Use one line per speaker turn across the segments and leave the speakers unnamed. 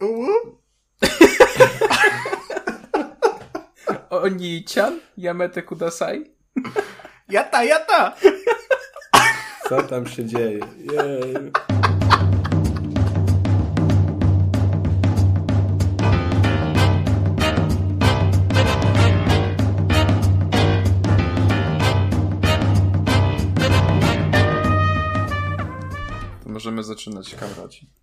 Oni-chan? Yamete kudasai?
Jata, jata!
Co tam się dzieje? Jej.
To możemy zaczynać, kamraci.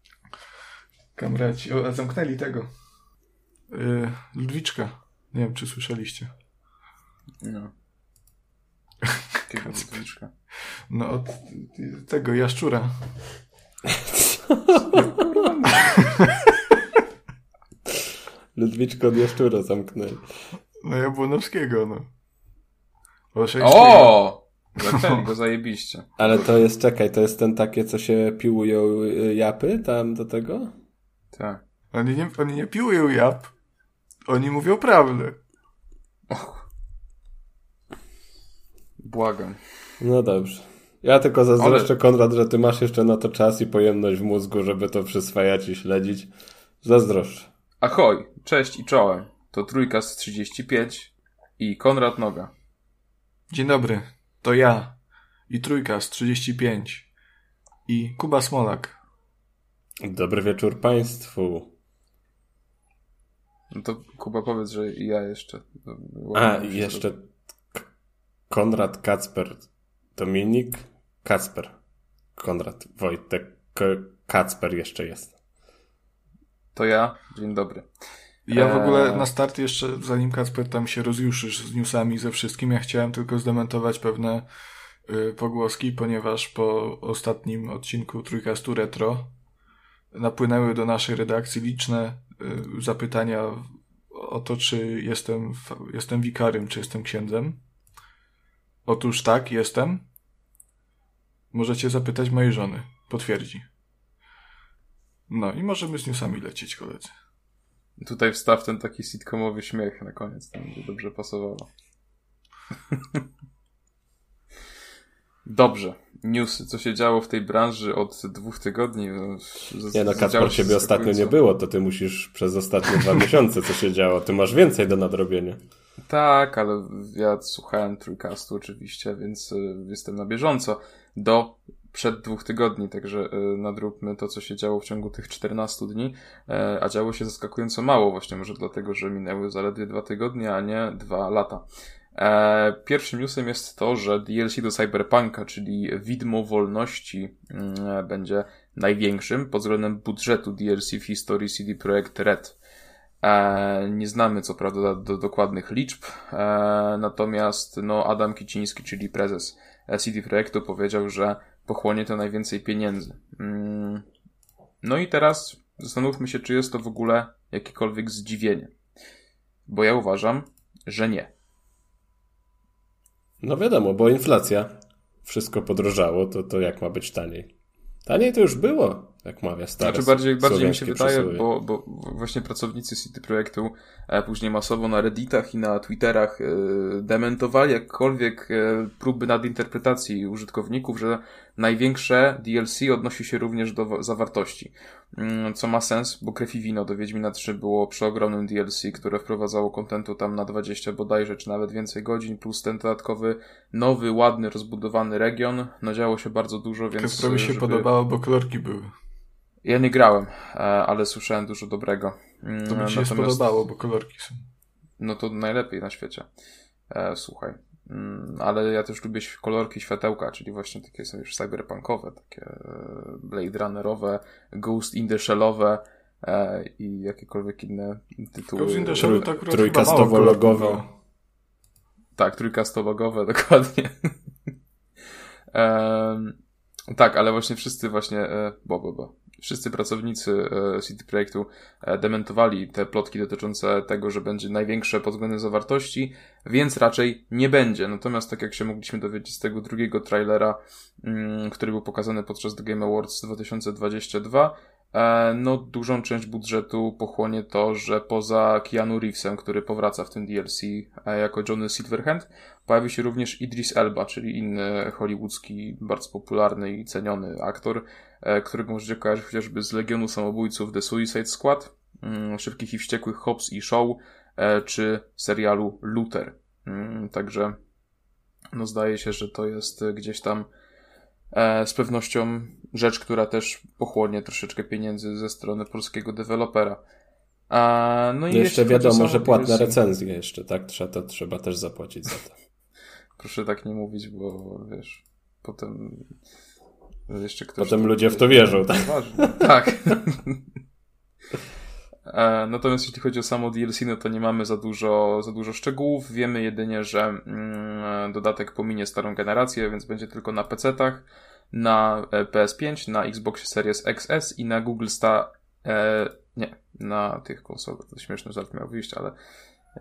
Kamraci, o, a zamknęli tego. Yy, Ludwiczka. Nie wiem, czy słyszeliście.
No. Ludwiczka?
No, od tego jaszczura.
Ludwiczko od jaszczura zamknęli.
No, Jabłonowskiego, no.
O! Zaczęli go zajebiście.
Ale to jest, czekaj, to jest ten takie, co się piłują y, japy tam do tego?
Tak.
Oni nie, oni nie piłują jab. Oni mówią prawdę.
Błagam.
No dobrze. Ja tylko zazdroszczę, Konrad, że ty masz jeszcze na to czas i pojemność w mózgu, żeby to przyswajać i śledzić. Zazdroszczę.
Ahoj, cześć i czołem. To Trójka z 35 i Konrad Noga.
Dzień dobry. To ja. I trójka z 35. I Kuba Smolak.
Dobry wieczór Państwu.
No to Kuba powiedz, że i ja jeszcze.
A, i jeszcze K- Konrad Kacper. Dominik Kacper. Konrad Wojtek K- Kacper jeszcze jest.
To ja. Dzień dobry.
Ja w
Eee.
ogóle na start jeszcze, zanim Kacper tam się rozjuszysz z newsami ze wszystkim, ja chciałem tylko zdementować pewne y, pogłoski, ponieważ po ostatnim odcinku Trójkastu Retro napłynęły do naszej redakcji liczne y, zapytania o to, czy jestem, jestem wikarym, czy jestem księdzem. Otóż tak, jestem. Możecie zapytać mojej żony. Potwierdzi. No i możemy z newsami lecieć, koledzy.
Tutaj wstaw ten taki sitcomowy śmiech na koniec. To będzie dobrze pasowało. Dobrze. Newsy. Co się działo w tej branży od dwóch tygodni? No, z-
Nie no, Kacper, ciebie ostatnio nie było, to ty musisz przez ostatnie dwa miesiące, co się działo. Ty masz więcej do nadrobienia.
Tak, ale ja słuchałem Trójkastu oczywiście, więc y, jestem na bieżąco. Do przed dwóch tygodni, także y, nadróbmy to, co się działo w ciągu tych 14 dni, e, a działo się zaskakująco mało, właśnie może dlatego, że minęły zaledwie dwa tygodnie, a nie dwa lata. E, Pierwszym newsem jest to, że DLC do Cyberpunka, czyli Widmo Wolności, mm, będzie największym pod względem budżetu DLC w historii CD Projekt Red. E, nie znamy co prawda do, do dokładnych liczb, e, natomiast no, Adam Kiciński, czyli prezes e, CD Projektu powiedział, że pochłonie to najwięcej pieniędzy. Mm. No i teraz zastanówmy się, czy jest to w ogóle jakiekolwiek zdziwienie. Bo ja uważam, że nie.
No wiadomo, bo inflacja. Wszystko podrożało, to, to jak ma być taniej? Taniej to już było, jak mawia stary.
Znaczy bardziej, bardziej mi się wydaje, bo, bo właśnie pracownicy City Projektu e, później masowo na Redditach i na Twitterach e, dementowali jakkolwiek e, próby nadinterpretacji użytkowników, że największe DLC odnosi się również do wa- zawartości. Mm, Co ma sens, bo Krew i Wino do Wiedźmina 3 było przeogromnym DLC, które wprowadzało kontentu tam na 20 bodajże, czy nawet więcej godzin, plus ten dodatkowy, nowy, ładny, rozbudowany region. No działo się bardzo dużo, więc...
Kasprowi się
żeby-
podobało, bo kolorki były.
ja nie grałem, e, ale słyszałem dużo dobrego. Mm,
To ci się
natomiast-
spodobało, bo kolorki są.
No to najlepiej na świecie. E, słuchaj. Mm, ale ja też lubię kolorki światełka, czyli właśnie takie są już cyberpunkowe, takie e, Blade Runnerowe, Ghost in the Shellowe e, i jakiekolwiek inne tytuły.
Ghost in the Shell to akurat
trójkastowo
chyba mało kolorków
logowe.
było.
Tak, trójkastologowe, dokładnie. Tak, ale właśnie wszyscy właśnie, e, bo, bo, bo, wszyscy pracownicy e, City Projektu e, dementowali te plotki dotyczące tego, że będzie największe pod względem zawartości, więc raczej nie będzie. Natomiast tak jak się mogliśmy dowiedzieć z tego drugiego trailera, mm, który był pokazany podczas The Game Awards 2022, e, no dużą część budżetu pochłonie to, że poza Keanu Reevesem, który powraca w tym DLC jako Johnny Silverhand, pojawi się również Idris Elba, czyli inny hollywoodzki, bardzo popularny i ceniony aktor, którego możecie kojarzyć chociażby z Legionu Samobójców The Suicide Squad, mm, Szybkich i Wściekłych Hobbs i Show, e, czy serialu Luther. Mm, także no zdaje się, że to jest gdzieś tam e, z pewnością rzecz, która też pochłonie troszeczkę pieniędzy ze strony polskiego dewelopera. A, no i
jeszcze wiadomo, że płatne recenzje jeszcze, tak? Trzeba, to trzeba też zapłacić za to.
Proszę tak nie mówić, bo wiesz, potem jeszcze ktoś...
Potem ludzie w to wierzą, tak?
tak. E, natomiast jeśli chodzi o samo DLC, no to nie mamy za dużo, za dużo szczegółów. Wiemy jedynie, że mm, dodatek pominie starą generację, więc będzie tylko na PC-tach, na e, PS5, na Xbox Series XS i na Google Star. E, nie, na tych konsolach. To śmieszny żart miał wyjść, ale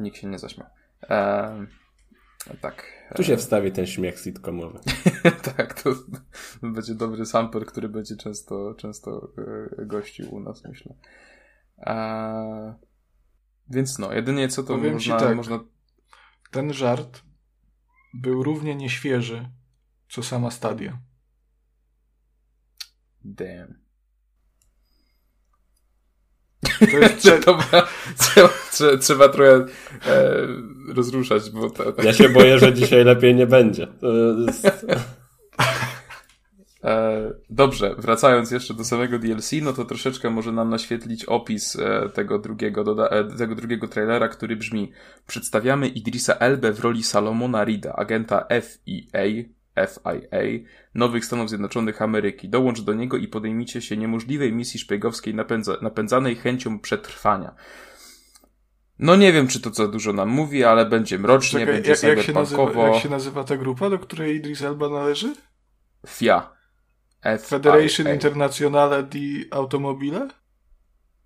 nikt się nie zaśmiał. E, tak.
Tu się wstawi ten śmiech sitcomowy.
tak, to będzie dobry sample, który będzie często, często e, gościł u nas, myślę. Eee, więc no, jedynie co to Powiem można, tak, można...
Ten żart był równie nieświeży, co sama stadia.
Damn. To jest Dobra, trzeba, trzeba, trzeba trochę e, rozruszać, bo... To,
Ja się boję, że dzisiaj lepiej nie będzie. Jest...
E, dobrze, wracając jeszcze do samego DLC, no to troszeczkę może nam naświetlić opis e, tego drugiego, e, tego drugiego trailera, który brzmi Przedstawiamy Idrisa Elbę w roli Salomona Rida, agenta FEA, FIA, Nowych Stanów Zjednoczonych Ameryki. Dołącz do niego i podejmijcie się niemożliwej misji szpiegowskiej napędza, napędzanej chęcią przetrwania. No nie wiem, czy to co dużo nam mówi, ale będzie mrocznie, Czekaj, będzie jak, jak
się, nazywa, jak się nazywa ta grupa, do której Idris Elba należy?
FIA.
Federation Internationale di Automobile?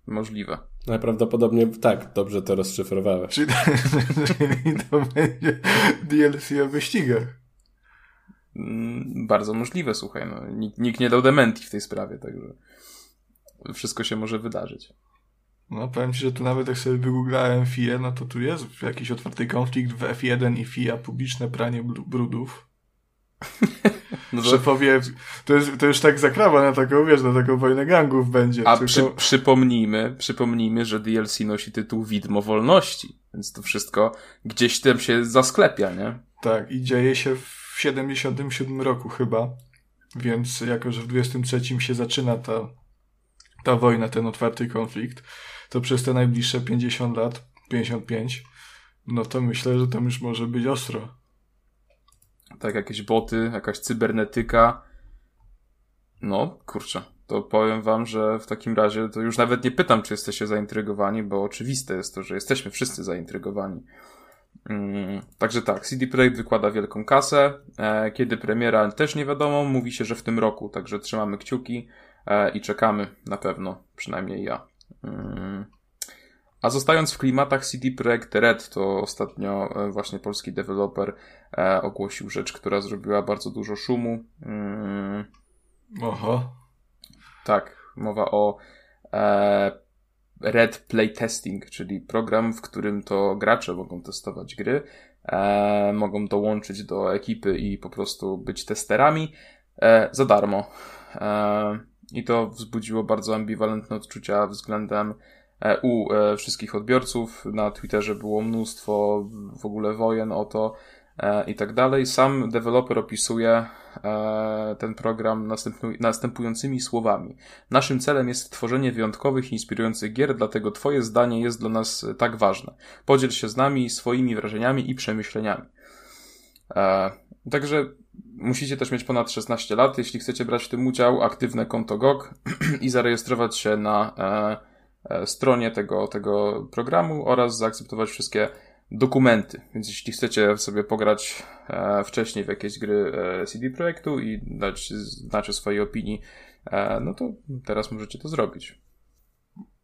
Możliwe.
Najprawdopodobniej tak, dobrze to rozszyfrowałeś.
Czyli to będzie DLC o wyścigach.
Mm, bardzo możliwe, słuchaj. No, nikt, nikt nie dał dementi w tej sprawie, także wszystko się może wydarzyć.
No, powiem ci, że tu nawet jak sobie wygooglałem FIA, no to tu jest jakiś otwarty konflikt w F1 i FIA, publiczne pranie brudów. No to... Szefowie, to, jest, to już tak zakrawa na taką, wiesz, na taką wojnę gangów będzie.
A tylko... przy, przypomnijmy, przypomnijmy, że DLC nosi tytuł Widmo Wolności, więc to wszystko gdzieś tam się zasklepia, nie?
Tak, i dzieje się w 77 roku chyba, więc jako, że w 23 się zaczyna ta, ta wojna, ten otwarty konflikt, to przez te najbliższe 50 lat, 55, no to myślę, że tam już może być ostro
tak jakieś boty, jakaś cybernetyka. No, kurczę, to powiem wam, że w takim razie to już nawet nie pytam, czy jesteście zaintrygowani, bo oczywiste jest to, że jesteśmy wszyscy zaintrygowani. Mm, także tak, CD Projekt wykłada wielką kasę. E, kiedy premiera też nie wiadomo, mówi się, że w tym roku, także trzymamy kciuki e, i czekamy na pewno, przynajmniej ja. Mm. A zostając w klimatach CD Projekt Red, to ostatnio e, właśnie polski deweloper ogłosił rzecz, która zrobiła bardzo dużo szumu. Mm.
Oho.
Tak, mowa o Red Playtesting, czyli program, w którym to gracze mogą testować gry, e, mogą dołączyć do ekipy i po prostu być testerami e, za darmo. E, I to wzbudziło bardzo ambiwalentne odczucia względem E, u e, wszystkich odbiorców. Na Twitterze było mnóstwo w ogóle wojen o to i tak dalej. Sam deweloper opisuje ten program następującymi słowami. Naszym celem jest tworzenie wyjątkowych, inspirujących gier, dlatego Twoje zdanie jest dla nas tak ważne. Podziel się z nami swoimi wrażeniami i przemyśleniami. Także musicie też mieć ponad 16 lat, jeśli chcecie brać w tym udział, aktywne konto GOG i zarejestrować się na E, stronie tego, tego programu oraz zaakceptować wszystkie dokumenty. Więc jeśli chcecie sobie pograć e, wcześniej w jakieś gry e, CD Projektu i dać znać o swojej opinii, no to teraz możecie to zrobić.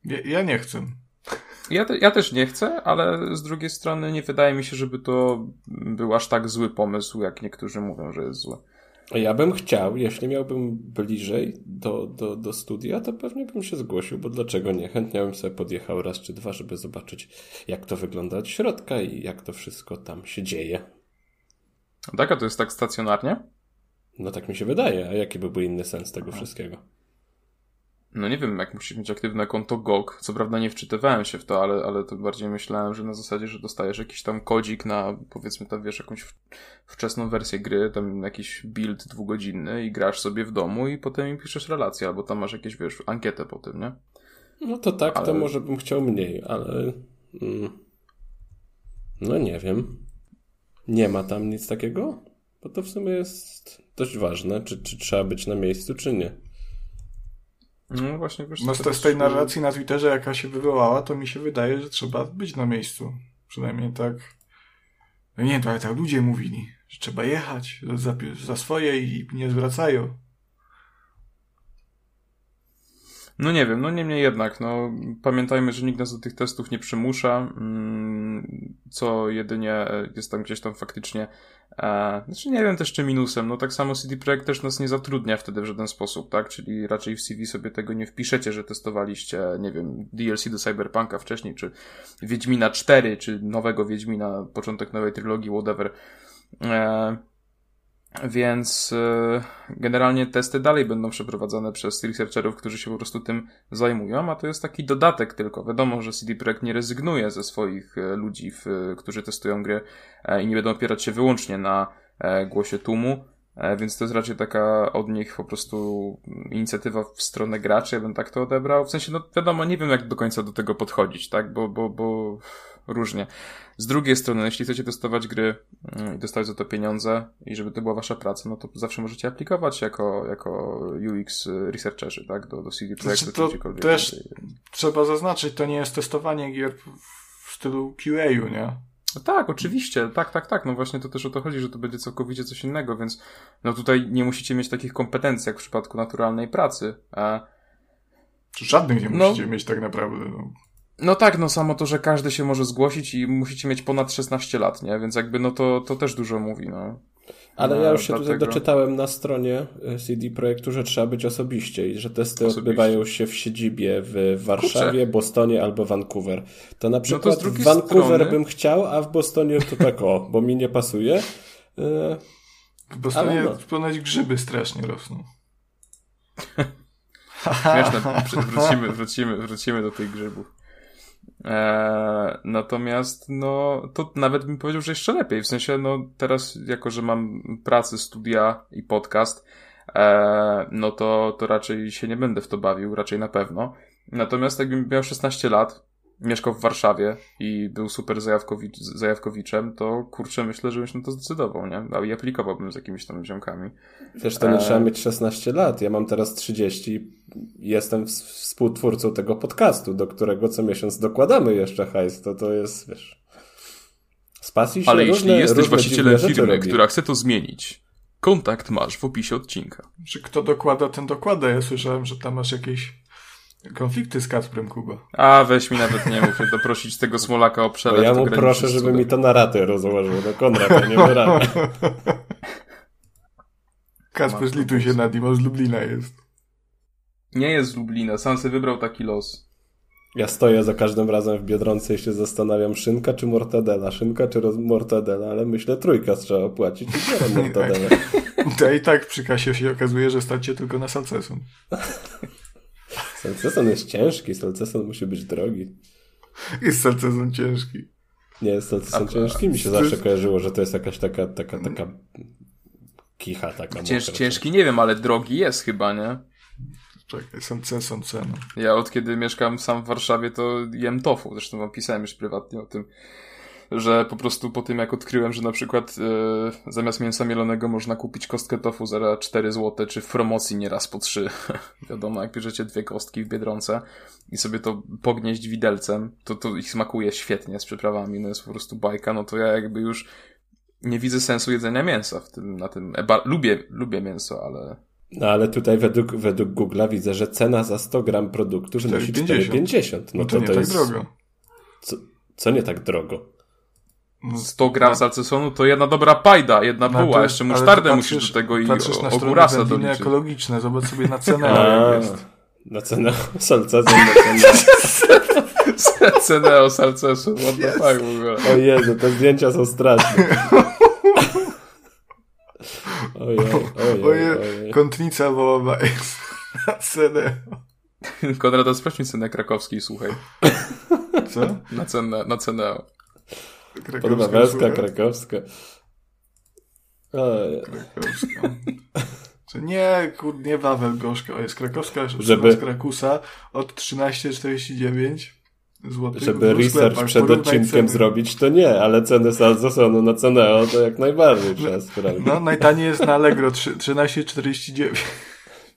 Ja, ja nie chcę.
Ja, te, ja też nie chcę, ale z drugiej strony nie wydaje mi się, żeby to był aż tak zły pomysł, jak niektórzy mówią, że jest zły.
Ja bym chciał, jeśli miałbym bliżej do, do, do studia, to pewnie bym się zgłosił, bo dlaczego nie? Chętnie bym sobie podjechał raz czy dwa, żeby zobaczyć, jak to wygląda od środka i jak to wszystko tam się dzieje.
Tak, a to jest tak stacjonarnie?
No tak mi się wydaje, a jaki byłby inny sens tego Aha. wszystkiego?
No nie wiem, jak musisz mieć aktywne konto GOG. Co prawda nie wczytywałem się w to, ale, ale to bardziej myślałem, że na zasadzie, że dostajesz jakiś tam kodzik na, powiedzmy tam, wiesz, jakąś wczesną wersję gry, tam jakiś build dwugodzinny i grasz sobie w domu i potem im piszesz relację, albo tam masz jakieś, wiesz, ankietę po tym, nie?
No to tak, ale... to może bym chciał mniej, ale... Mm, no nie wiem. Nie ma tam nic takiego? Bo to w sumie jest dość ważne, czy, czy trzeba być na miejscu, czy nie.
No właśnie, wiesz,
no z, z tej narracji na Twitterze, jaka się wywołała, to mi się wydaje, że trzeba być na miejscu. Przynajmniej tak. No nie, to ale tak ludzie mówili, że trzeba jechać za, za swoje i nie zwracają.
No nie wiem, no niemniej jednak, no pamiętajmy, że nikt nas do tych testów nie przymusza, mm, co jedynie jest tam gdzieś tam faktycznie, e, znaczy nie wiem też czy minusem, no tak samo CD Projekt też nas nie zatrudnia wtedy w żaden sposób, tak, czyli raczej w CV sobie tego nie wpiszecie, że testowaliście, nie wiem, DLC do Cyberpunka wcześniej, czy Wiedźmina 4, czy nowego Wiedźmina, początek nowej trylogii, whatever. E, więc e, generalnie testy dalej będą przeprowadzane przez researcherów, którzy się po prostu tym zajmują, a to jest taki dodatek tylko. Wiadomo, że CD Projekt nie rezygnuje ze swoich e, ludzi, którzy testują gry e, i nie będą opierać się wyłącznie na głosie tłumu, więc to jest raczej taka od nich po prostu inicjatywa w stronę graczy, ja bym tak to odebrał. W sensie, no wiadomo, nie wiem jak do końca do tego podchodzić, tak, bo, bo, bo różnie. Z drugiej strony, jeśli chcecie testować gry mm, i dostać za to pieniądze i żeby to była wasza praca, no to zawsze możecie aplikować jako, jako UX researcherzy, tak, do, do CD Projektu.
Znaczy to też trzeba zaznaczyć, to nie jest testowanie gier w stylu QA-u, nie?
No tak, oczywiście, tak, tak, tak. No właśnie to też o to chodzi, że to będzie całkowicie coś innego, więc no tutaj nie musicie mieć takich kompetencji jak w przypadku naturalnej pracy. A...
Żadnych nie no, musicie no, mieć tak naprawdę. No.
No tak, no samo to, że każdy się może zgłosić i musicie mieć ponad 16 lat, nie? Więc jakby no to, to też dużo mówi, no.
Ale ja już się dlatego... tutaj doczytałem na stronie e, CD Projektu, że trzeba być osobiście i że testy osobiście. odbywają się w siedzibie w Warszawie, Kurczę. Bostonie albo Vancouver. To na przykład no to w Vancouver strony... bym chciał, a w Bostonie to tak o, bo mi nie pasuje.
E, w Bostonie no. ponoć grzyby strasznie rosną.
Śmieszne, wrócimy, wrócimy, wrócimy do tych grzybów. Eee, natomiast, no, to nawet bym powiedział, że jeszcze lepiej. W sensie, no, teraz, jako że mam pracę, studia i podcast, eee, no to, to raczej się nie będę w to bawił, raczej na pewno. Natomiast jakbym miał 16 lat, mieszkał w Warszawie i był super zajawkowicz, zajawkowiczem, to kurczę, myślę, że bym się na to zdecydował, nie? I aplikowałbym z jakimiś tam ziomkami.
Wiesz, to nie e... trzeba mieć 16 lat. Ja mam teraz 30 jestem współtwórcą tego podcastu, do którego co miesiąc dokładamy jeszcze hajs. To to jest, wiesz...
Z pasji się Ale różne, jeśli jesteś właścicielem firmy, która chce to zmienić, kontakt masz w opisie odcinka.
Czy kto dokłada, ten dokłada. Ja słyszałem, że tam masz jakieś Konflikty z Kacprem Kuba.
A, weź mi nawet nie mów, doprosić tego Smolaka o przelew.
Ja mu proszę, żeby mi to na ratę rozłożył, no Konrad, ja nie wyrabiam.
Kasper, zlituj się nad nim, on z Lublina jest.
Nie jest z Lublina, sam sobie wybrał taki los.
Ja stoję za każdym razem w Biedronce i się zastanawiam, szynka czy mortadela, szynka czy mortadela, ale myślę trójka trzeba płacić i biorę mortadelę.
To i tak przy kasie się okazuje, że stać tylko na salcesun.
Salceson jest ciężki, salceson musi być drogi.
Jest salceson ciężki.
Nie, salceson ciężki mi się zawsze jest... kojarzyło, że to jest jakaś taka, taka, taka kicha taka.
Cięż, ciężki nie wiem, ale drogi jest chyba, nie?
Czekaj, salceson cena.
Ja od kiedy mieszkam sam w Warszawie, to jem tofu. Zresztą wam pisałem już prywatnie o tym że po prostu po tym jak odkryłem, że na przykład e, zamiast mięsa mielonego można kupić kostkę tofu za 4 zł, czy w promocji nieraz po 3. Wiadomo, jak bierzecie dwie kostki w Biedronce i sobie to pognieść widelcem, to, to ich smakuje świetnie z przyprawami, no jest po prostu bajka, no to ja jakby już nie widzę sensu jedzenia mięsa w tym, na tym. Eba, lubię, lubię mięso, ale
no ale tutaj według, według Google'a widzę, że cena za 100 gram produktu wynosi 4,50. No,
no to, to, nie to tak jest... drogo.
Co, co nie tak drogo?
100 gram salcesonu to jedna dobra pajda, jedna no, buła, jeszcze musztardę musisz do tego i ogórasa doliczyć.
ekologiczne, zobacz sobie na cenę jak jest.
Na cenę salcesu, na cenę...
cenę o salcesu, what the fuck w ogóle.
O Jezu, te zdjęcia są straszne.
Ojej, ojej, ojej. Kątnica wołowa jest na cenę.
Konrada, sprawdź mi cenę krakowskiej, słuchaj.
Co?
Na cenę, na cenę.
Podwawelska, krakowska. Oj.
Krakowska. Czy nie, kur, nie Wawel gorzka, jest krakowska
Żeby-
z Krakusa od 13,49 zł.
Żeby research przed odcinkiem zrobić, to nie, ale ceny Salzosonu na Ceneo to jak najbardziej trzeba sprawdzić.
No, najtaniej jest na Allegro trzy- 13,49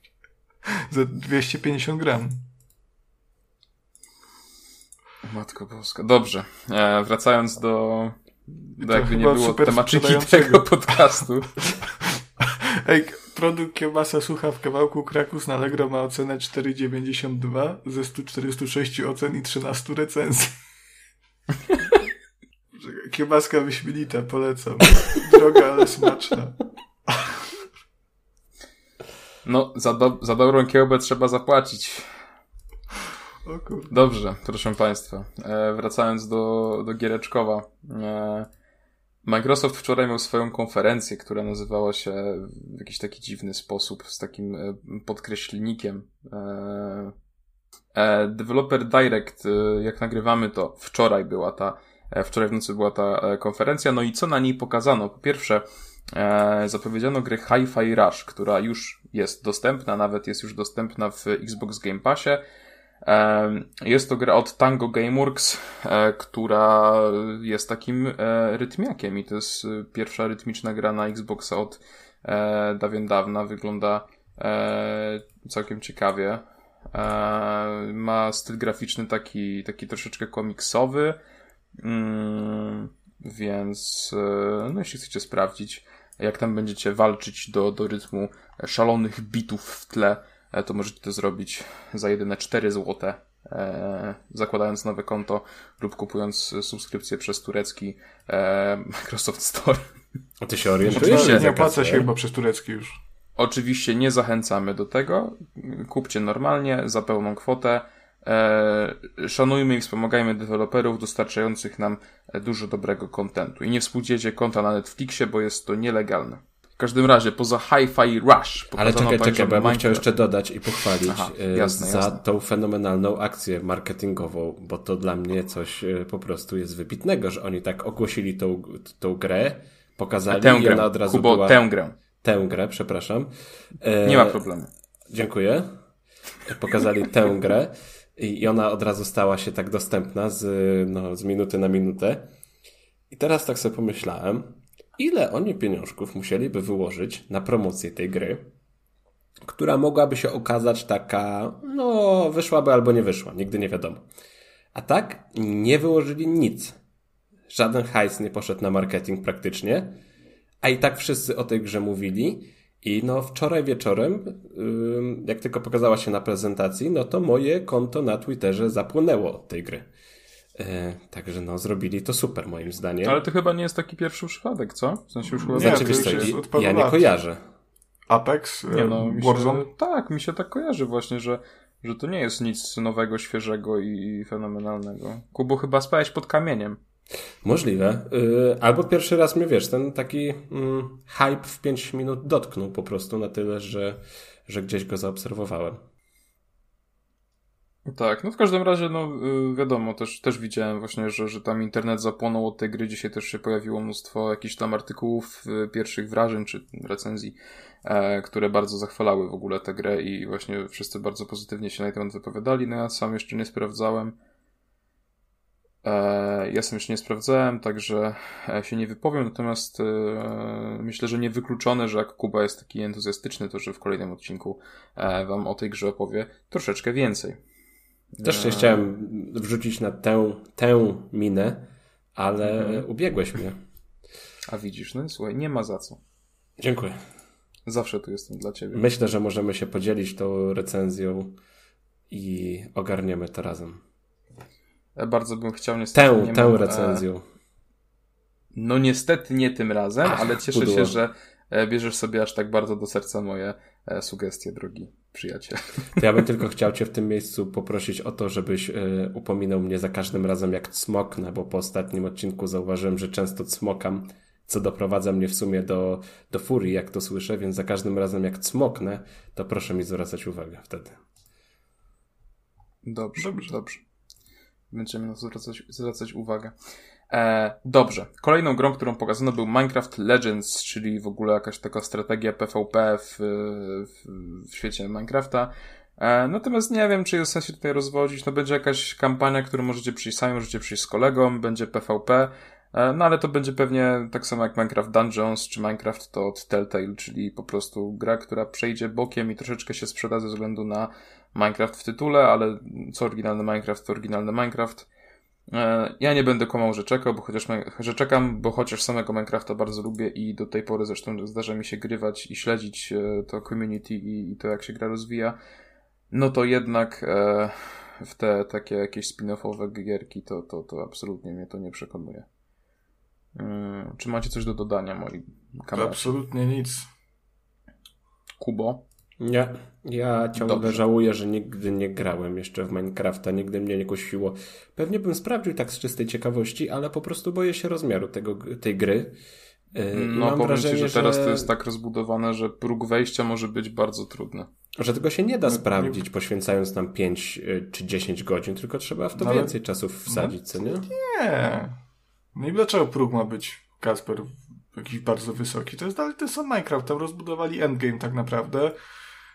za 250 gram.
Matko boska. Dobrze. E, wracając do, do jakby nie było tematyki tego podcastu.
Ej, produkt kiełbasa sucha w kawałku Krakus na Allegro ma ocenę 4,92 ze 146 ocen i 13 recenzji. Kiełbaska wyśmienita, polecam. Droga, ale smaczna.
No, za, do, za dobrą kiełbę trzeba zapłacić. Dobrze, proszę Państwa. E, wracając do, do Giereczkowa. E, Microsoft wczoraj miał swoją konferencję, która nazywała się w jakiś taki dziwny sposób, z takim e, podkreślnikiem. E, e, Developer Direct, e, jak nagrywamy to wczoraj była ta, e, wczoraj w nocy była ta konferencja, no i co na niej pokazano? Po pierwsze, e, zapowiedziano grę Hi-Fi Rush, która już jest dostępna, nawet jest już dostępna w Xbox Game Passie. Jest to gra od Tango Gameworks, e, która jest takim e, rytmiakiem i to jest e, pierwsza rytmiczna gra na Xboxa od dawien dawna. Wygląda całkiem ciekawie. Ma styl graficzny taki, taki troszeczkę komiksowy, mm, więc no jeśli chcecie sprawdzić, jak tam będziecie walczyć do, do rytmu szalonych bitów w tle, to możecie to zrobić za jedyne 4 zł, e, zakładając nowe konto lub kupując e, subskrypcję przez turecki e, Microsoft Store.
A ty się orientujesz?
Oczywiście,
nie opłaca się chyba przez turecki już.
Oczywiście nie zachęcamy do tego. Kupcie normalnie, za pełną kwotę. E, szanujmy i wspomagajmy deweloperów dostarczających nam e, dużo dobrego kontentu. I nie współdziecie konta na Netflixie, bo jest to nielegalne. W każdym razie, poza Hi-Fi Rush
Ale czekaj, czekaj, bo ja bym chciał jeszcze dodać i pochwalić
Aha,
e,
jasne,
za
jasne.
tą fenomenalną akcję marketingową, bo to dla mnie coś e, po prostu jest wybitnego, że oni tak ogłosili tą, tą grę, pokazali
Tę
i
grę,
ona od razu
Kubo,
była...
tę grę.
Tę grę, przepraszam. E,
Nie ma problemu.
Dziękuję. Pokazali tę grę i i ona od razu stała się tak dostępna z, no, z minuty na minutę. I teraz tak sobie pomyślałem, ile oni pieniążków musieliby wyłożyć na promocję tej gry, która mogłaby się okazać taka, no, wyszłaby albo nie wyszła, nigdy nie wiadomo. A tak nie wyłożyli nic. Żaden hajs nie poszedł na marketing praktycznie, a i tak wszyscy o tej grze mówili. I no wczoraj wieczorem, jak tylko pokazała się na prezentacji, no to moje konto na Twitterze zapłonęło od tej gry. E, także no zrobili to super moim zdaniem.
Ale to chyba nie jest taki pierwszy przypadek, co? W sensie już chyba
Nie,
znaczy, wiesz
już
co,
jest
i-
od paru
ja nie kojarzę.
Apex,
Nie no,
e,
mi
Warzone.
się, tak, mi się tak kojarzy właśnie, że, że to nie jest nic nowego, świeżego i, fenomenalnego. Kubo chyba spałeś pod kamieniem.
Możliwe. Yy, albo pierwszy raz mnie, wiesz, ten taki mm, hype w 5 minut dotknął po prostu na tyle, że, że gdzieś go zaobserwowałem.
Tak, no w każdym razie, no y, wiadomo, też, też widziałem właśnie, że, że tam internet zapłonął od tej gry. Dzisiaj też się pojawiło mnóstwo jakichś tam artykułów, y, pierwszych wrażeń czy recenzji, e, które bardzo zachwalały w ogóle tę grę i właśnie wszyscy bardzo pozytywnie się na temat wypowiadali. No ja sam jeszcze nie sprawdzałem. E, ja sam jeszcze nie sprawdzałem, także e, się nie wypowiem, natomiast e, myślę, że niewykluczone, że jak Kuba jest taki entuzjastyczny, to że w kolejnym odcinku wam o tej grze opowie troszeczkę więcej.
Też się chciałem wrzucić na tę, tę minę, ale
Mhm.
ubiegłeś mnie.
A widzisz, no słuchaj, nie ma za co.
Dziękuję.
Zawsze tu jestem dla ciebie.
Myślę, że możemy się podzielić tą recenzją i ogarniemy to razem.
E, Bardzo bym chciał niestety.
Tę,
nie
tę
mam, e,
recenzją.
No niestety nie tym razem,
Ach,
ale cieszę
pudło.
się, że e, bierzesz sobie aż tak bardzo do serca moje sugestie, drogi przyjaciel.
To ja bym tylko chciał Cię w tym miejscu poprosić o to, żebyś y, upominał mnie za każdym razem jak cmoknę, bo po ostatnim odcinku zauważyłem, że często cmokam, co doprowadza mnie w sumie do, do furii, jak to słyszę, więc za każdym razem jak cmoknę, to proszę mi zwracać uwagę wtedy.
Dobrze, dobrze. dobrze. Będziemy zwracać, zwracać uwagę. E, dobrze. Kolejną grą, którą pokazano był Minecraft Legends, czyli w ogóle jakaś taka strategia PvP w, w, w świecie Minecrafta. E, natomiast nie wiem, czy jest sens się tutaj rozwodzić. No będzie jakaś kampania, którą możecie przyjść sami, możecie przyjść z kolegą, będzie PvP. E, no ale to będzie pewnie tak samo jak Minecraft Dungeons czy Minecraft to od Telltale, czyli po prostu gra, która przejdzie bokiem i troszeczkę się sprzeda ze względu na Minecraft w tytule, ale co oryginalny Minecraft to oryginalny Minecraft. E, ja nie będę komał, że czekał, bo chociaż, że czekam, bo chociaż samego Minecrafta bardzo lubię i do tej pory zresztą zdarza mi się grywać i śledzić e, to community i, i to jak się gra rozwija, no to jednak e, w te takie jakieś spin-offowe gierki to, to, to absolutnie mnie to nie przekonuje. E, czy macie coś do dodania, moi
kamerzy? Absolutnie nic.
Kubo?
Nie, ja ciągle Dobrze. żałuję, że nigdy nie grałem jeszcze w Minecrafta, nigdy mnie nie kusiło. Pewnie bym sprawdził tak z czystej ciekawości, ale po prostu boję się rozmiaru tego, tej gry.
E, no powiem wrażenie, ci, że teraz że... to jest tak rozbudowane, że próg wejścia może być bardzo trudny.
Że tego się nie da no, sprawdzić, poświęcając tam 5 e, czy 10 godzin, tylko trzeba w to no, więcej czasu wsadzić, no, co nie?
Nie. No i dlaczego próg ma być, Kasper, jakiś bardzo wysoki? To jest dalej ten sam Minecraft, tam rozbudowali endgame tak naprawdę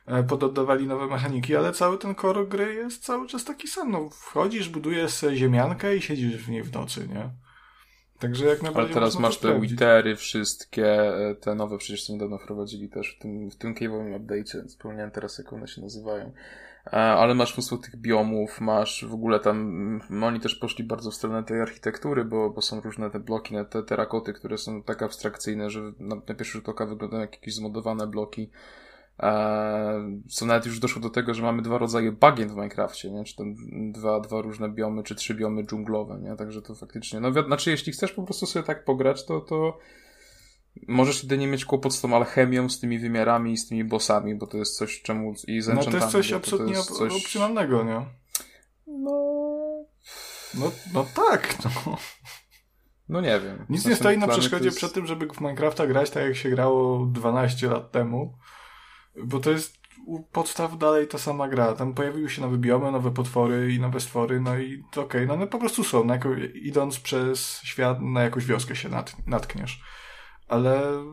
E, pododdawali nowe mechaniki, ale cały ten core gry jest cały czas taki sam. No, wchodzisz, budujesz ziemiankę i siedzisz w niej w nocy, nie?
Także jak najbardziej. Ale teraz masz te witery, wszystkie, e, te nowe przecież co niedawno wprowadzili też w tym, w tym cave'owym update'cie, wspomniałem teraz jak one się nazywają. E, ale masz mnóstwo tych biomów, masz w ogóle tam, oni też poszli bardzo w stronę tej architektury, bo, bo są różne te bloki, te terakoty, które są tak abstrakcyjne, że na, na pierwszy rzut oka wyglądają jak jakieś zmodowane bloki co nawet już doszło do tego, że mamy dwa rodzaje bagien w Minecrafcie, nie? Czy tam dwa, dwa różne biomy, czy trzy biomy dżunglowe, nie? Także to faktycznie, no znaczy jeśli chcesz po prostu sobie tak pograć, to, to możesz jedynie mieć kłopot z tą alchemią, z tymi wymiarami i z tymi bossami, bo to jest coś, czemu i z
No to jest coś absolutnie to jest coś... opcjonalnego, nie?
No...
No, no tak, no.
No nie wiem.
Nic nie stoi na przeszkodzie jest... przed tym, żeby w Minecrafta grać tak jak się grało 12 lat temu. Bo to jest u podstaw dalej ta sama gra. Tam pojawiły się nowe biomy, nowe potwory i nowe stwory, no i okej, okay. no one po prostu są. No jako, idąc przez świat, na jakąś wioskę się nat, natkniesz. Ale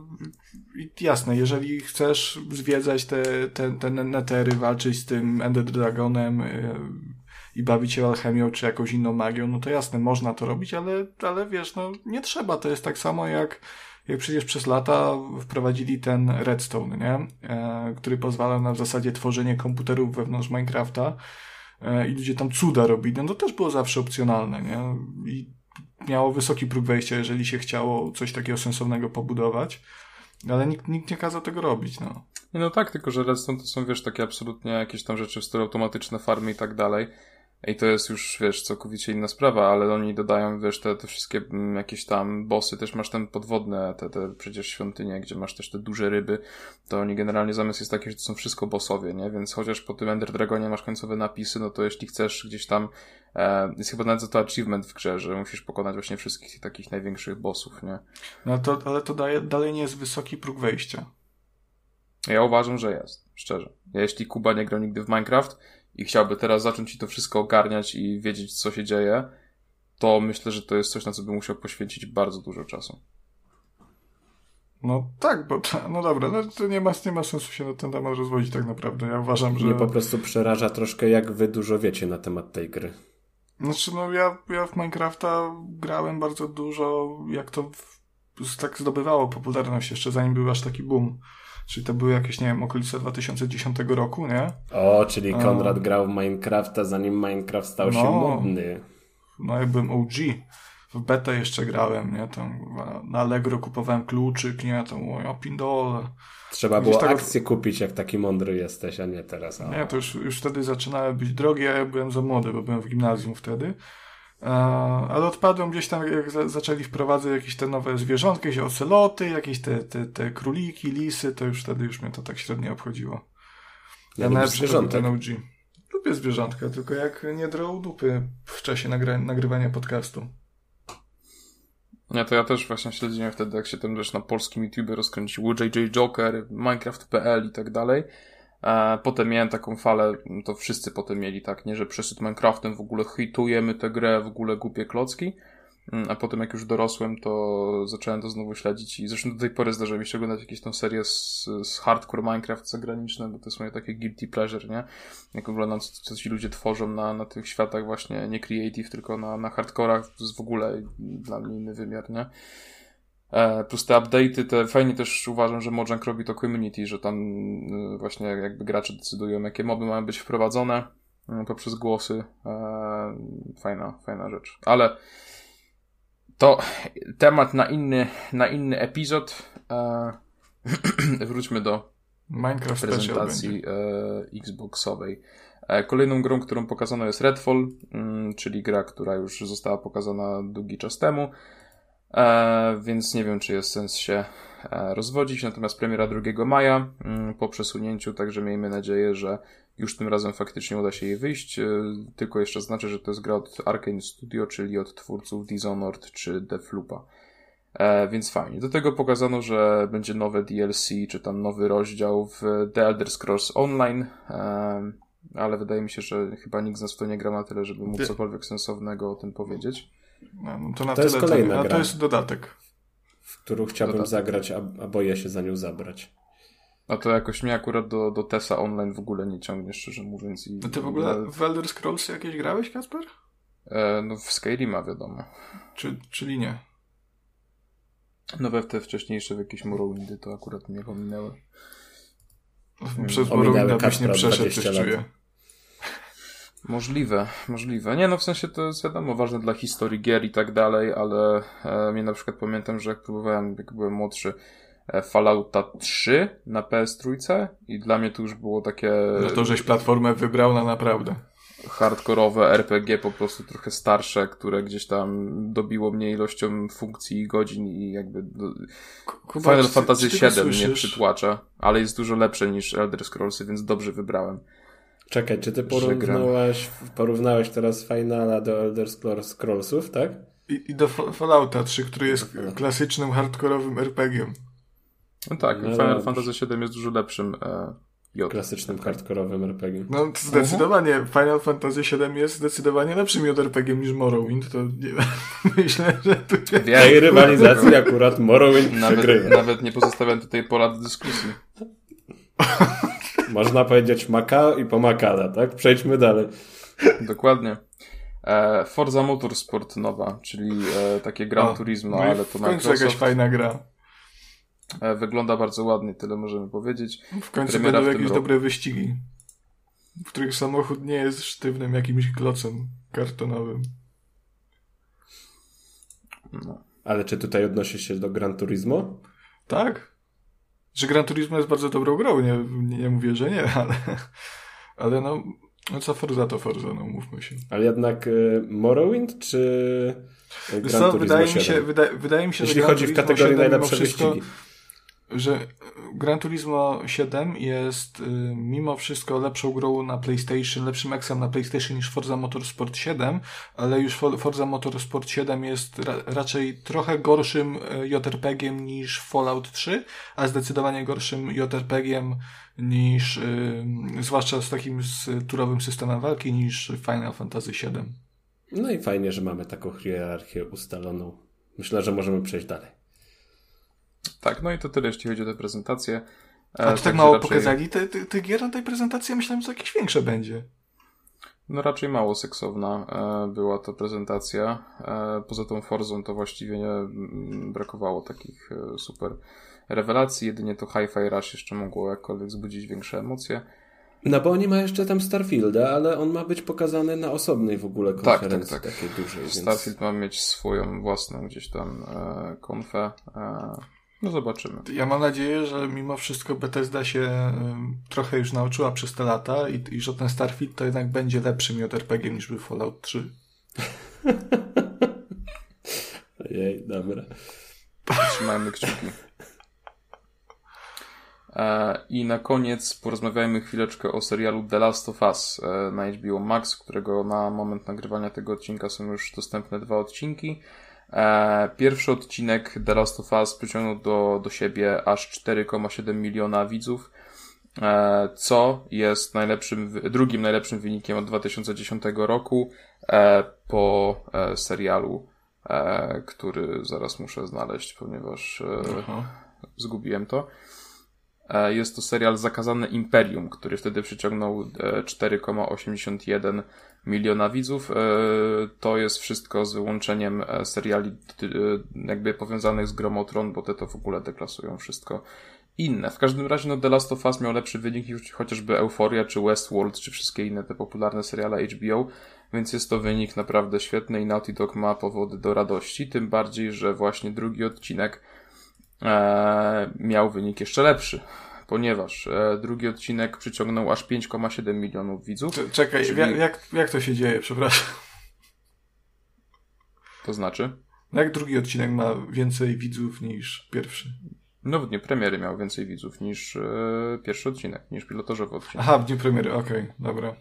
jasne, jeżeli chcesz zwiedzać te, te, te netery, walczyć z tym Ender Dragonem yy, i bawić się alchemią czy jakąś inną magią, no to jasne, można to robić, ale, ale wiesz, no nie trzeba. To jest tak samo jak przecież przez lata wprowadzili ten Redstone, nie? E, który pozwala na w zasadzie tworzenie komputerów wewnątrz Minecrafta e, i ludzie tam cuda robili, no to też było zawsze opcjonalne, nie? I miało wysoki próg wejścia, jeżeli się chciało coś takiego sensownego pobudować, ale nikt, nikt nie kazał tego robić, no.
No tak, tylko że Redstone to są, wiesz, takie absolutnie jakieś tam rzeczy w stylu automatyczne farmy i tak dalej. I to jest już, wiesz, całkowicie inna sprawa, ale oni dodają, wiesz, te, te wszystkie m, mm, jakieś tam bossy, też masz ten podwodne, te, te przecież świątynie, gdzie masz też te duże ryby, to oni generalnie zamysł jest taki, że to są wszystko bossowie, nie? Więc chociaż po tym Ender Dragonie masz końcowe napisy, no to jeśli chcesz gdzieś tam, e, jest chyba nawet za to achievement w grze, że musisz pokonać właśnie wszystkich takich największych bossów, nie?
No to, ale to daje, dalej nie jest wysoki próg wejścia.
Ja uważam, że jest, szczerze. Ja, jeśli Kuba nie grał nigdy w Minecraft, i chciałby teraz zacząć i to wszystko ogarniać i wiedzieć, co się dzieje, to myślę, że to jest coś, na co by musiał poświęcić bardzo dużo czasu.
No tak, bo no dobra, no to nie ma, nie ma sensu się na ten temat rozwodzić tak naprawdę. Ja uważam, że...
Mnie po prostu przeraża troszkę, jak wy dużo wiecie na temat tej gry.
Znaczy, no ja, ja w Minecrafta grałem bardzo dużo, jak to w, tak zdobywało popularność jeszcze zanim był aż taki boom. Czyli to były jakieś, nie wiem, okolice 2010 roku, nie?
O, czyli Konrad grał w Minecrafta zanim Minecraft stał no, się modny.
No, ja byłem OG. W betę jeszcze grałem, nie? Tam na Allegro kupowałem kluczyk, nie? Tam o pindole.
Trzeba było tego... akcję kupić, jak taki mądry jesteś, a nie teraz.
O. Nie, to już, już wtedy zaczynały być drogie, a ja byłem za młody, bo byłem w gimnazjum wtedy. Ale odpadłem gdzieś tam, jak zaczęli wprowadzać jakieś te nowe zwierzątki, jakieś oceloty, jakieś te, te, te króliki, lisy, to już wtedy już mnie to tak średnio obchodziło.
Ja, ja nawet zwierzątek.
OG. Lubię zwierzątka, tylko jak nie drą dupy w czasie nagry nagrywania podcastu.
Nie, to ja też właśnie śledziłem wtedy, jak się tam też na polskim YouTube rozkręciło JJ Joker, Minecraft.pl i tak dalej. E, potem miałem taką falę, to wszyscy potem mieli tak, nie, że przesyt Minecraftem w ogóle hitujemy tę grę, w ogóle głupie klocki. Mm, a potem jak już dorosłem, to zacząłem to znowu śledzić i zresztą do tej pory zdarza mi się oglądać jakieś tą serię z, z hardcore Minecraft zagraniczne, bo to jest moje takie guilty pleasure, nie? Jak oglądam, co, co ci ludzie tworzą na, na tych światach właśnie, nie creative, tylko na, na hardcorach, to jest w ogóle dla mnie inny wymiar, nie? E, plus te update'y, te fajnie też uważam, że Mojang robi to community, że tam y, właśnie jakby gracze decydują, jakie moby mają być wprowadzone y, poprzez głosy. E, fajna, fajna rzecz. Ale to temat na inny, na inny epizod. E, wróćmy do
Minecraft
prezentacji e, Xboxowej. E, kolejną grą, którą pokazano jest Redfall, mm, czyli gra, która już została pokazana długi czas temu. E, więc nie wiem, czy jest sens się e, rozwodzić. Natomiast premiera 2 maja mm, po przesunięciu, także miejmy nadzieję, że już tym razem faktycznie uda się jej wyjść. E, tylko jeszcze znaczę, że to jest gra od Arkane Studio, czyli od twórców Dishonored czy Deathloopa. E, więc fajnie. Do tego pokazano, że będzie nowe DLC, czy tam nowy rozdział w The Elder Scrolls Online, e, ale wydaje mi się, że chyba nikt z nas w to nie gra na tyle, żeby móc cokolwiek sensownego o tym powiedzieć.
No, no to na
to
tyle
jest kolejna
to,
gra.
to jest dodatek.
W którą chciałbym
Dodatek.
zagrać, a, a boję się za nią zabrać.
A to jakoś mnie akurat do, do TESA Online w ogóle nie ciągnie, szczerze mówiąc. I,
No ty w ogóle w Elder Scrolls jakieś grałeś, Kasper?
E, no w Skyrima wiadomo.
Czy, czyli nie?
No we te wcześniejsze w jakieś Morrowindy to akurat mnie ominęły.
Przez
Ominęły
Morrowinda byś nie przeszedł,
20
coś
lat.
czuję.
Możliwe, możliwe. Nie no, w sensie to jest wiadomo, ważne dla historii gier i tak dalej, ale e, mnie na przykład pamiętam, że jak próbowałem, jak byłem młodszy, e, Fallouta 3 na PS3 i dla mnie to już było takie
No to żeś platformę wybrał na naprawdę.
hardkorowe RPG, po prostu trochę starsze, które gdzieś tam dobiło mnie ilością funkcji i godzin i jakby do...
Kuba,
Final Fantasy VII mnie przytłacza, ale jest dużo lepsze niż Elder Scrollsy, więc dobrze wybrałem.
Czekaj, czy ty porównałeś, porównałeś teraz Finala do Elder Scrolls- Scrollsów, tak?
I, I do Fa- Fallouta 3, który jest klasycznym, hardkorowym RPG-iem.
No tak,
No
Final
dobrze.
Fantasy VII jest dużo lepszym e, J.
Klasycznym hardkorowym RPG.
No to zdecydowanie Final Fantasy VII jest zdecydowanie lepszym JRPG-iem niż Morrowind, to nie, myślę, że tu nie...
W tej rywalizacji akurat Morrowind
Nawet,
przegrywa.
nawet nie pozostawiam tutaj pola do dyskusji.
Można powiedzieć maka i pomakala, tak? Przejdźmy dalej.
Dokładnie. E, Forza Motorsport nowa, czyli e, takie Gran
O,
Turismo,
no
ale to
w końcu jakaś
Microsoft.
fajna gra.
E, wygląda bardzo ładnie, tyle możemy powiedzieć.
W końcu
Premiera
będą
w
jakieś
roku.
dobre wyścigi, w których samochód nie jest sztywnym jakimś klocem kartonowym.
No.
Ale czy tutaj odnosi się do Gran Turismo?
Tak? Że Gran Turismo jest bardzo dobrą grą, nie, nie, mówię, że nie, ale, ale no, no co Forza to Forza, no mówmy się.
Ale jednak y, Morrowind czy
Wiesz
Gran
co,
Turismo
wydaje, mi
7?
się, wydaje, wydaje mi się,
Jeśli
że Gran
chodzi w
Turismo
kategorii
7 mimo
najlepsze
wszystko,
wyścigi.
Że Gran Turismo 7 jest y, mimo wszystko lepszą grą na PlayStation, lepszym eksem na PlayStation niż Forza Motorsport 7, ale już Fo- Forza Motorsport 7 jest ra raczej trochę gorszym y, JRPG-iem niż Fallout 3, a zdecydowanie gorszym JRPG-iem niż, y, zwłaszcza z takim z turowym systemem walki niż Final Fantasy 7.
No i fajnie, że mamy taką hierarchię ustaloną. Myślę, że możemy przejść dalej.
Tak, no i to tyle, jeśli chodzi o tę prezentację. E,
A tu tak
także
mało
raczej-
pokazali te, te, te gier na tej prezentacji, ja myślałem, że jakieś większe będzie.
No raczej mało seksowna e, była to prezentacja. E, poza tą Forzą to właściwie nie mm, brakowało takich e, super rewelacji. Jedynie to Hi-Fi Rush jeszcze mogło jakkolwiek wzbudzić większe emocje.
No bo oni ma jeszcze tam Starfielda, ale on ma być pokazany na osobnej w ogóle
tak,
konferencji
tak.
takiej dużej. Więc...
Starfield ma mieć swoją własną gdzieś tam e, konfę. E, no zobaczymy.
Ja mam nadzieję, że mimo wszystko Bethesda się trochę już nauczyła przez te lata i, i że ten Starfield to jednak będzie lepszym JRPG niż był Fallout 3.
Jej, dobra.
Trzymajmy kciuki. E, I na koniec porozmawiajmy chwileczkę o serialu The Last of Us e, na HBO Max, którego na moment nagrywania tego odcinka są już dostępne dwa odcinki. E, Pierwszy odcinek The Last of Us przyciągnął do, do siebie aż 4,7 miliona widzów. e, co jest najlepszym, drugim najlepszym wynikiem od 2010 roku e, po serialu, który zaraz muszę znaleźć, ponieważ zgubiłem to. Jest to serial Zakazane Imperium, który wtedy przyciągnął 4,81 miliona widzów. To jest wszystko z wyłączeniem seriali jakby powiązanych z Gromotron, bo te to w ogóle deklasują wszystko inne. W każdym razie no The Last of Us miał lepszy wynik niż chociażby Euphoria, czy Westworld, czy wszystkie inne te popularne seriale HBO, więc jest to wynik naprawdę świetny i Naughty Dog ma powody do radości, tym bardziej, że właśnie drugi odcinek e, miał wynik jeszcze lepszy. Ponieważ e, drugi odcinek przyciągnął aż 5,7 milionów widzów.
Czekaj, czyli... jak, jak to się dzieje, przepraszam?
To znaczy?
Jak drugi odcinek ma więcej widzów niż pierwszy?
No w dniu premiery miał więcej widzów niż e, pierwszy odcinek, niż pilotażowy odcinek.
Aha, w dniu premiery, okej, okay, dobra.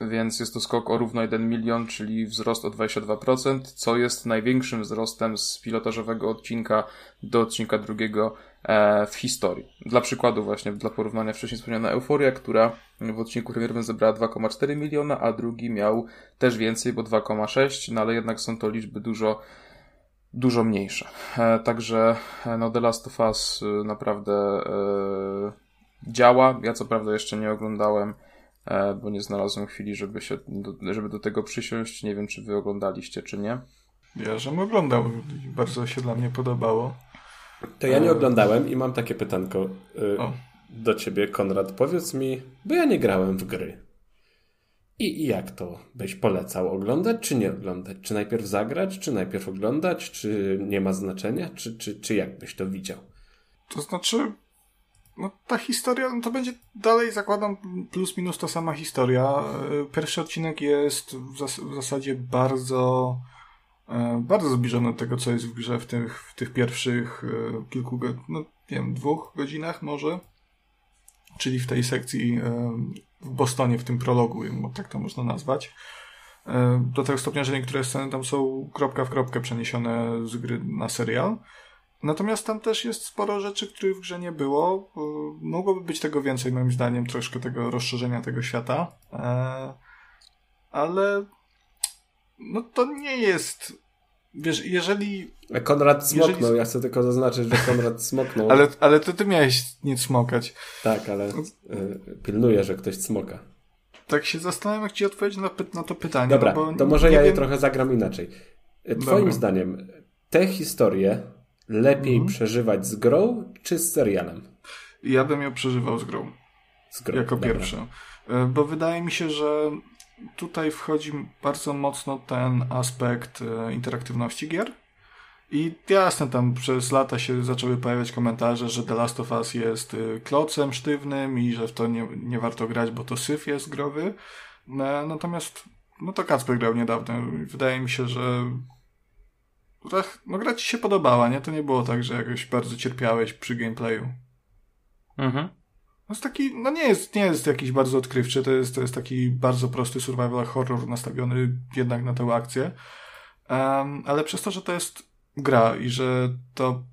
Więc jest to skok o równo 1 milion, czyli wzrost o 22%, co jest największym wzrostem z pilotażowego odcinka do odcinka drugiego w historii. Dla przykładu właśnie, dla porównania wcześniej wspomniana Euforia, która w odcinku premierowym zebrała 2,4 miliona, a drugi miał też więcej, bo 2,6, no ale jednak są to liczby dużo dużo mniejsze. E, także e, no The Last of Us e, naprawdę działa. Ja co prawda jeszcze nie oglądałem, bo nie znalazłem chwili, żeby się, żeby do tego przysiąść. Nie wiem, czy wy oglądaliście, czy nie.
Ja, żem oglądał. Bardzo się dla mnie podobało.
To ja nie oglądałem i mam takie pytanko o. do ciebie, Konrad. Powiedz mi, bo ja nie grałem w gry. I jak to byś polecał? Oglądać czy nie oglądać? Czy najpierw zagrać, czy najpierw oglądać? Czy nie ma znaczenia? Czy, czy, czy jak byś to widział?
To znaczy, no ta historia, no to będzie dalej, zakładam, plus minus ta sama historia. Pierwszy odcinek jest w, zas w zasadzie bardzo, e, bardzo zbliżony do tego, co jest w grze w tych, w tych pierwszych e, kilku, no nie wiem, dwóch godzinach może. Czyli w tej sekcji e, w Bostonie, w tym prologu, tak to można nazwać. E, do tego stopnia, że niektóre sceny tam są kropka w kropkę przeniesione z gry na serial. Natomiast tam też jest sporo rzeczy, których w grze nie było. E, mogłoby być tego więcej, moim zdaniem, troszkę tego rozszerzenia tego świata. E, ale no to nie jest. Wiesz, jeżeli.
Konrad smoknął, jeżeli... ja chcę tylko zaznaczyć, że Konrad smoknął.
ale, ale to ty miałeś nic smokać.
Tak, ale y, pilnuję, że ktoś smoka.
Tak się zastanawiam, jak ci odpowiedzieć na, na to pytanie.
Dobra, no to może ja wiem... je trochę zagram inaczej. Y, twoim Dobra. zdaniem, te historie lepiej mhm. przeżywać z grą czy z serialem?
Ja bym ją przeżywał z grą. Z grą. Jako pierwsze. Y, bo wydaje mi się, że tutaj wchodzi bardzo mocno ten aspekt e, interaktywności gier. I jasne, tam przez lata się zaczęły pojawiać komentarze, że The Last of Us jest e, klocem sztywnym i że w to nie, nie warto grać, bo to syf jest growy. E, natomiast, no to Kacper grał niedawno. Wydaje mi się, że no gra ci się podobała, nie? To nie było tak, że jakoś bardzo cierpiałeś przy gameplayu. Mhm. No jest taki, no nie jest, nie jest jakiś bardzo odkrywczy, to jest, to jest taki bardzo prosty survival horror nastawiony jednak na tę akcję. Um, ale przez to, że to jest gra i że to,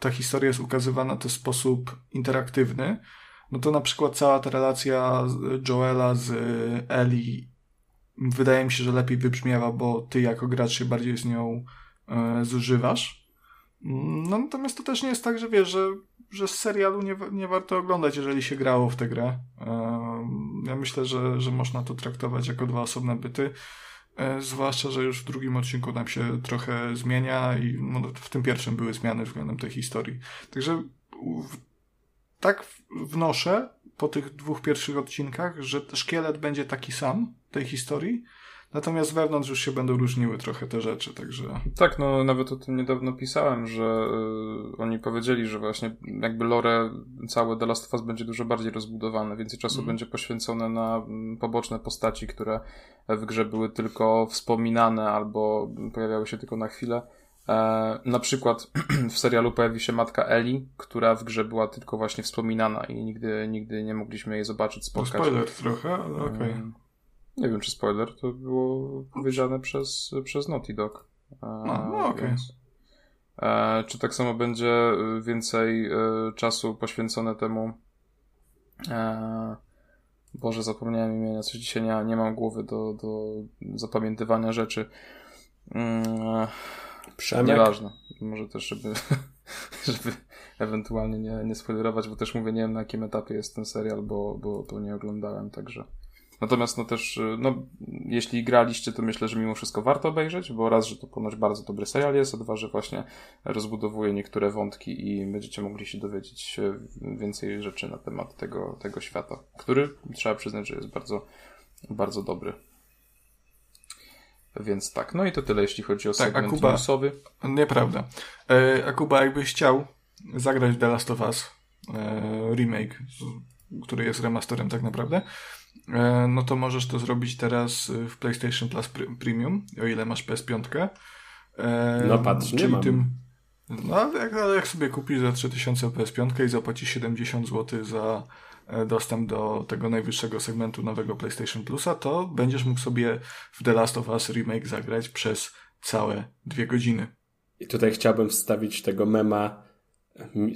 ta historia jest ukazywana w sposób interaktywny, no to na przykład cała ta relacja Joela z Eli wydaje mi się, że lepiej wybrzmiewa, bo ty jako gracz się bardziej z nią e, zużywasz. No natomiast to też nie jest tak, że wiesz, że że serialu nie, nie warto oglądać, jeżeli się grało w tę grę. Ja myślę, że, że można to traktować jako dwa osobne byty. E, zwłaszcza, że już w drugim odcinku nam się trochę zmienia i no, w tym pierwszym były zmiany względem tej historii. Także tak wnoszę po tych dwóch pierwszych odcinkach, że szkielet będzie taki sam tej historii, Natomiast wewnątrz już się będą różniły trochę te rzeczy, także...
Tak, no nawet o tym niedawno pisałem, że y, oni powiedzieli, że właśnie jakby lore całe The Last of Us będzie dużo bardziej rozbudowane, więcej czasu mm. będzie poświęcone na mm, poboczne postaci, które w grze były tylko wspominane albo pojawiały się tylko na chwilę. E, na przykład w serialu pojawi się matka Eli, która w grze była tylko właśnie wspominana i nigdy, nigdy nie mogliśmy jej zobaczyć, spotkać.
No spoiler trochę, ale okej. Okay.
Nie wiem, czy spoiler, to było powiedziane przez, przez Naughty Dog.
E, no, no okej. Okay.
E, czy tak samo będzie więcej e, czasu poświęcone temu E, Boże, zapomniałem imienia, coś dzisiaj nie, nie mam głowy do, do zapamiętywania rzeczy. Mm,
Przemek?
Nieważne. Może też, żeby, żeby ewentualnie nie, nie spoilerować, bo też mówię, nie wiem na jakim etapie jest ten serial, bo, bo to nie oglądałem, także. Natomiast no też, no, jeśli graliście, to myślę, że mimo wszystko warto obejrzeć, bo raz, że to ponoć bardzo dobry serial jest, a dwa, że właśnie rozbudowuje niektóre wątki i będziecie mogli się dowiedzieć więcej rzeczy na temat tego, tego świata, który trzeba przyznać, że jest bardzo, bardzo dobry. Więc tak, no i to tyle, jeśli chodzi o tak, segment Akuba, newsowy.
Nieprawda. E, Akuba, jakbyś chciał zagrać The Last of Us e, remake, który jest remasterem tak naprawdę, no to możesz to zrobić teraz w PlayStation Plus Premium, o ile masz PS5.
E, no patrz, nie mam. Tym,
no, jak, jak sobie kupisz za 3000 PS5 i zapłacisz 70 zł za E, dostęp do tego najwyższego segmentu nowego PlayStation Plusa, to będziesz mógł sobie w The Last of Us Remake zagrać przez całe dwie godziny.
I tutaj chciałbym wstawić tego mema.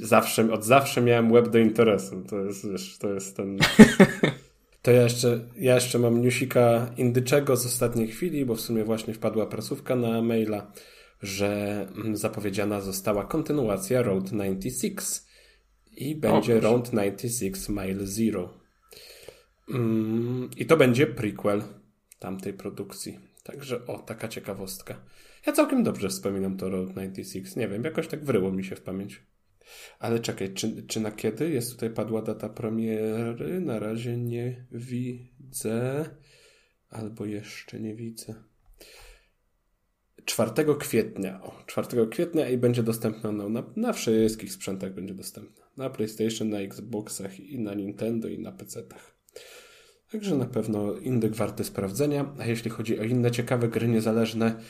Zawsze, od zawsze miałem web do interesu. To jest, wiesz, to jest ten. To ja jeszcze, ja jeszcze mam newsika indyczego z ostatniej chwili, bo w sumie właśnie wpadła prasówka na maila, że zapowiedziana została kontynuacja Road 96 i będzie o, Round 96 Mile Zero. Mm, I to będzie prequel tamtej produkcji. Także o, taka ciekawostka. Ja całkiem dobrze wspominam to Road 96. Nie wiem, jakoś tak wryło mi się w pamięć. Ale czekaj, czy, czy na kiedy? Jest tutaj padła data premiery? Na razie nie widzę. Albo jeszcze nie widzę. 4 kwietnia. O, 4 kwietnia i będzie dostępna na, na, wszystkich sprzętach będzie dostępna. Na PlayStation, na Xboxach i na Nintendo i na PC-tach. Także na pewno indyk warty sprawdzenia. A jeśli chodzi o inne ciekawe gry niezależne,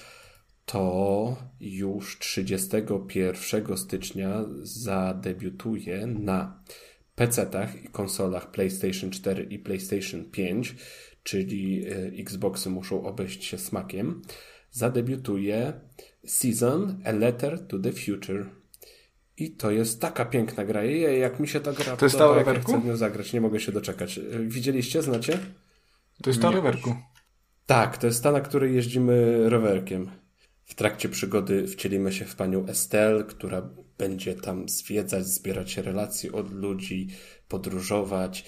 to już 31 stycznia zadebiutuje na PC-tach i konsolach PlayStation 4 i PlayStation 5, czyli e, Xboxy muszą obejść się smakiem zadebiutuje Season A Letter to the Future. I to jest taka piękna gra. Jej, jak mi się ta gra
to jest podoba, jak chcę
w nią zagrać. Nie mogę się doczekać. Widzieliście? Znacie?
To jest ta rowerku.
Tak, to jest ta, na której jeździmy rowerkiem. W trakcie przygody wcielimy się w panią Estelle, która będzie tam zwiedzać, zbierać relacje od ludzi, podróżować.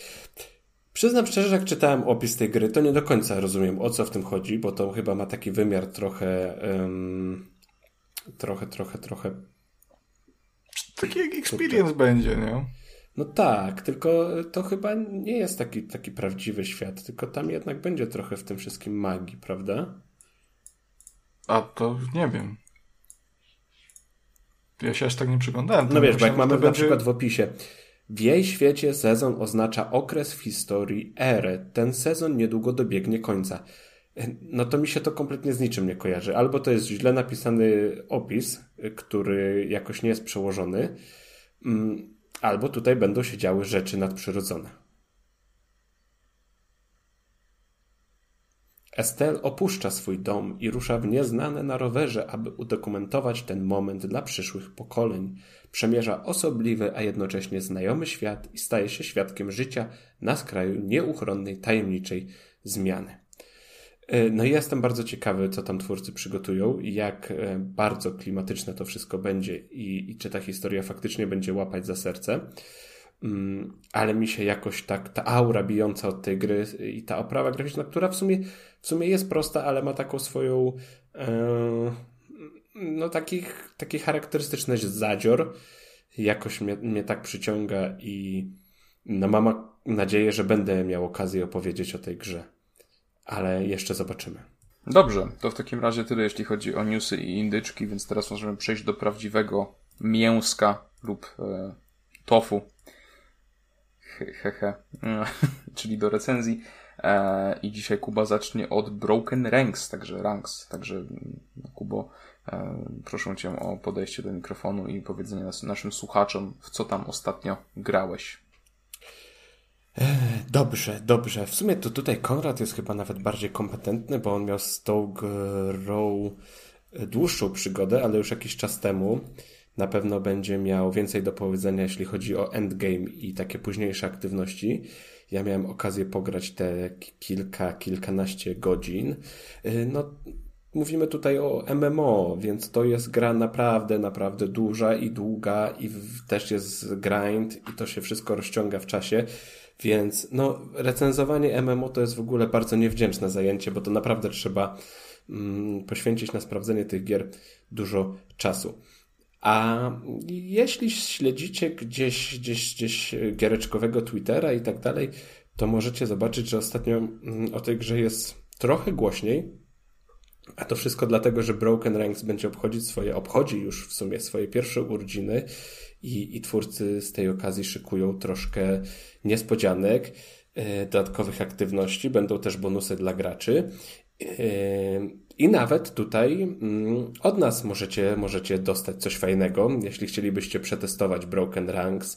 Przyznam szczerze, że jak czytałem opis tej gry, to nie do końca rozumiem o co w tym chodzi, bo to chyba ma taki wymiar trochę. Um, trochę, trochę, trochę.
Taki jak experience będzie, nie?
No tak, tylko to chyba nie jest taki, taki prawdziwy świat, tylko tam jednak będzie trochę w tym wszystkim magii, prawda?
A to nie wiem. Ja się aż tak nie przyglądałem.
No wiesz, bo jak mamy na będzie... przykład w opisie w jej świecie sezon oznacza okres w historii, erę. Ten sezon niedługo dobiegnie końca. No to mi się to kompletnie z niczym nie kojarzy. Albo to jest źle napisany opis, który jakoś nie jest przełożony, mm, albo tutaj będą się działy rzeczy nadprzyrodzone. Estelle opuszcza swój dom i rusza w nieznane na rowerze, aby udokumentować ten moment dla przyszłych pokoleń. Przemierza osobliwy, a jednocześnie znajomy świat i staje się świadkiem życia na skraju nieuchronnej, tajemniczej zmiany. E, no i jestem bardzo ciekawy, co tam twórcy przygotują i jak e, bardzo klimatyczne to wszystko będzie i, i czy ta historia faktycznie będzie łapać za serce. Mm, ale mi się jakoś tak ta aura bijąca od tej gry i ta oprawa graficzna, która w sumie, w sumie jest prosta, ale ma taką swoją e, no takich, taki charakterystyczny zadzior jakoś mnie, mnie tak przyciąga i no mam nadzieję, że będę miał okazję opowiedzieć o tej grze. Ale jeszcze zobaczymy.
Dobrze, to w takim razie tyle jeśli chodzi o newsy i indyczki, więc teraz możemy przejść do prawdziwego mięska lub e, tofu hehe, czyli do recenzji. E, I dzisiaj Kuba zacznie od Broken Ranks, także Ranks. Także mm, Kubo, e, proszę Cię o podejście do mikrofonu i powiedzenie nas, naszym słuchaczom, w co tam ostatnio grałeś.
E, dobrze, dobrze. W sumie to tutaj Konrad jest chyba nawet bardziej kompetentny, bo on miał z tą grą dłuższą przygodę, ale już jakiś czas temu. Na pewno będzie miał więcej do powiedzenia, jeśli chodzi o endgame i takie późniejsze aktywności. Ja miałem okazję pograć te kilka, kilkanaście godzin. Y, no, mówimy tutaj o MMO, więc to jest gra naprawdę, naprawdę duża i długa i też jest grind i to się wszystko rozciąga w czasie. Więc no, recenzowanie MMO to jest w ogóle bardzo niewdzięczne zajęcie, bo to naprawdę trzeba mm, poświęcić na sprawdzenie tych gier dużo czasu. A jeśli śledzicie gdzieś, gdzieś, gdzieś giereczkowego Twittera i tak dalej, to możecie zobaczyć, że ostatnio mm, o tej grze jest trochę głośniej. A to wszystko dlatego, że Broken Ranks będzie obchodzić swoje, obchodzi już w sumie swoje pierwsze urodziny i, i twórcy z tej okazji szykują troszkę niespodzianek, e, dodatkowych aktywności, będą też bonusy dla graczy. I nawet tutaj mm, od nas możecie, możecie dostać coś fajnego. Jeśli chcielibyście przetestować Broken Ranks,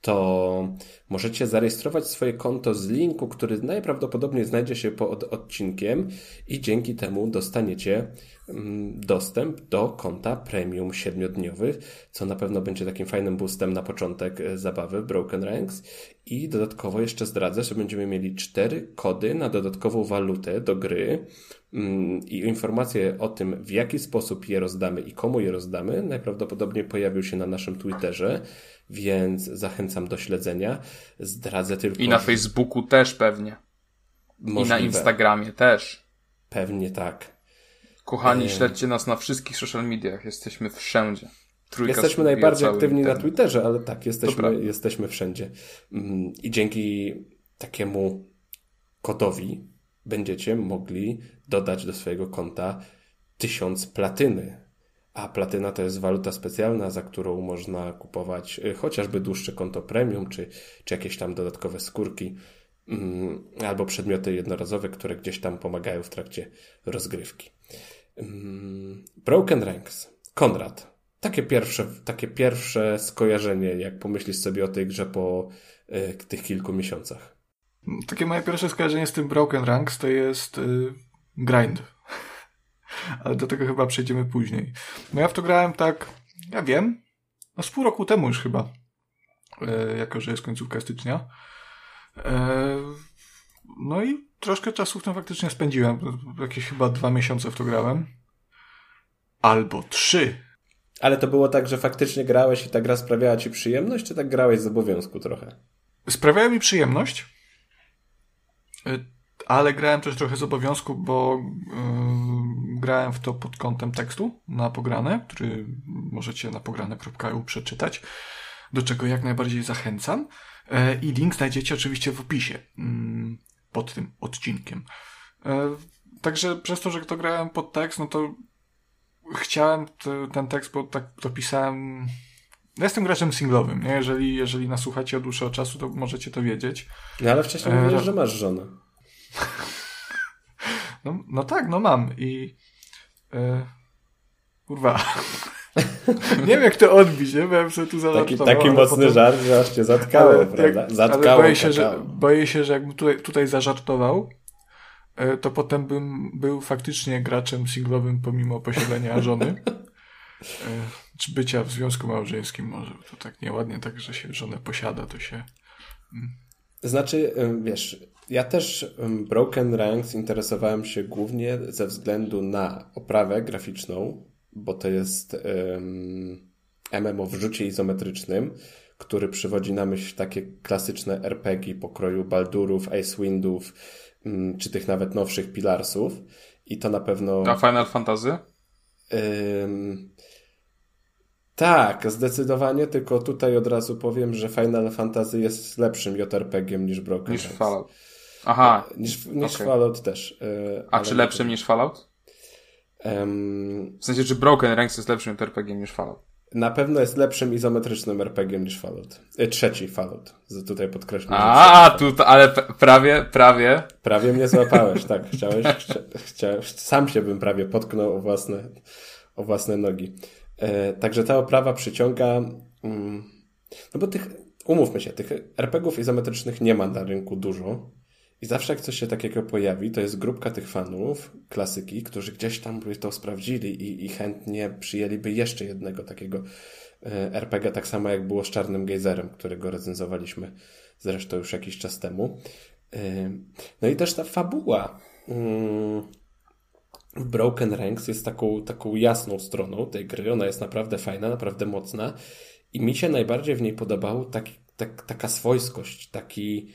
to możecie zarejestrować swoje konto z linku, który najprawdopodobniej znajdzie się pod odcinkiem i dzięki temu dostaniecie mm, dostęp do konta premium siedmiodniowych, co na pewno będzie takim fajnym boostem na początek e, zabawy Broken Ranks i dodatkowo jeszcze zdradzę, że będziemy mieli cztery kody na dodatkową walutę do gry mm, i informacje o tym, w jaki sposób je rozdamy i komu je rozdamy, najprawdopodobniej pojawił się na naszym Twitterze więc zachęcam do śledzenia. Zdradzę tylko.
I na Facebooku też pewnie. Możliwe. I na Instagramie też.
Pewnie tak.
Kochani, śledźcie nas na wszystkich social mediach. Jesteśmy wszędzie.
Trójka jesteśmy najbardziej aktywni ten... na Twitterze, ale tak, jesteśmy, jesteśmy wszędzie. Mm, I dzięki takiemu kodowi będziecie mogli dodać do swojego konta tysiąc platyny a platyna to jest waluta specjalna, za którą można kupować y, chociażby dłuższe konto premium, czy, czy jakieś tam dodatkowe skórki, mm, albo przedmioty jednorazowe, które gdzieś tam pomagają w trakcie rozgrywki. Mm, Broken Ranks. Konrad. Takie pierwsze, takie pierwsze skojarzenie, jak pomyślisz sobie o tej grze po y, tych kilku miesiącach.
Takie moje pierwsze skojarzenie z tym Broken Ranks to jest y, grind ale do tego chyba przejdziemy później. No ja w to grałem tak, ja wiem, no z pół roku temu już chyba, e, jako że jest końcówka stycznia. E, no i troszkę czasu w tym faktycznie spędziłem. Jakieś chyba dwa miesiące w to grałem. Albo trzy.
Ale to było tak, że faktycznie grałeś i ta gra sprawiała ci przyjemność, czy tak grałeś z obowiązku trochę?
Sprawiała mi przyjemność. Ale grałem też trochę z obowiązku, bo yy, grałem w to pod kątem tekstu na pograne, który możecie na pograne.eu przeczytać, do czego jak najbardziej zachęcam. Yy, I link znajdziecie oczywiście w opisie yy, pod tym odcinkiem. E, także przez to, że to grałem pod tekst, no to chciałem te, ten tekst, bo tak to pisałem. Ja jestem graczem singlowym, nie? Jeżeli, jeżeli nasłuchacie od dłuższego czasu, to możecie to wiedzieć.
No ale wcześniej e, mówiłeś, że masz żonę.
No, no tak, no mam i e, kurwa. nie wiem jak to odbić, nie? Byłem sobie tu
Taki, taki mocny potem... żart, że aż cię zatkało, ale, prawda? Jak, Zatkało, ale
boję się, że, boję się, że jakbym tutaj, tutaj zażartował, e, to potem bym był faktycznie graczem singlowym pomimo posiadania żony. E, czy bycia w związku małżeńskim może. To tak nieładnie, tak, że się żonę posiada, to się...
Mm. Znaczy, wiesz, ja też Broken Ranks interesowałem się głównie ze względu na oprawę graficzną, bo to jest um, MMO w rzucie izometrycznym, który przywodzi na myśl takie klasyczne RPG pokroju Baldurów, Icewindów, um, czy tych nawet nowszych Pilarsów. I to na pewno...
A Final Fantasy?
Um, tak, zdecydowanie, tylko tutaj od razu powiem, że Final Fantasy jest lepszym JRPG-iem niż Broken
Niż Fallout. Aha.
E, niż, niż okay. Fallout też.
E, A czy lepszym niż Fallout? Um, w sensie, czy Broken Ranks jest lepszym RPG niż Fallout?
Na pewno jest lepszym izometrycznym RPG niż Fallout. E, trzeci Fallout. Tutaj podkreślam.
A, tu, ale prawie, prawie.
Prawie mnie złapałeś, tak. Chciałeś, chcia, chciałeś, sam się bym prawie potknął o własne, o własne nogi. E, także ta oprawa przyciąga, mm, no bo tych, umówmy się, tych RPGów izometrycznych nie ma na rynku dużo. I zawsze jak coś się takiego pojawi, to jest grupka tych fanów klasyki, którzy gdzieś tam by to sprawdzili i, i chętnie przyjęliby jeszcze jednego takiego e, RPG, tak samo jak było z Czarnym Gejzerem, którego recenzowaliśmy zresztą już jakiś czas temu. E, no i też ta fabuła mm, Broken Ranks jest taką, taką jasną stroną tej gry. Ona jest naprawdę fajna, naprawdę mocna i mi się najbardziej w niej podobał taki, tak, taka swojskość, taki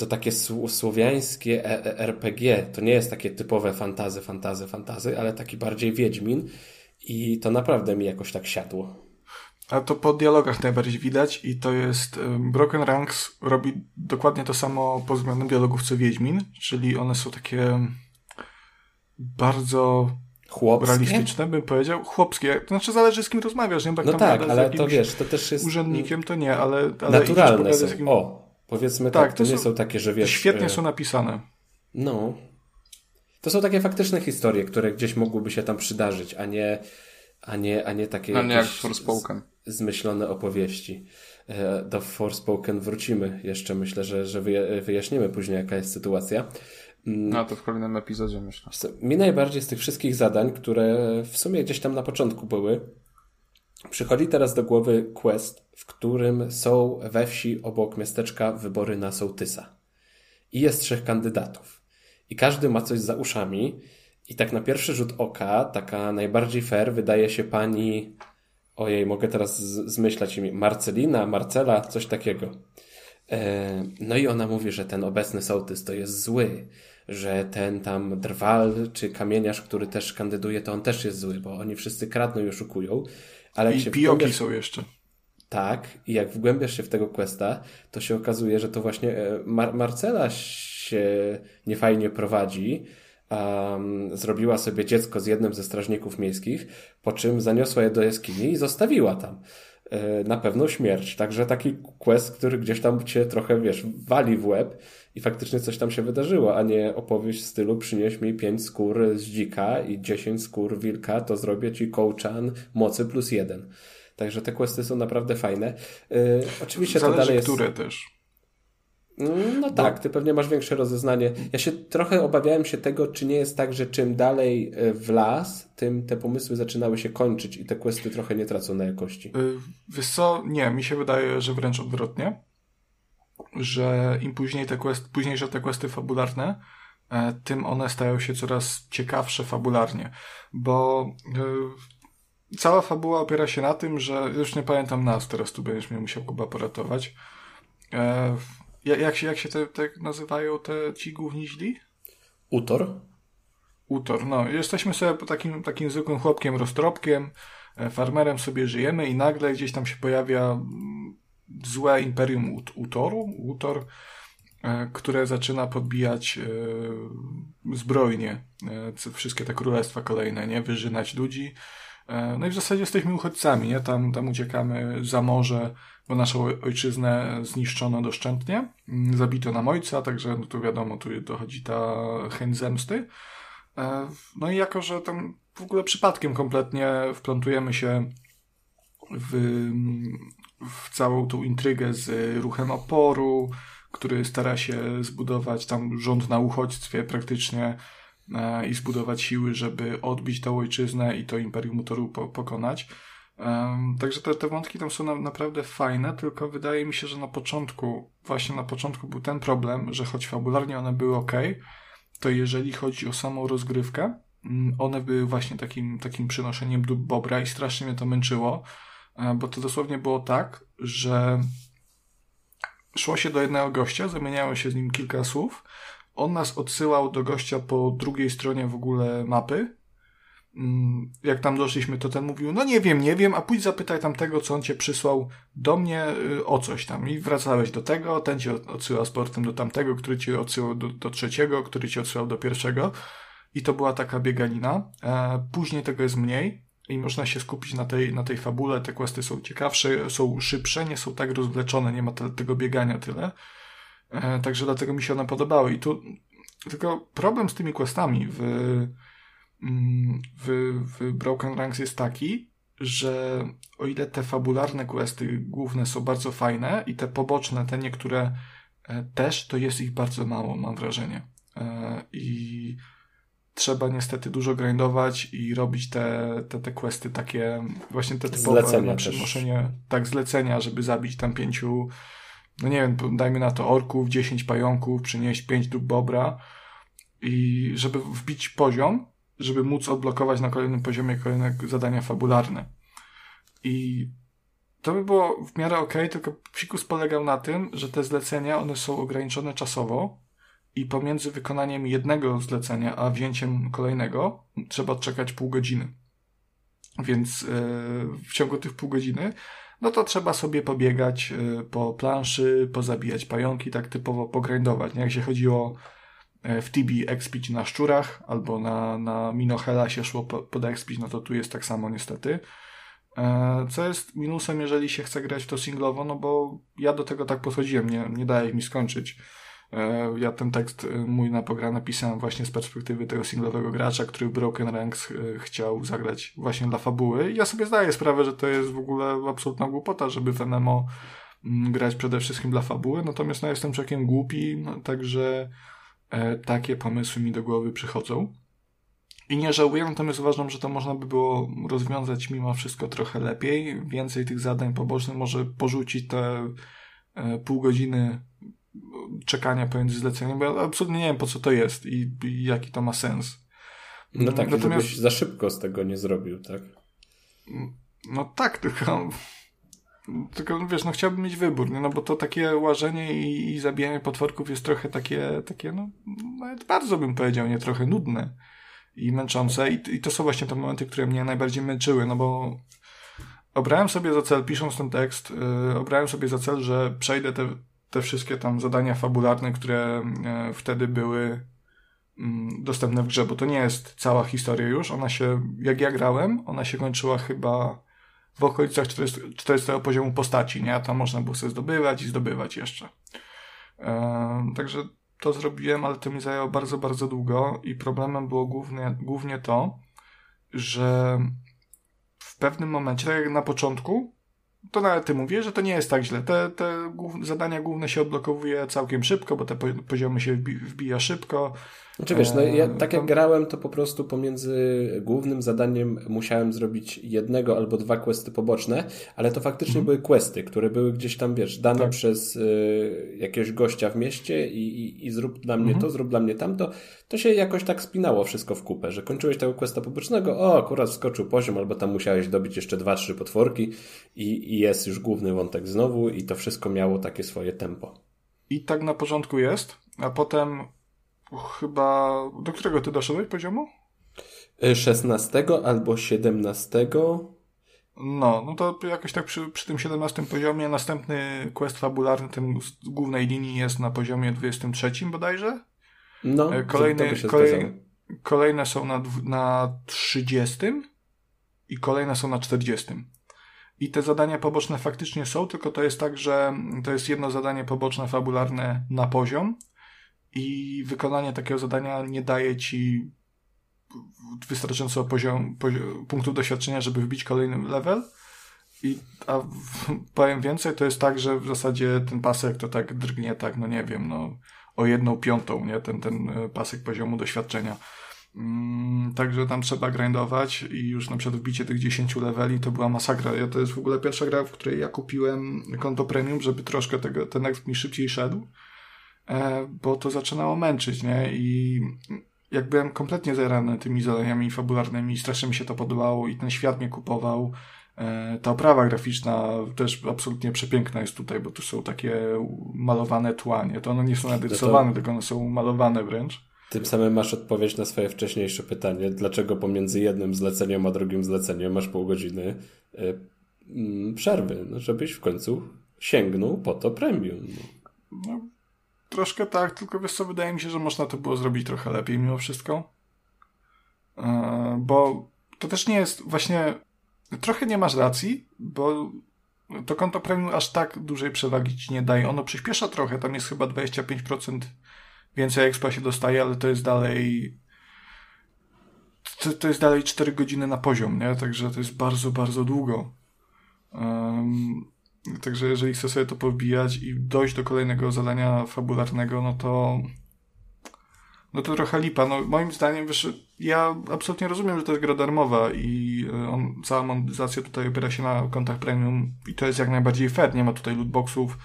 to takie słowiańskie e, e, RPG. To nie jest takie typowe fantazy, fantazy, fantazy, ale taki bardziej Wiedźmin i to naprawdę mi jakoś tak siadło.
A to po dialogach najbardziej widać i to jest Broken Ranks robi dokładnie to samo pod względem dialogów co Wiedźmin, czyli one są takie bardzo Chłopskie? realistyczne, bym powiedział. Chłopskie. To znaczy zależy z kim rozmawiasz, nie?
Tak no tak, ale to wiesz, to też jest...
Urzędnikiem to nie, ale... ale
naturalne są. O, Powiedzmy tak, tak to, to nie są, są, takie, że wiesz...
Świetnie e, są napisane.
No. To są takie faktyczne historie, które gdzieś mogłyby się tam przydarzyć, a nie, a nie, a nie takie
a nie jak Forspoken.
zmyślone opowieści. E, do Forspoken wrócimy jeszcze. Myślę, że, że wyjaśnimy później, jaka jest sytuacja.
Mm. No to w kolejnym epizodzie myślę.
Mi najbardziej z tych wszystkich zadań, które w sumie gdzieś tam na początku były, przychodzi teraz do głowy quest, w którym są we wsi obok miasteczka wybory na sołtysa. I jest trzech kandydatów. I każdy ma coś za uszami. I tak na pierwszy rzut oka, taka najbardziej fair wydaje się pani. Ojej, mogę teraz zmyślać imię. Marcelina, Marcela, coś takiego. E, no i ona mówi, że ten obecny sołtys to jest zły, że ten tam drwal czy kamieniarz, który też kandyduje, to on też jest zły, bo oni wszyscy kradną i oszukują.
Ale I pioki są jeszcze.
Tak, i jak wgłębiasz się w tego questa, to się okazuje, że to właśnie e, Mar Marcela się niefajnie prowadzi. Um, zrobiła sobie dziecko z jednym ze strażników miejskich, po czym zaniosła je do jaskini i zostawiła tam e, na pewną śmierć. Także taki quest, który gdzieś tam cię trochę, wiesz, wali w łeb i faktycznie coś tam się wydarzyło, a nie opowieść w stylu przynieś mi pięć skór z dzika i dziesięć skór wilka, to zrobię ci kołczan mocy plus jeden. Także te questy są naprawdę fajne. Yy, oczywiście
Zależy,
to dalej
jest... które też.
No tak, ty pewnie masz większe rozeznanie. Ja się trochę obawiałem się tego, czy nie jest tak, że czym dalej y, w las, tym te pomysły zaczynały się kończyć i te questy trochę nie tracą na jakości. Yy,
wiesz co, nie, mi się wydaje, że wręcz odwrotnie. Że im później te quest, późniejsze te questy fabularne, e, tym one stają się coraz ciekawsze fabularnie. Bo y, cała fabuła opiera się na tym, że już nie pamiętam nas, teraz tu będziesz mnie musiał Kuba poratować. E, jak się, jak się te, te nazywają te ci główni źli?
Utor.
Utor, no. Jesteśmy sobie takim, takim zwykłym chłopkiem, roztropkiem, farmerem sobie żyjemy i nagle gdzieś tam się pojawia mm, złe imperium Ut Utoru, Utor, e, które zaczyna podbijać e, zbrojnie e, wszystkie te królestwa kolejne, nie? Wyżynać ludzi, no i w zasadzie jesteśmy uchodźcami, nie? Tam, tam uciekamy za morze, bo naszą ojczyznę zniszczono doszczętnie. Mm, zabito nam ojca, także no tu wiadomo, tu dochodzi ta chęć zemsty. No i jako, że tam w ogóle przypadkiem kompletnie wplątujemy się w, w całą tą intrygę z ruchem oporu, który stara się zbudować tam rząd na uchodźstwie praktycznie, E, i zbudować siły, żeby odbić tę ojczyznę i to Imperium Toru po, pokonać. Także te, te wątki tam są na, naprawdę fajne, tylko wydaje mi się, że na początku, właśnie na początku był ten problem, że choć fabularnie one były ok, to jeżeli chodzi o samą rozgrywkę, mm, one były właśnie takim, takim przynoszeniem bobra i strasznie mnie to męczyło, e, bo to dosłownie było tak, że szło się do jednego gościa, zamieniało się z nim kilka słów, on nas odsyłał do gościa po drugiej stronie w ogóle mapy. Mm, jak tam doszliśmy, to ten mówił, no nie wiem, nie wiem, a pójdź zapytaj tam tego, co on cię przysłał do mnie y, o coś tam. I wracałeś do tego, ten cię odsyłał z portem do tamtego, który cię odsyłał do, do trzeciego, który cię odsyłał do pierwszego. I to była taka bieganina. E, później tego jest mniej i można się skupić na tej, na tej fabule. Te questy są ciekawsze, są szybsze, nie są tak rozwleczone, nie ma te, tego biegania tyle. E, także dlatego mi się one podobały. I tu tylko problem z tymi questami w, mm, w, w Broken Ranks jest taki, że o ile te fabularne questy główne są bardzo fajne i te poboczne, te niektóre e, też to jest ich bardzo mało, mam wrażenie. E, I trzeba niestety dużo grindować i robić te, te, te questy takie, właśnie te typowe
zlecenia
tak, zlecenia, żeby zabić tam pięciu, no nie wiem, dajmy na to orków, dziesięć pająków, przynieść pięć dób bobra i żeby wbić poziom, żeby móc odblokować na kolejnym poziomie kolejne zadania fabularne. I to by było w miarę ok, tylko psikus polegał na tym, że te zlecenia, one są ograniczone czasowo i pomiędzy wykonaniem jednego zlecenia a wzięciem kolejnego trzeba czekać pół godziny. Więc yy, w ciągu tych pół godziny no to trzeba sobie pobiegać yy, po planszy, pozabijać pająki, tak typowo pogrindować. Jak się chodziło e, w Tibi expić na szczurach, albo na, na Minohela się szło pod expić, no to tu jest tak samo niestety. E, co jest minusem, jeżeli się chce grać w to singlowo, no bo ja do tego tak podchodziłem, nie, nie daje mi skończyć. E, ja ten tekst e, mój na program napisałem właśnie z perspektywy tego singlowego gracza, który Broken Ranks chciał zagrać właśnie dla fabuły. I ja sobie zdaję sprawę, że to jest w ogóle absolutna głupota, żeby w MMO mm, grać przede wszystkim dla fabuły, natomiast no, jestem człowiekiem głupi, no, także e, takie pomysły mi do głowy przychodzą. I nie żałuję, natomiast uważam, że to można by było rozwiązać mimo wszystko trochę lepiej. Więcej tych zadań pobocznych może porzucić te e, pół godziny czekania pomiędzy zleceniami, bo ja absolutnie nie wiem po co to jest i, i jaki to ma sens.
No tak, natomiast żebyś za szybko z tego nie zrobił, tak?
No tak, tylko tylko wiesz, no chciałbym mieć wybór, nie? no bo to takie łażenie i, i zabijanie potworków jest trochę takie, takie no nawet bardzo bym powiedział, nie trochę nudne i męczące. I, I to są właśnie te momenty, które mnie najbardziej męczyły, no bo obrałem sobie za cel, pisząc ten tekst, yy, obrałem sobie za cel, że przejdę te, te wszystkie tam zadania fabularne, które yy, wtedy były yy, dostępne w grze, bo to nie jest cała historia już. Ona się, jak ja grałem, ona się kończyła chyba w okolicach 40, 40 poziomu postaci, nie? A tam można było sobie zdobywać i zdobywać jeszcze. Yy, także to zrobiłem, ale to mi zajęło bardzo, bardzo długo i problemem było głównie, głównie to, że w pewnym momencie, tak jak na początku, to nawet ty mówię, że to nie jest tak źle. Te, te zadania główne się odblokowuje całkiem szybko, bo te poziomy się wbija szybko.
Znaczy wiesz, no ja, tak jak grałem, to po prostu pomiędzy głównym zadaniem musiałem zrobić jednego albo dwa questy poboczne, ale to faktycznie mhm. były questy, które były gdzieś tam, wiesz, dane tak. przez y, jakiegoś gościa w mieście i, i, i zrób dla mnie mhm. to, zrób dla mnie tamto. To się jakoś tak spinało wszystko w kupę, że kończyłeś tego questa pobocznego, o, akurat skoczył poziom, albo tam musiałeś dobić jeszcze dwa, trzy potworki i, i jest już główny wątek znowu i to wszystko miało takie swoje tempo.
I tak na porządku jest, a potem chyba. Do którego ty doszedłeś poziomu?
16 e, albo 17.
No, no to jakoś tak przy, przy tym 17 poziomie następny quest fabularny tym z głównej linii jest na poziomie 23 bodajże.
No,
e, kolejny, kolej, kolejne są na, na 30 i kolejne są na 40. I te zadania poboczne faktycznie są, tylko to jest tak, że to jest jedno zadanie poboczne fabularne na poziom, i wykonanie takiego zadania nie daje ci wystarczająco poziom, poziom punktów doświadczenia, żeby wbić kolejny level. I, a powiem więcej, to jest tak, że w zasadzie ten pasek to tak drgnie tak, no nie wiem, no o jedną piątą, nie, ten, ten e, pasek poziomu doświadczenia. Mm, także tam trzeba grindować i już na przykład wbicie tych 10 leveli to była masakra. Ja, to jest w ogóle pierwsza gra, w której ja kupiłem konto premium, żeby troszkę tego, ten exp mi szybciej szedł. E, bo to zaczynało męczyć, nie? I jak byłem kompletnie zerany tymi zadaniami fabularnymi, strasznie mi się to podobało i ten świat mnie kupował. E, ta oprawa graficzna też absolutnie przepiękna jest tutaj, bo tu są takie malowane tła, nie? To one nie są narysowane, no to... tylko one są malowane wręcz.
Tym samym masz odpowiedź na swoje wcześniejsze pytanie, dlaczego pomiędzy jednym zleceniem a drugim zleceniem masz pół godziny yy, przerwy, no żebyś w końcu sięgnął po to premium.
No, Troszkę tak, tylko wiesz co, wydaje mi się, że można to było zrobić trochę lepiej mimo wszystko. E, bo to też nie jest właśnie. Trochę nie masz racji, bo to konto premium aż tak dużej przewagi ci nie daje. Ono przyspiesza trochę, tam jest chyba 25% więcej expa się dostaje, ale to jest dalej. To, to jest dalej 4 godziny na poziom, nie? Także to jest bardzo, bardzo długo. Um, Także jeżeli chcę sobie to pobijać i dojść do kolejnego zadania fabularnego, no to no to trochę lipa. No, moim zdaniem, wiesz, ja absolutnie rozumiem, że to jest gra darmowa i e, on, cała monetyzacja tutaj opiera się na kontach premium i to jest jak najbardziej fair. Nie ma tutaj lootboxów.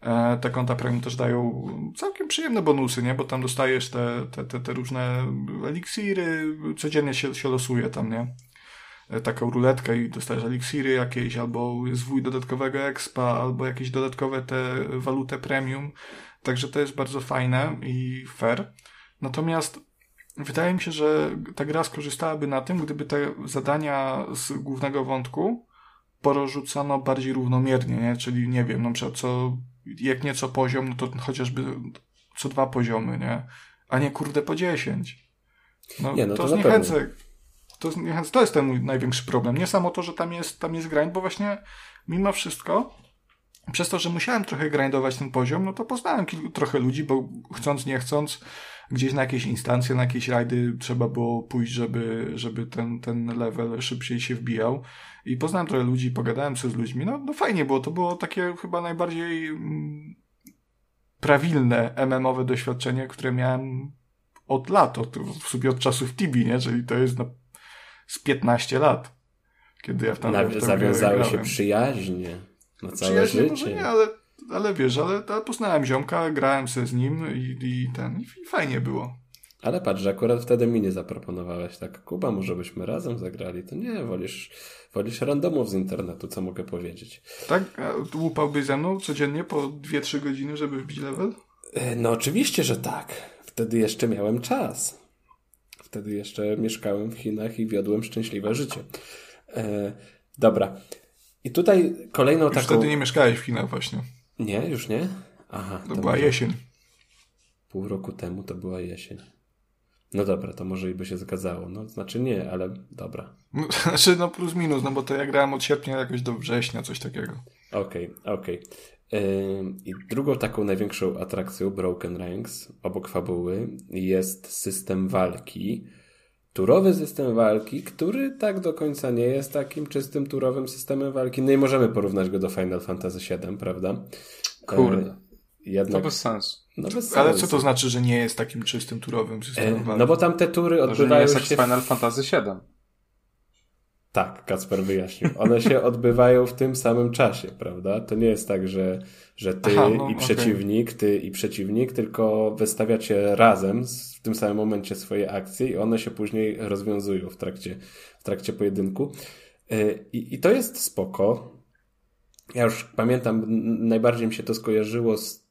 E, te konta premium też dają całkiem przyjemne bonusy, nie? Bo tam dostajesz te, te, te, te różne eliksiry, codziennie się, się losuje tam, nie? E, taką ruletkę i dostajesz eliksiry jakieś, albo zwój dodatkowego expa, albo jakieś dodatkowe te walutę premium. Także to jest bardzo fajne i fair. Natomiast wydaje mi się, że ta gra skorzystałaby na tym, gdyby te zadania z głównego wątku porozrzucano bardziej równomiernie, nie? Czyli nie wiem, na przykład co, jak nie co poziom, no to chociażby co dwa poziomy, nie? A nie kurde po dziesięć. No,
nie, no
to,
to
zniechęcę. To, zniechęcę. to jest ten mój największy problem. Nie samo to, że tam jest, tam jest grind, bo właśnie mimo wszystko przez to, że musiałem trochę grindować ten poziom, no to poznałem kilku, trochę ludzi, bo chcąc, nie chcąc, gdzieś na jakieś instancje, na jakieś rajdy trzeba było pójść, żeby, żeby ten, ten level szybciej się wbijał. I poznałem trochę ludzi, pogadałem sobie z ludźmi. No, no fajnie było. To było takie chyba najbardziej mm, prawilne MMowe doświadczenie, które miałem od lat, od, w sobie od czasów Tibi, nie? Czyli to jest no, z 15 lat. Kiedy ja w tam
Nawi- Zawiązały się przyjaźnie na całe przyjaźnie życie.
może nie, ale ale wiesz, ale, ale poznałem ziomka, grałem sobie z nim i, i ten, i fajnie było.
Ale patrz, że akurat wtedy mi nie zaproponowałeś tak, Kuba, może byśmy razem zagrali. To nie, wolisz, wolisz randomów z internetu, co mogę powiedzieć.
Tak? Łupałbyś ze mną codziennie po 2-3 godziny, żeby wbić level?
E, no oczywiście, że tak. Wtedy jeszcze miałem czas. Wtedy jeszcze mieszkałem w Chinach i wiodłem szczęśliwe życie. E, dobra. I tutaj kolejną
Już
taką...
wtedy nie mieszkałeś w Chinach właśnie.
Nie, już nie? Aha.
To, to była jesień.
Pół roku temu to była jesień. No dobra, to może i by się zgadzało. No, znaczy nie, ale dobra.
No, znaczy no plus minus, no bo to ja grałem od sierpnia jakoś do września, coś takiego.
Okej, okay, okej. Okay. I drugą taką największą atrakcją Broken Ranks obok fabuły jest system walki. Turowy system walki, który tak do końca nie jest takim czystym turowym systemem walki. No i możemy porównać go do Final Fantasy VII, prawda?
Kurde. E, jednak... To bez sensu.
No bez sensu. Ale co to znaczy, że nie jest takim czystym turowym systemem e, walki?
No bo tam te tury odbywają
jest się... jak Final Fantasy VII.
Tak, Kacper wyjaśnił. One się odbywają w tym samym czasie, prawda? To nie jest tak, że, że ty Aha, no, i przeciwnik, okay. ty i przeciwnik, tylko wystawiacie razem w tym samym momencie swoje akcje i one się później rozwiązują w trakcie, w trakcie pojedynku. E, I, I to jest spoko. Ja już pamiętam, najbardziej mi się to skojarzyło z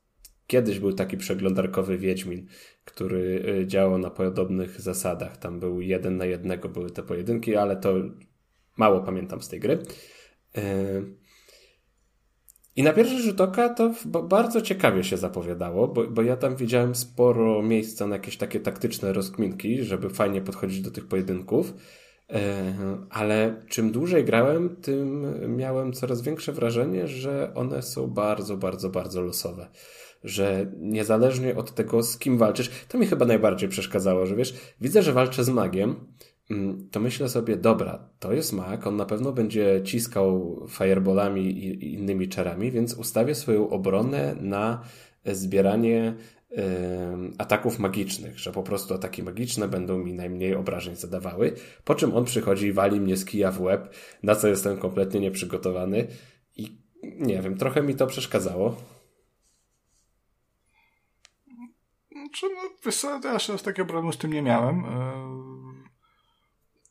Kiedyś był taki przeglądarkowy Wiedźmin, który e, działał na podobnych zasadach. Tam był jeden na jednego były te pojedynki, ale to Mało pamiętam z tej gry. E, I na pierwszy rzut oka to bardzo ciekawie się zapowiadało, bo, bo ja tam widziałem sporo miejsca na jakieś takie taktyczne rozkminki, żeby fajnie podchodzić do tych pojedynków. E, ale czym dłużej grałem, tym miałem coraz większe wrażenie, że one są bardzo, bardzo, bardzo losowe. Że niezależnie od tego, z kim walczysz, to mi chyba najbardziej przeszkadzało, że wiesz, widzę, że walczę z magiem, to myślę sobie, dobra, to jest Mac, on na pewno będzie ciskał fireballami i innymi czarami, więc ustawię swoją obronę na zbieranie ataków magicznych, że po prostu ataki magiczne będą mi najmniej obrażeń zadawały, po czym on przychodzi i wali mnie z kija w łeb, na co jestem kompletnie nieprzygotowany i nie wiem, trochę mi to przeszkadzało.
Czy no, wiesz co, ja aż takiego problemu z tym nie miałem.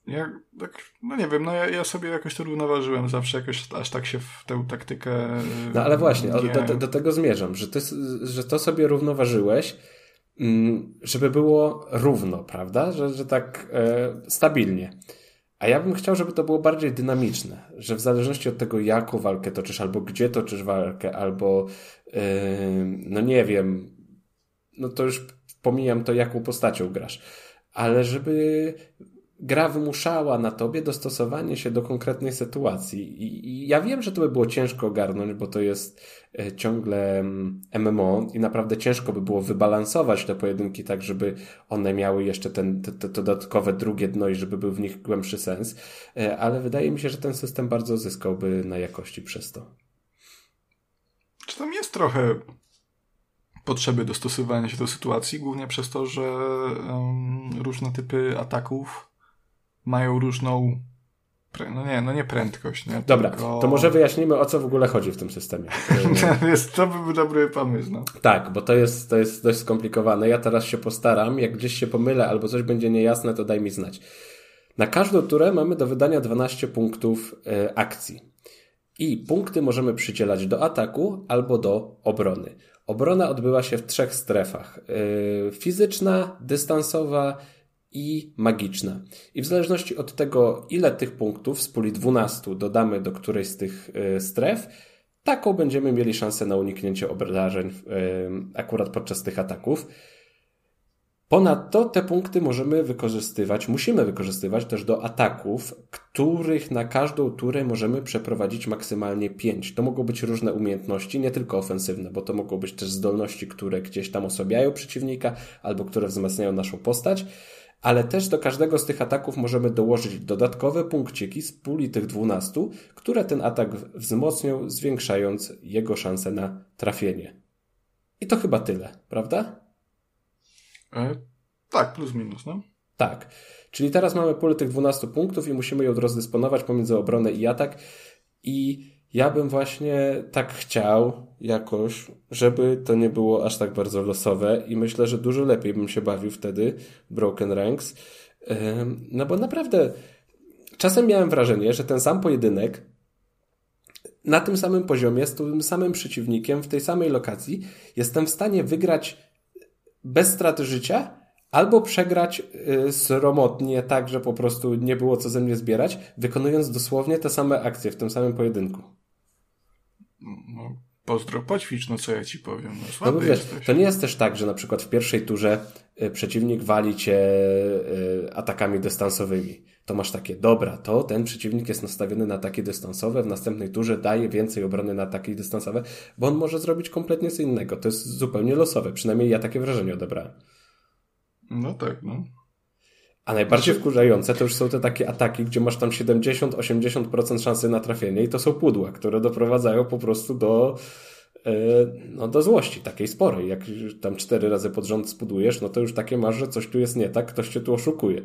Ja tak, no nie wiem, no ja, ja sobie jakoś to równoważyłem zawsze, jakoś aż tak się w tę taktykę.
No ale właśnie, nie... do, do, tego zmierzam, że, ty, że to sobie równoważyłeś, mm, żeby było równo, prawda? Że, że tak e, stabilnie. A ja bym chciał, żeby to było bardziej dynamiczne, że w zależności od tego, jaką walkę toczysz, albo gdzie toczysz walkę, albo e, no nie wiem, no to już pomijam to, jaką postacią grasz, ale żeby gra wymuszała na tobie dostosowanie się do konkretnej sytuacji. I, I, ja wiem, że to by było ciężko ogarnąć, bo to jest e, ciągle MMO mm, i naprawdę ciężko by było wybalansować te pojedynki tak, żeby one miały jeszcze ten, te, te dodatkowe drugie dno i żeby był w nich głębszy sens. E, ale wydaje mi się, że ten system bardzo zyskałby na jakości przez to.
tam jest trochę potrzeby dostosowania się do sytuacji, głównie przez to, że um, różne typy ataków mają różną no nie, no nie prędkość, nie?
Dobra, Tylko... to może wyjaśnimy, o co w ogóle chodzi w tym systemie.
jest, to by był dobry pomysł, no.
Tak, bo to jest, to jest dość skomplikowane. Ja teraz się postaram, jak gdzieś się pomylę albo coś będzie niejasne, to daj mi znać. Na każdą turę mamy do wydania 12 punktów y, akcji. I punkty możemy przydzielać do ataku albo do obrony. Obrona odbyła się w trzech strefach: y, fizyczna, dystansowa i magiczna. I w zależności od tego, ile tych punktów z puli 12 dodamy do którejś z tych y, stref, taką będziemy mieli szansę na uniknięcie obrażeń y, akurat podczas tych ataków. Ponadto te punkty możemy wykorzystywać, musimy wykorzystywać też do ataków, których na każdą turę możemy przeprowadzić maksymalnie 5. To mogą być różne umiejętności, nie tylko ofensywne, bo to mogą być też zdolności, które gdzieś tam osłabiają przeciwnika albo które wzmacniają naszą postać ale też do każdego z tych ataków możemy dołożyć dodatkowe punkciki z puli tych 12, które ten atak wzmocnią, zwiększając jego szanse na trafienie. I to chyba tyle, prawda?
E, tak, plus minus, no.
Tak. Czyli teraz mamy pulę tych 12 punktów i musimy ją rozdysponować pomiędzy obronę i atak. I ja bym właśnie tak chciał jakoś, żeby to nie było aż tak bardzo losowe i myślę, że dużo lepiej bym się bawił wtedy Broken Ranks. No bo naprawdę czasem miałem wrażenie, że ten sam pojedynek na tym samym poziomie, z tym samym przeciwnikiem, w tej samej lokacji, jestem w stanie wygrać bez straty życia, albo przegrać y, sromotnie, tak, że po prostu nie było co ze mnie zbierać, wykonując dosłownie te same akcje w tym samym pojedynku.
No, pozdro, poćwicz, no co ja ci powiem. No, no bo
wiesz, to nie jest też tak, że na przykład w pierwszej turze y, przeciwnik wali cię y, atakami dystansowymi. To masz takie, dobra, to ten przeciwnik jest nastawiony na ataki dystansowe, w następnej turze daje więcej obrony na ataki dystansowe, bo on może zrobić kompletnie co innego. To jest zupełnie losowe. Przynajmniej ja takie wrażenie odebrałem.
No tak, no.
A najbardziej wkurzające to już są te takie ataki, gdzie masz tam 70-80% szansy na trafienie i to są pudła, które doprowadzają po prostu do, e, no, do złości takiej sporej. Jak tam cztery razy pod rząd spudujesz, no to już takie masz, że coś tu jest nie tak, ktoś cię tu oszukuje.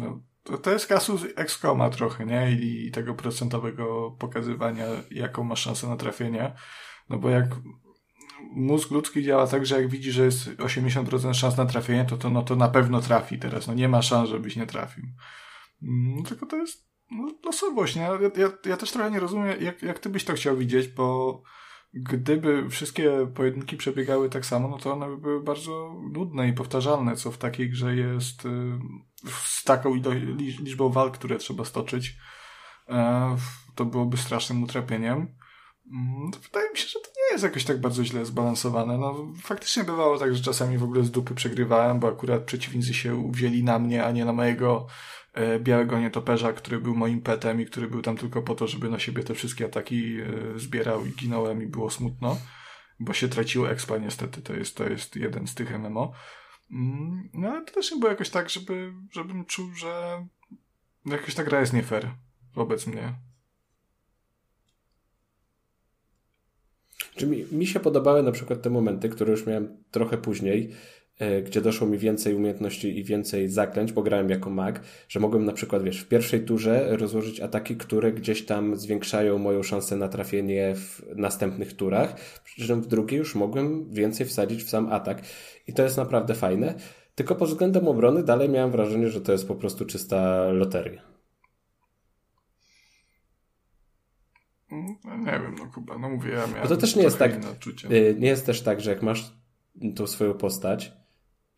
No, to, to jest kasus Excoma trochę, nie? I, I tego procentowego pokazywania, jaką masz szansę na trafienie. No bo jak mózg ludzki działa tak, że jak widzi, że jest 80% szans na trafienie, to, to, no, to na pewno trafi teraz. No nie ma szans, żebyś nie trafił. No, tylko to jest no, losowość, nie? Ja, ja, ja też trochę nie rozumiem, jak, jak ty byś to chciał widzieć, bo gdyby wszystkie pojedynki przebiegały tak samo, no to one by były bardzo nudne i powtarzalne, co w takiej grze jest y, z taką liczbą walk, które trzeba stoczyć. E, to byłoby strasznym utrapieniem. Mm, to wydaje mi się, że to nie jest jakoś tak bardzo źle zbalansowane. No, faktycznie bywało tak, że czasami w ogóle z dupy przegrywałem, bo akurat przeciwnicy się wzięli na mnie, a nie na mojego e, białego nietoperza, który był moim petem i który był tam tylko po to, żeby na siebie te wszystkie ataki e, zbierał i ginąłem i było smutno, bo się traciło expa niestety, to jest, to jest jeden z tych MMO. Mm, no ale to też nie było jakoś tak, żeby, żebym czuł, że jakoś ta gra jest nie fair wobec mnie.
Czy mi, mi się podobały na przykład te momenty, które już miałem trochę później, e, gdzie doszło mi więcej umiejętności i więcej zaklęć, bo grałem jako mag, że mogłem na przykład, wiesz, w pierwszej turze rozłożyć ataki, które gdzieś tam zwiększają moją szansę na trafienie w następnych turach, przy czym w drugiej już mogłem więcej wsadzić w sam atak. I to jest naprawdę fajne. Tylko pod względem obrony dalej miałem wrażenie, że to jest po prostu czysta loteria.
No, nie wiem, no Kuba, no mówię, ja miałem
Bo to też nie jest tak, y, nie jest też tak, że jak masz tą swoją postać,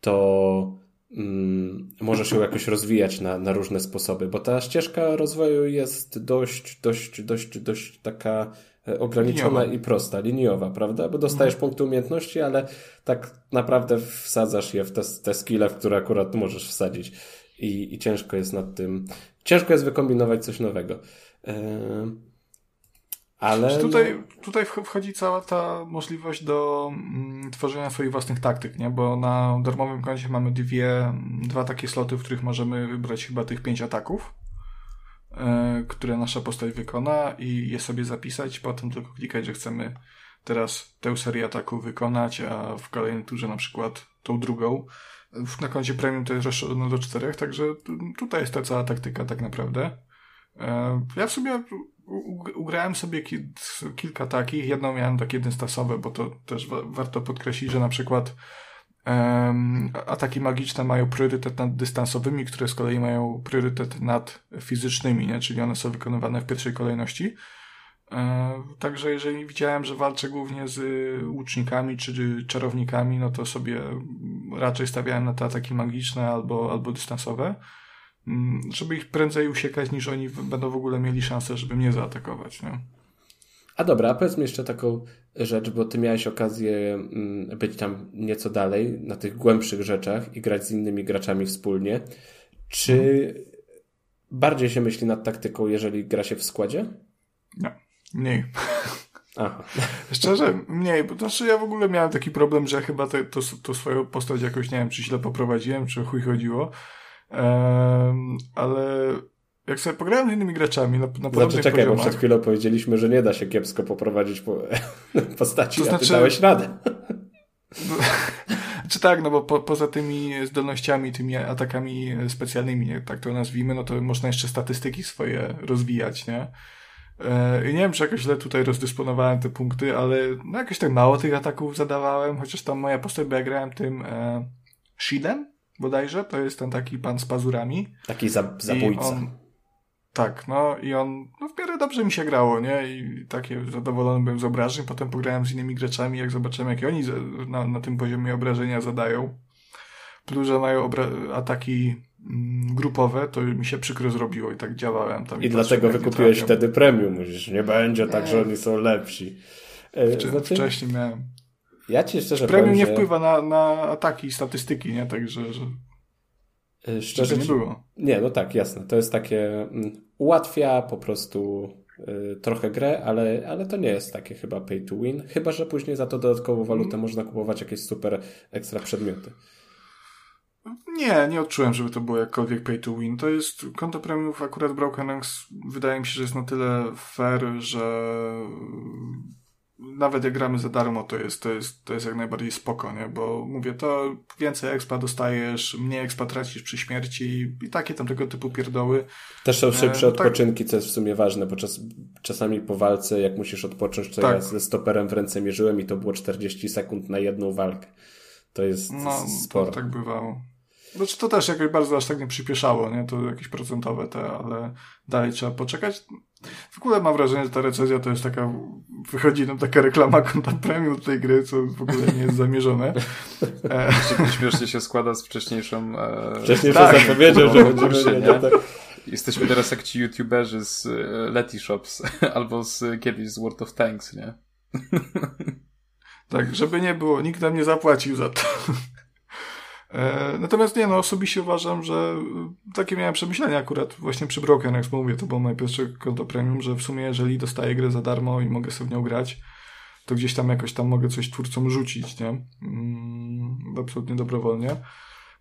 to mm, możesz ją jakoś rozwijać na, na różne sposoby, bo ta ścieżka rozwoju jest dość, dość, dość, dość taka e, ograniczona liniowa. i prosta, liniowa, prawda? Bo dostajesz mhm. punkty umiejętności, ale tak naprawdę wsadzasz je w te, te skille, w które akurat możesz wsadzić i, i ciężko jest nad tym, ciężko jest wykombinować coś nowego. Yy... Ale
tutaj, no... tutaj wchodzi cała ta możliwość do mm, tworzenia swoich własnych taktyk, nie? Bo na darmowym koncie mamy dwie, dwa takie sloty, w których możemy wybrać chyba tych pięć ataków. e, które nasza postać wykona i je sobie zapisać, potem tylko klikać, że chcemy teraz tę serię ataków wykonać, a w kolejnej turze na przykład tą drugą. Na koncie premium to jest rozszerzone do czterech, także tutaj jest ta cała taktyka tak naprawdę. E, ja w sumie ugrałem sobie kilka takich. Jedną miałem takie dystansowe, bo to też warto podkreślić, że na przykład um, ataki magiczne mają priorytet nad dystansowymi, które z kolei mają priorytet nad fizycznymi, nie? czyli one są wykonywane w pierwszej kolejności. E, także jeżeli widziałem, że walczę głównie z łucznikami czy czarownikami, no to sobie raczej stawiałem na te ataki magiczne albo, albo dystansowe. Mm, żeby ich prędzej usiekać, niż oni będą w ogóle mieli szansę, żeby mnie zaatakować. Nie?
A dobra, a powiedz mi jeszcze taką rzecz, bo ty miałeś okazję mm, być tam nieco dalej, na tych głębszych rzeczach i grać z innymi graczami wspólnie. Czy hmm. bardziej się myśli nad taktyką, jeżeli gra się w składzie?
Nie, mniej. Aha. Szczerze, mniej, bo znaczy ja w ogóle miałem taki problem, że chyba to, to, to swoją postać jakoś, nie wiem, czy źle poprowadziłem, czy chuj chodziło, ale jak sobie pograłem z innymi graczami na, na
znaczy, czekaj, poziomach... bo przed chwilą powiedzieliśmy, że nie da się kiepsko poprowadzić po, postaci, to znaczy... a ty znaczy- dałeś radę.
No, czy tak, no bo po, poza tymi zdolnościami, tymi atakami specjalnymi, tak to nazwijmy, no to można jeszcze statystyki swoje rozwijać, nie? E, I nie wiem, czy jakoś źle tutaj rozdysponowałem te punkty, ale no jakoś tak mało tych ataków zadawałem, chociaż tam moja postać, bo ja grałem tym e, Shidem, bodajże, to jest ten taki pan z pazurami.
Taki za, zabójca.
On, tak, no i on, no w miarę dobrze mi się grało, nie? I takie zadowolony byłem z obrażeń. Potem pograłem z innymi graczami, jak zobaczyłem, jakie oni na, na tym poziomie obrażenia zadają. Plus, że mają ataki mm, grupowe, to mi się przykro zrobiło i tak działałem tam.
I, i dlatego wykupiłeś wtedy premium, mówisz, nie będzie tak, że oni są lepsi.
E, znaczy... Wcześniej miałem.
Ja ci szczerze
Premium
powiem,
nie że... wpływa na, na ataki i statystyki, nie? Także, że...
E, szczerze nie było. Nie, no tak, jasne. To jest takie... Mm, ułatwia po prostu y, trochę grę, ale, ale to nie jest takie chyba pay to win. Chyba, że później za to dodatkową walutę mm. można kupować jakieś super ekstra przedmioty.
Nie, nie odczułem, żeby to było jakkolwiek pay to win. To jest konto premiumów akurat Broken Ranks wydaje mi się, że jest na tyle fair, że nawet jak gramy za darmo, to jest, to jest, to jest jak najbardziej spoko, nie? Bo mówię, to więcej expa dostajesz, mniej expa tracisz przy śmierci i takie tam tego typu pierdoły.
Też są szybsze e, no tak. odpoczynki, tak. co jest w sumie ważne, bo czas, czasami po walce, jak musisz odpocząć, to tak. ja ze stoperem w ręce mierzyłem i to było 40 sekund na jedną walkę. To jest no, sporo.
No, tak bywało. Znaczy to też jakoś bardzo aż tak nie przyspieszało, nie? To jakieś procentowe te, ale dalej trzeba poczekać. W ogóle mam wrażenie, że ta recenzja to jest taka, wychodzi nam taka reklama konta premium tej gry, co w ogóle nie jest zamierzone.
E... Śmiesznie się składa z wcześniejszą... E...
Wcześniejszą tak, zapowiedzią, że będziemy... Nie? Tak.
Jesteśmy teraz jak ci youtuberzy z e, Letty Shops, albo z kiedyś z World of Tanks, nie?
Tak, żeby nie było, nikt nam nie zapłacił za to. E, natomiast nie, no osobiście uważam, że e, takie miałem przemyślenia akurat właśnie przy Broken, jak mówię, to było moje pierwsze konto premium, że w sumie jeżeli dostaję grę za darmo i mogę sobie w nią grać, to gdzieś tam jakoś tam mogę coś twórcom rzucić, nie? Mm, absolutnie dobrowolnie.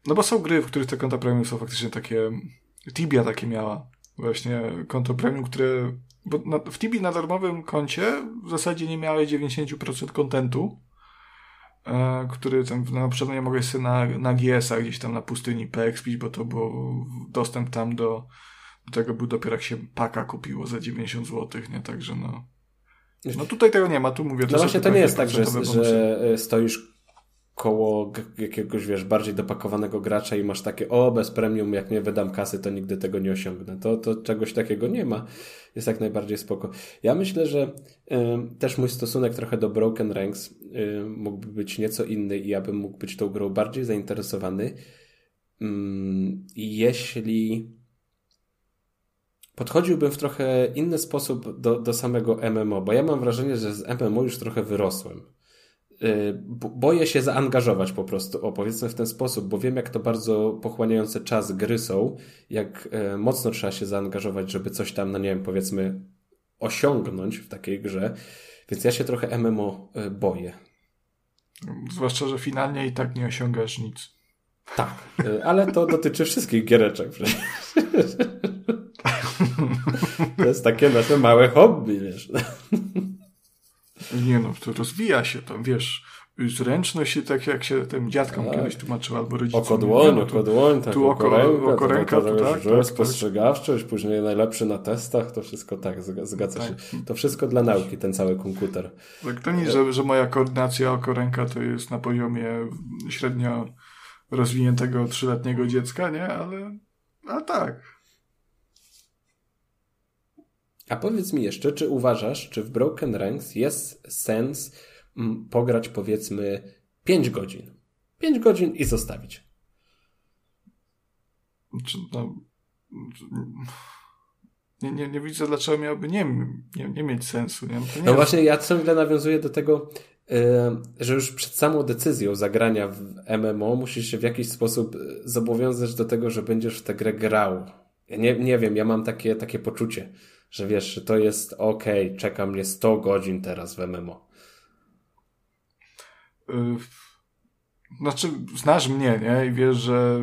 No bo są gry, w których te konta premium są faktycznie takie, Tibia takie miała, właśnie konto premium, które, bo na, w Tibii na darmowym koncie w zasadzie nie miałeś 90% kontentu, który tam na przykład nie mogę sobie na, na GS-a gdzieś tam na pustyni poekspić, bo to był dostęp tam do, do tego był dopiero jak się paka kupiło za 90 zł, nie? Także no. No tutaj tego nie ma, tu mówię.
No właśnie to nie jest tak, że, że stoisz koło jakiegoś, wiesz, bardziej dopakowanego gracza i masz takie, o, bez premium, jak nie wydam kasy, to nigdy tego nie osiągnę. To, to czegoś takiego nie ma. Jest jak najbardziej spoko. Ja myślę, że y, też mój stosunek trochę do Broken Ranks y, mógłby być nieco inny i ja bym mógł być tą grą bardziej zainteresowany, y, jeśli podchodziłbym w trochę inny sposób do, do samego MMO, bo ja mam wrażenie, że z MMO już trochę wyrosłem. Y, boję się zaangażować po prostu, o powiedzmy w ten sposób, bo wiem jak to bardzo pochłaniające czas gry są, jak e, mocno trzeba się zaangażować, żeby coś tam, no nie wiem, powiedzmy osiągnąć w takiej grze, więc ja się trochę MMO e, boję.
Zwłaszcza, że finalnie i tak nie osiągasz nic.
Tak, ale to dotyczy wszystkich giereczek przecież. To jest takie nasze małe hobby, wiesz.
Nie no, to rozwija się tam, wiesz, zręczność, tak jak się tym dziadkom tak. kiedyś tłumaczyło, albo rodzicom.
Oko dłoń, no, oko dłoń, tak,
tu oko, oko ręka, oko ręka to, to, to, tak, tak,
spostrzegawczość, tak. później najlepszy na testach, to wszystko tak, zgadza tak. się. To wszystko dla nauki, ten cały komputer.
Tak, to nie, że, że moja koordynacja oko ręka to jest na poziomie średnio rozwiniętego trzyletniego dziecka, nie? Ale, a tak.
A powiedz mi jeszcze, czy uważasz, czy w Broken Ranks jest sens pograć powiedzmy 5 godzin? 5 godzin i zostawić.
No, nie, nie, nie widzę, dlaczego miałoby nie, nie, nie mieć sensu. Nie?
no jest... właśnie, ja ciągle nawiązuję do tego, że już przed samą decyzją zagrania w MMO musisz się w jakiś sposób e, zobowiązać do tego, że będziesz w tę grę grał. Ja nie, nie wiem, ja mam takie, takie poczucie, że wiesz, że to jest ok, czeka mnie 100 godzin teraz w MMO.
Y, znaczy, znasz mnie, nie? I wiesz, że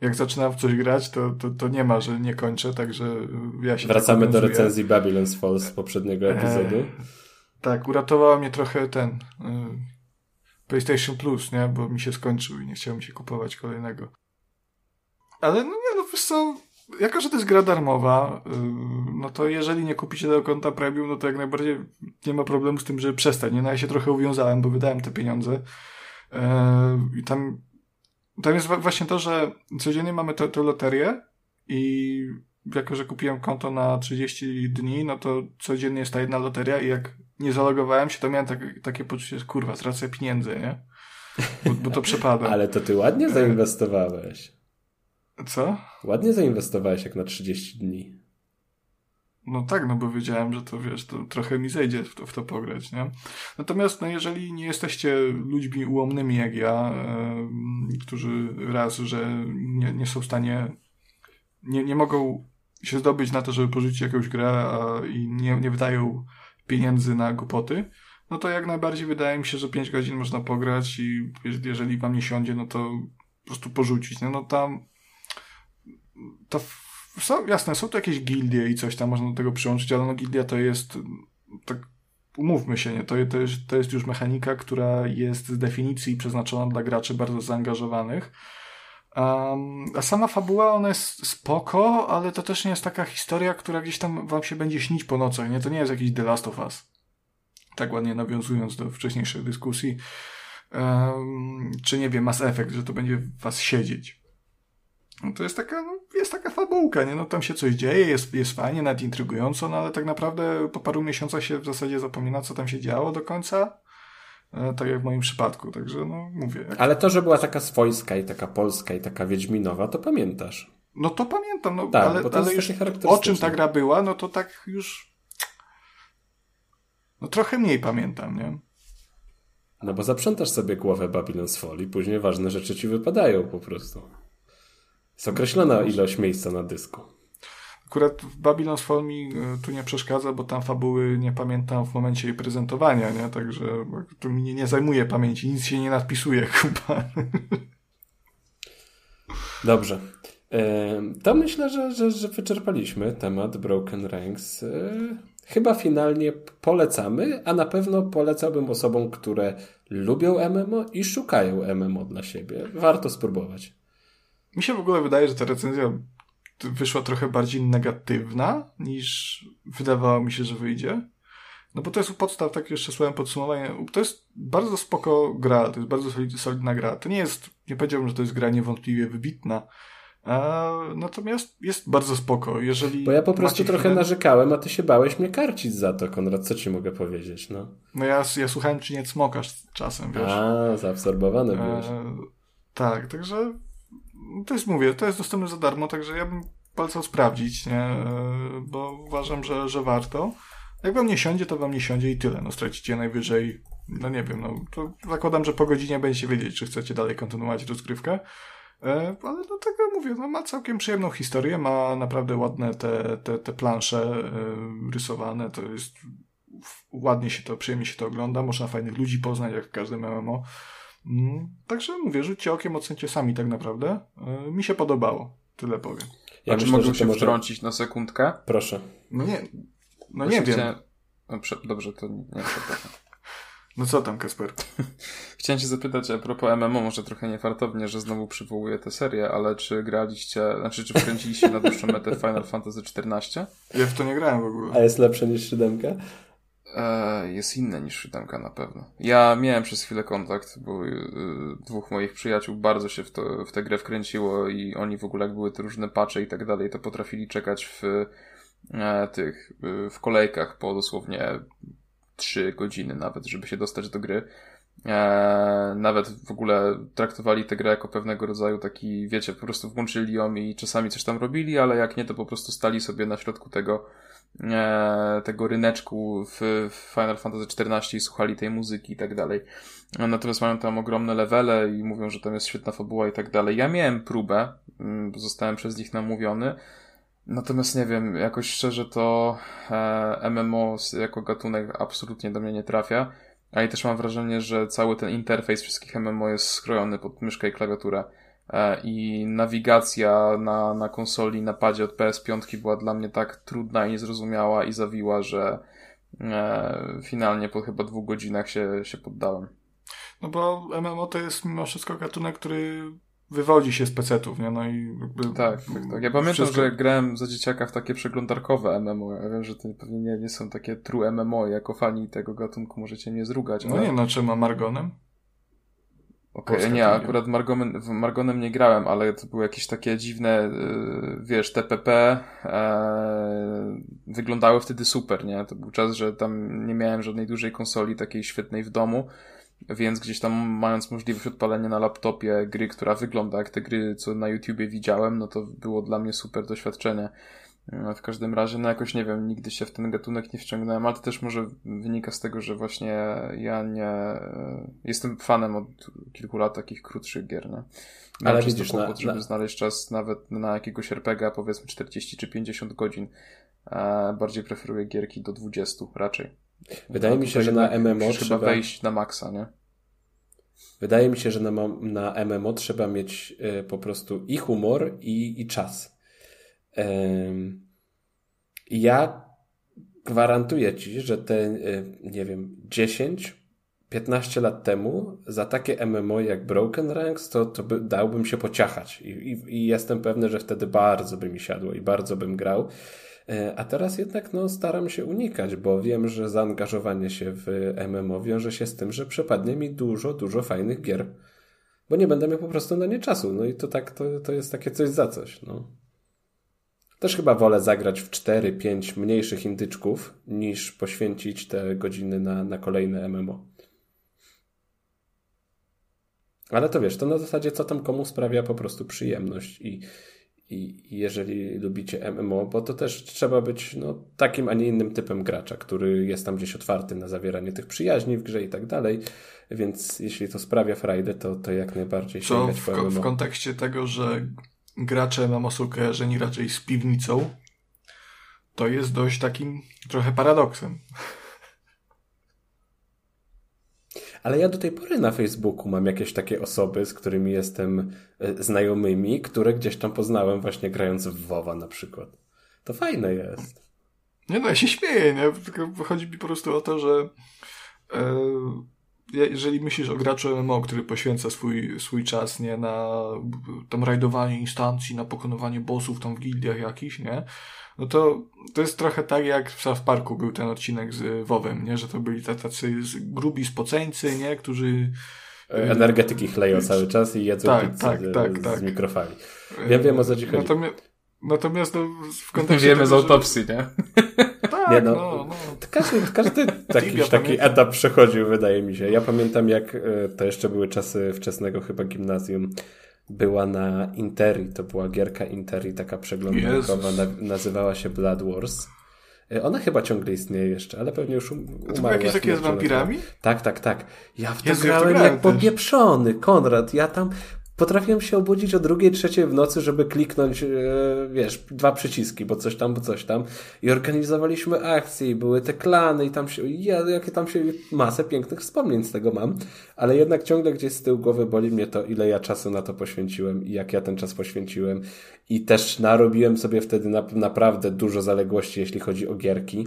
jak zaczynam w coś grać, to, to, to nie ma, że nie kończę, także ja się
Wracamy do recenzji Babylon's Falls z poprzedniego epizodu. E,
tak, uratowała mnie trochę ten y, PlayStation Plus, nie? Bo mi się skończył i nie chciałem się kupować kolejnego. Ale no nie, no wiesz co, jako, że to jest gra darmowa, y, no to jeżeli nie kupicie tego konta premium, no to jak najbardziej nie ma problemu z tym, żeby przestać. Nie, no ja się trochę uwiązałem, bo wydałem te pieniądze. E, I tam, tam jest właśnie to, że codziennie mamy tę loterię i jako, że kupiłem konto na 30 dni, no to codziennie jest ta jedna loteria i jak nie zalogowałem się, to miałem tak, takie poczucie, kurwa, tracę pieniędzy, nie? Bo, bo to przepada.
Ale to ty ładnie zainwestowałeś.
Co?
Ładnie zainwestowałeś jak na 30 dni.
No tak, no bo wiedziałem, że to wiesz, to trochę mi zejdzie w to, w to pograć, nie? Natomiast no jeżeli nie jesteście ludźmi ułomnymi jak ja, e, którzy raz, że nie, nie są w stanie, nie, nie mogą się zdobyć na to, żeby porzucić jakąś grę a, i nie, nie wydają pieniędzy na głupoty, no to jak najbardziej wydaje mi się, że 5 godzin można pograć i jeżeli wam nie siądzie, no to po prostu porzucić. No, no tam to są, jasne, są tu jakieś gildie i coś tam można do tego przyłączyć, ale no gildia to jest, tak umówmy się, nie, to, to, jest, to jest już mechanika, która jest z definicji przeznaczona dla graczy bardzo zaangażowanych. Um, a sama fabuła, ona jest spoko, ale to też nie jest taka historia, która gdzieś tam wam się będzie śnić po nocach, nie? To nie jest jakiś The Last of Us. Tak ładnie nawiązując do wcześniejszej dyskusji. Um, czy nie wiem, Mass Effect, że to będzie was siedzieć. No to jest taka, no, jest taka fabułka, nie? No tam się coś dzieje, jest, jest fajnie, nawet intrygująco, no ale tak naprawdę po paru miesiącach się w zasadzie zapomina, co tam się działo do końca. E, tak jak w moim przypadku, także no mówię.
Ale to, że była taka swojska i taka polska i taka wiedźminowa, to pamiętasz.
No to pamiętam, no tak, ale, bo to ale już o czym ta gra była, no to tak już no trochę mniej pamiętam, nie?
No bo zaprzątasz sobie głowę Babylon's Fall i później ważne rzeczy ci wypadają po prostu. Jest określona ilość miejsca na dysku.
Akurat w Babylon's Fall mi e, tu nie przeszkadza, bo tam fabuły nie pamiętam w momencie jej prezentowania, nie? Także tu mi nie, zajmuje pamięci, nic się nie nadpisuje, chyba.
Dobrze. E, to myślę, że, że, że wyczerpaliśmy temat Broken Ranks. E, chyba finalnie polecamy, a na pewno polecałbym osobom, które lubią MMO i szukają MMO dla siebie. Warto spróbować.
Mi się w ogóle wydaje, że ta recenzja wyszła trochę bardziej negatywna niż wydawało mi się, że wyjdzie. No bo to jest u podstaw, tak jeszcze słowem podsumowanie, to jest bardzo spoko gra, to jest bardzo solidna gra. To nie jest, nie powiedziałbym, że to jest gra niewątpliwie wybitna, a, natomiast jest bardzo spoko. Jeżeli
Bo ja po prostu trochę chwilę... narzekałem, a ty się bałeś mnie karcić za to, Konrad. Co ci mogę powiedzieć? No,
no ja, ja słuchałem, czy nie smokasz czasem, wiesz.
A, zaabsorbowany byłeś. E,
tak, także to jest, mówię, to jest dostępne za darmo, także ja bym polecał sprawdzić, nie? Bo uważam, że, że warto. Jak wam nie siądzie, to wam nie siądzie i tyle. No stracicie najwyżej, no nie wiem, no to zakładam, że po godzinie będziecie wiedzieć, czy chcecie dalej kontynuować rozgrywkę. E, ale tak jak mówię, no ma całkiem przyjemną historię, ma naprawdę ładne te, te, te plansze e, rysowane, to jest ładnie się to, przyjemnie się to ogląda, można fajnych ludzi poznać, jak w każdym MMO. Mm, także mówię, rzućcie okiem, ocencie sami tak naprawdę. E, mi się podobało, tyle powiem.
Ja A czy mogę się może... wtrącić na sekundkę?
Proszę.
No nie, no nie wiem. Chciałem...
No, dobrze, to nie, nie przepraszam.
No co tam, Kasper?
Chciałem się zapytać a propos MMO, może trochę niefartownie, że znowu przywołuję tę serię, ale czy graliście, znaczy czy wkręciliście na dłuższą metę Final Fantasy XIV?
Ja w to nie grałem w ogóle.
A jest lepsze niż siódemka?
E, jest inne niż siódemka na pewno. Ja miałem przez chwilę kontakt, bo y, dwóch moich przyjaciół bardzo się w, to, w tę grę wkręciło i oni w ogóle jak były te różne pacze i tak dalej, to potrafili czekać w e, tych, y, w kolejkach po dosłownie 3 godziny nawet, żeby się dostać do gry. Eee, nawet w ogóle traktowali tę grę jako pewnego rodzaju taki, wiecie, po prostu włączyli ją i czasami coś tam robili, ale jak nie, to po prostu stali sobie na środku tego, eee, tego ryneczku w, w Final Fantasy XIV i słuchali tej muzyki i tak dalej. Natomiast mają tam ogromne levele i mówią, że tam jest świetna fabuła i tak dalej. Ja miałem próbę, mm, zostałem przez nich namówiony, Natomiast nie wiem, jakoś szczerze to e, MMO jako gatunek absolutnie do mnie nie trafia. A i też mam wrażenie, że cały ten interfejs wszystkich MMO jest skrojony pod myszkę i klawiaturę. E, I nawigacja na, na konsoli, na padzie od PS5 była dla mnie tak trudna i niezrozumiała i zawiła, że e, finalnie po chyba dwóch godzinach się, się poddałem.
No bo MMO to jest mimo wszystko gatunek, który wywodzi się z pecetów, nie? No i jakby...
Tak, tak, tak. Ja pamiętam, wszystko... że grałem za dzieciaka w takie przeglądarkowe MMO. Ja wiem, że to pewnie nie, nie są takie true MMO. Jako fani tego gatunku możecie mnie zrugać.
No ale... nie, no czym Margonem?
Okej, okay, nie, akurat Margonem, w Margonem nie grałem, ale to były jakieś takie dziwne, yy, wiesz, TPP, yy, wyglądały wtedy super, nie? To był czas, że tam nie miałem żadnej dużej konsoli takiej świetnej w domu, więc gdzieś tam mając możliwość odpalenia na laptopie gry, która wygląda jak te gry, co na YouTubie widziałem, no to było dla mnie super doświadczenie. E, w każdym razie, no jakoś nie wiem, nigdy się w ten gatunek nie wciągnąłem, ale to też może wynika z tego, że właśnie ja nie e, jestem fanem od kilku lat takich krótszych gier, nie? ale widzisz, kłopot, na, żeby na... znaleźć czas nawet na jakiegoś RPG, powiedzmy 40 czy 50 godzin. E, bardziej preferuję gierki do 20 raczej.
Wydaje no, mi się, że na MMO
trzeba wejść na maksa, nie?
Wydaje mi się, że na, na MMO trzeba mieć y, po prostu i humor, i, i czas. Ja gwarantuję ci, że te, nie wiem, 10, 15 lat temu za takie MMO jak Broken Ranks, to, to by, dałbym się pociachać. I, i, I jestem pewny, że wtedy bardzo by mi siadło i bardzo bym grał. E, a teraz jednak no, staram się unikać, bo wiem, że zaangażowanie się w MMO wiąże się z tym, że przepadnie mi dużo, dużo fajnych gier. Bo nie będę miał po prostu na nie czasu. No i to tak, to, to jest takie coś za coś. No. Też chyba wolę zagrać w 4-5 mniejszych indyczków, niż poświęcić te godziny na, na kolejne MMO. Ale to wiesz, to na zasadzie co tam komu sprawia po prostu przyjemność i, i jeżeli lubicie MMO, bo to też trzeba być no, takim, a nie innym typem gracza, który jest tam gdzieś otwarty na zawieranie tych przyjaźni w grze i tak dalej. Więc jeśli to sprawia frajdę, to, to jak najbardziej sięgać
w, w kontekście tego, że gracze MMO są kojarzeni raczej z piwnicą, to jest dość takim trochę paradoksem.
Ale ja do tej pory na Facebooku mam jakieś takie osoby, z którymi jestem e, znajomymi, które gdzieś tam poznałem właśnie grając w WoWa na przykład. To fajne jest.
Nie no, ja się śmieję, nie? Tylko chodzi mi po prostu o to, że e, jeżeli myślisz o graczu MMO, który poświęca swój, swój czas, nie, na tam rajdowanie instancji, na pokonywanie bossów tam w gildiach jakichś, nie? no to to jest trochę tak jak w South Parku był ten odcinek z Wowem, nie? Że to byli tacy grubi spoceńcy, nie? Którzy
e, energetyki chleją cały czas i jedzą tak, pizzę tak, z, tak, z tak. mikrofali. Wiem, wiem o co ci chodzi.
Natomiast, natomiast no, w kontekście
Wiemy tego, z autopsji, że... nie?
Tak, nie, no, no, no.
Każdy, każdy taki, taki etap przechodził, wydaje mi się. Ja pamiętam, jak e, to jeszcze były czasy wczesnego chyba gimnazjum, była na Interi, to była gierka Interi, taka przeglądarkowa, na, nazywała się Blood Wars. E, ona chyba ciągle istnieje jeszcze, ale pewnie już um,
umarła. To jakieś takie z wampirami?
Tak, tak, tak. Ja w to Jezu, grałem, ja grałem jak popieprzony, Konrad. Ja tam potrafiłem się obudzić o drugiej, trzeciej w nocy, żeby kliknąć, e, wiesz, dwa przyciski, bo coś tam, bo coś tam. I organizowaliśmy akcje, i były te klany, i tam się, ja, jakie tam się, masę pięknych wspomnień z tego mam, ale jednak ciągle gdzieś z tyłu głowy boli mnie to, ile ja czasu na to poświęciłem i jak ja ten czas poświęciłem. I też narobiłem sobie wtedy na, naprawdę dużo zaległości, jeśli chodzi o gierki.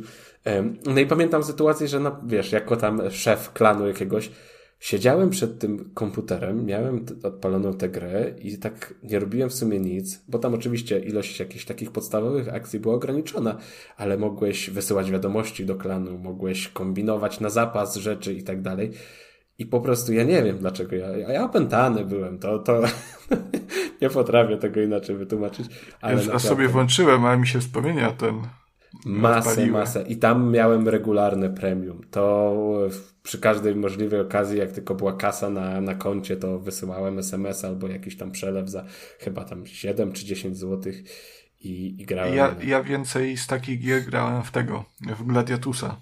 No i pamiętam sytuację, że, no, wiesz, jako tam szef klanu jakiegoś, Siedziałem przed tym komputerem, miałem odpaloną tę grę i tak nie robiłem w sumie nic, bo tam oczywiście ilość jakichś takich podstawowych akcji była ograniczona, ale mogłeś wysyłać wiadomości do klanu, mogłeś kombinować na zapas rzeczy i tak dalej. I po prostu ja nie wiem dlaczego ja, ja opętany byłem, to, to nie potrafię tego inaczej wytłumaczyć.
Ale ja naprawdę... sobie włączyłem, ale mi się wspomnienia ten
Masę, odpaliły. masę. I tam miałem regularne premium. To przy każdej możliwej okazji, jak tylko była kasa na, na koncie, to wysyłałem SMS albo jakiś tam przelew za chyba tam 7 czy 10 złotych i, i grałem.
Ja, ja więcej z takich gier grałem w tego, w Gladiatusa.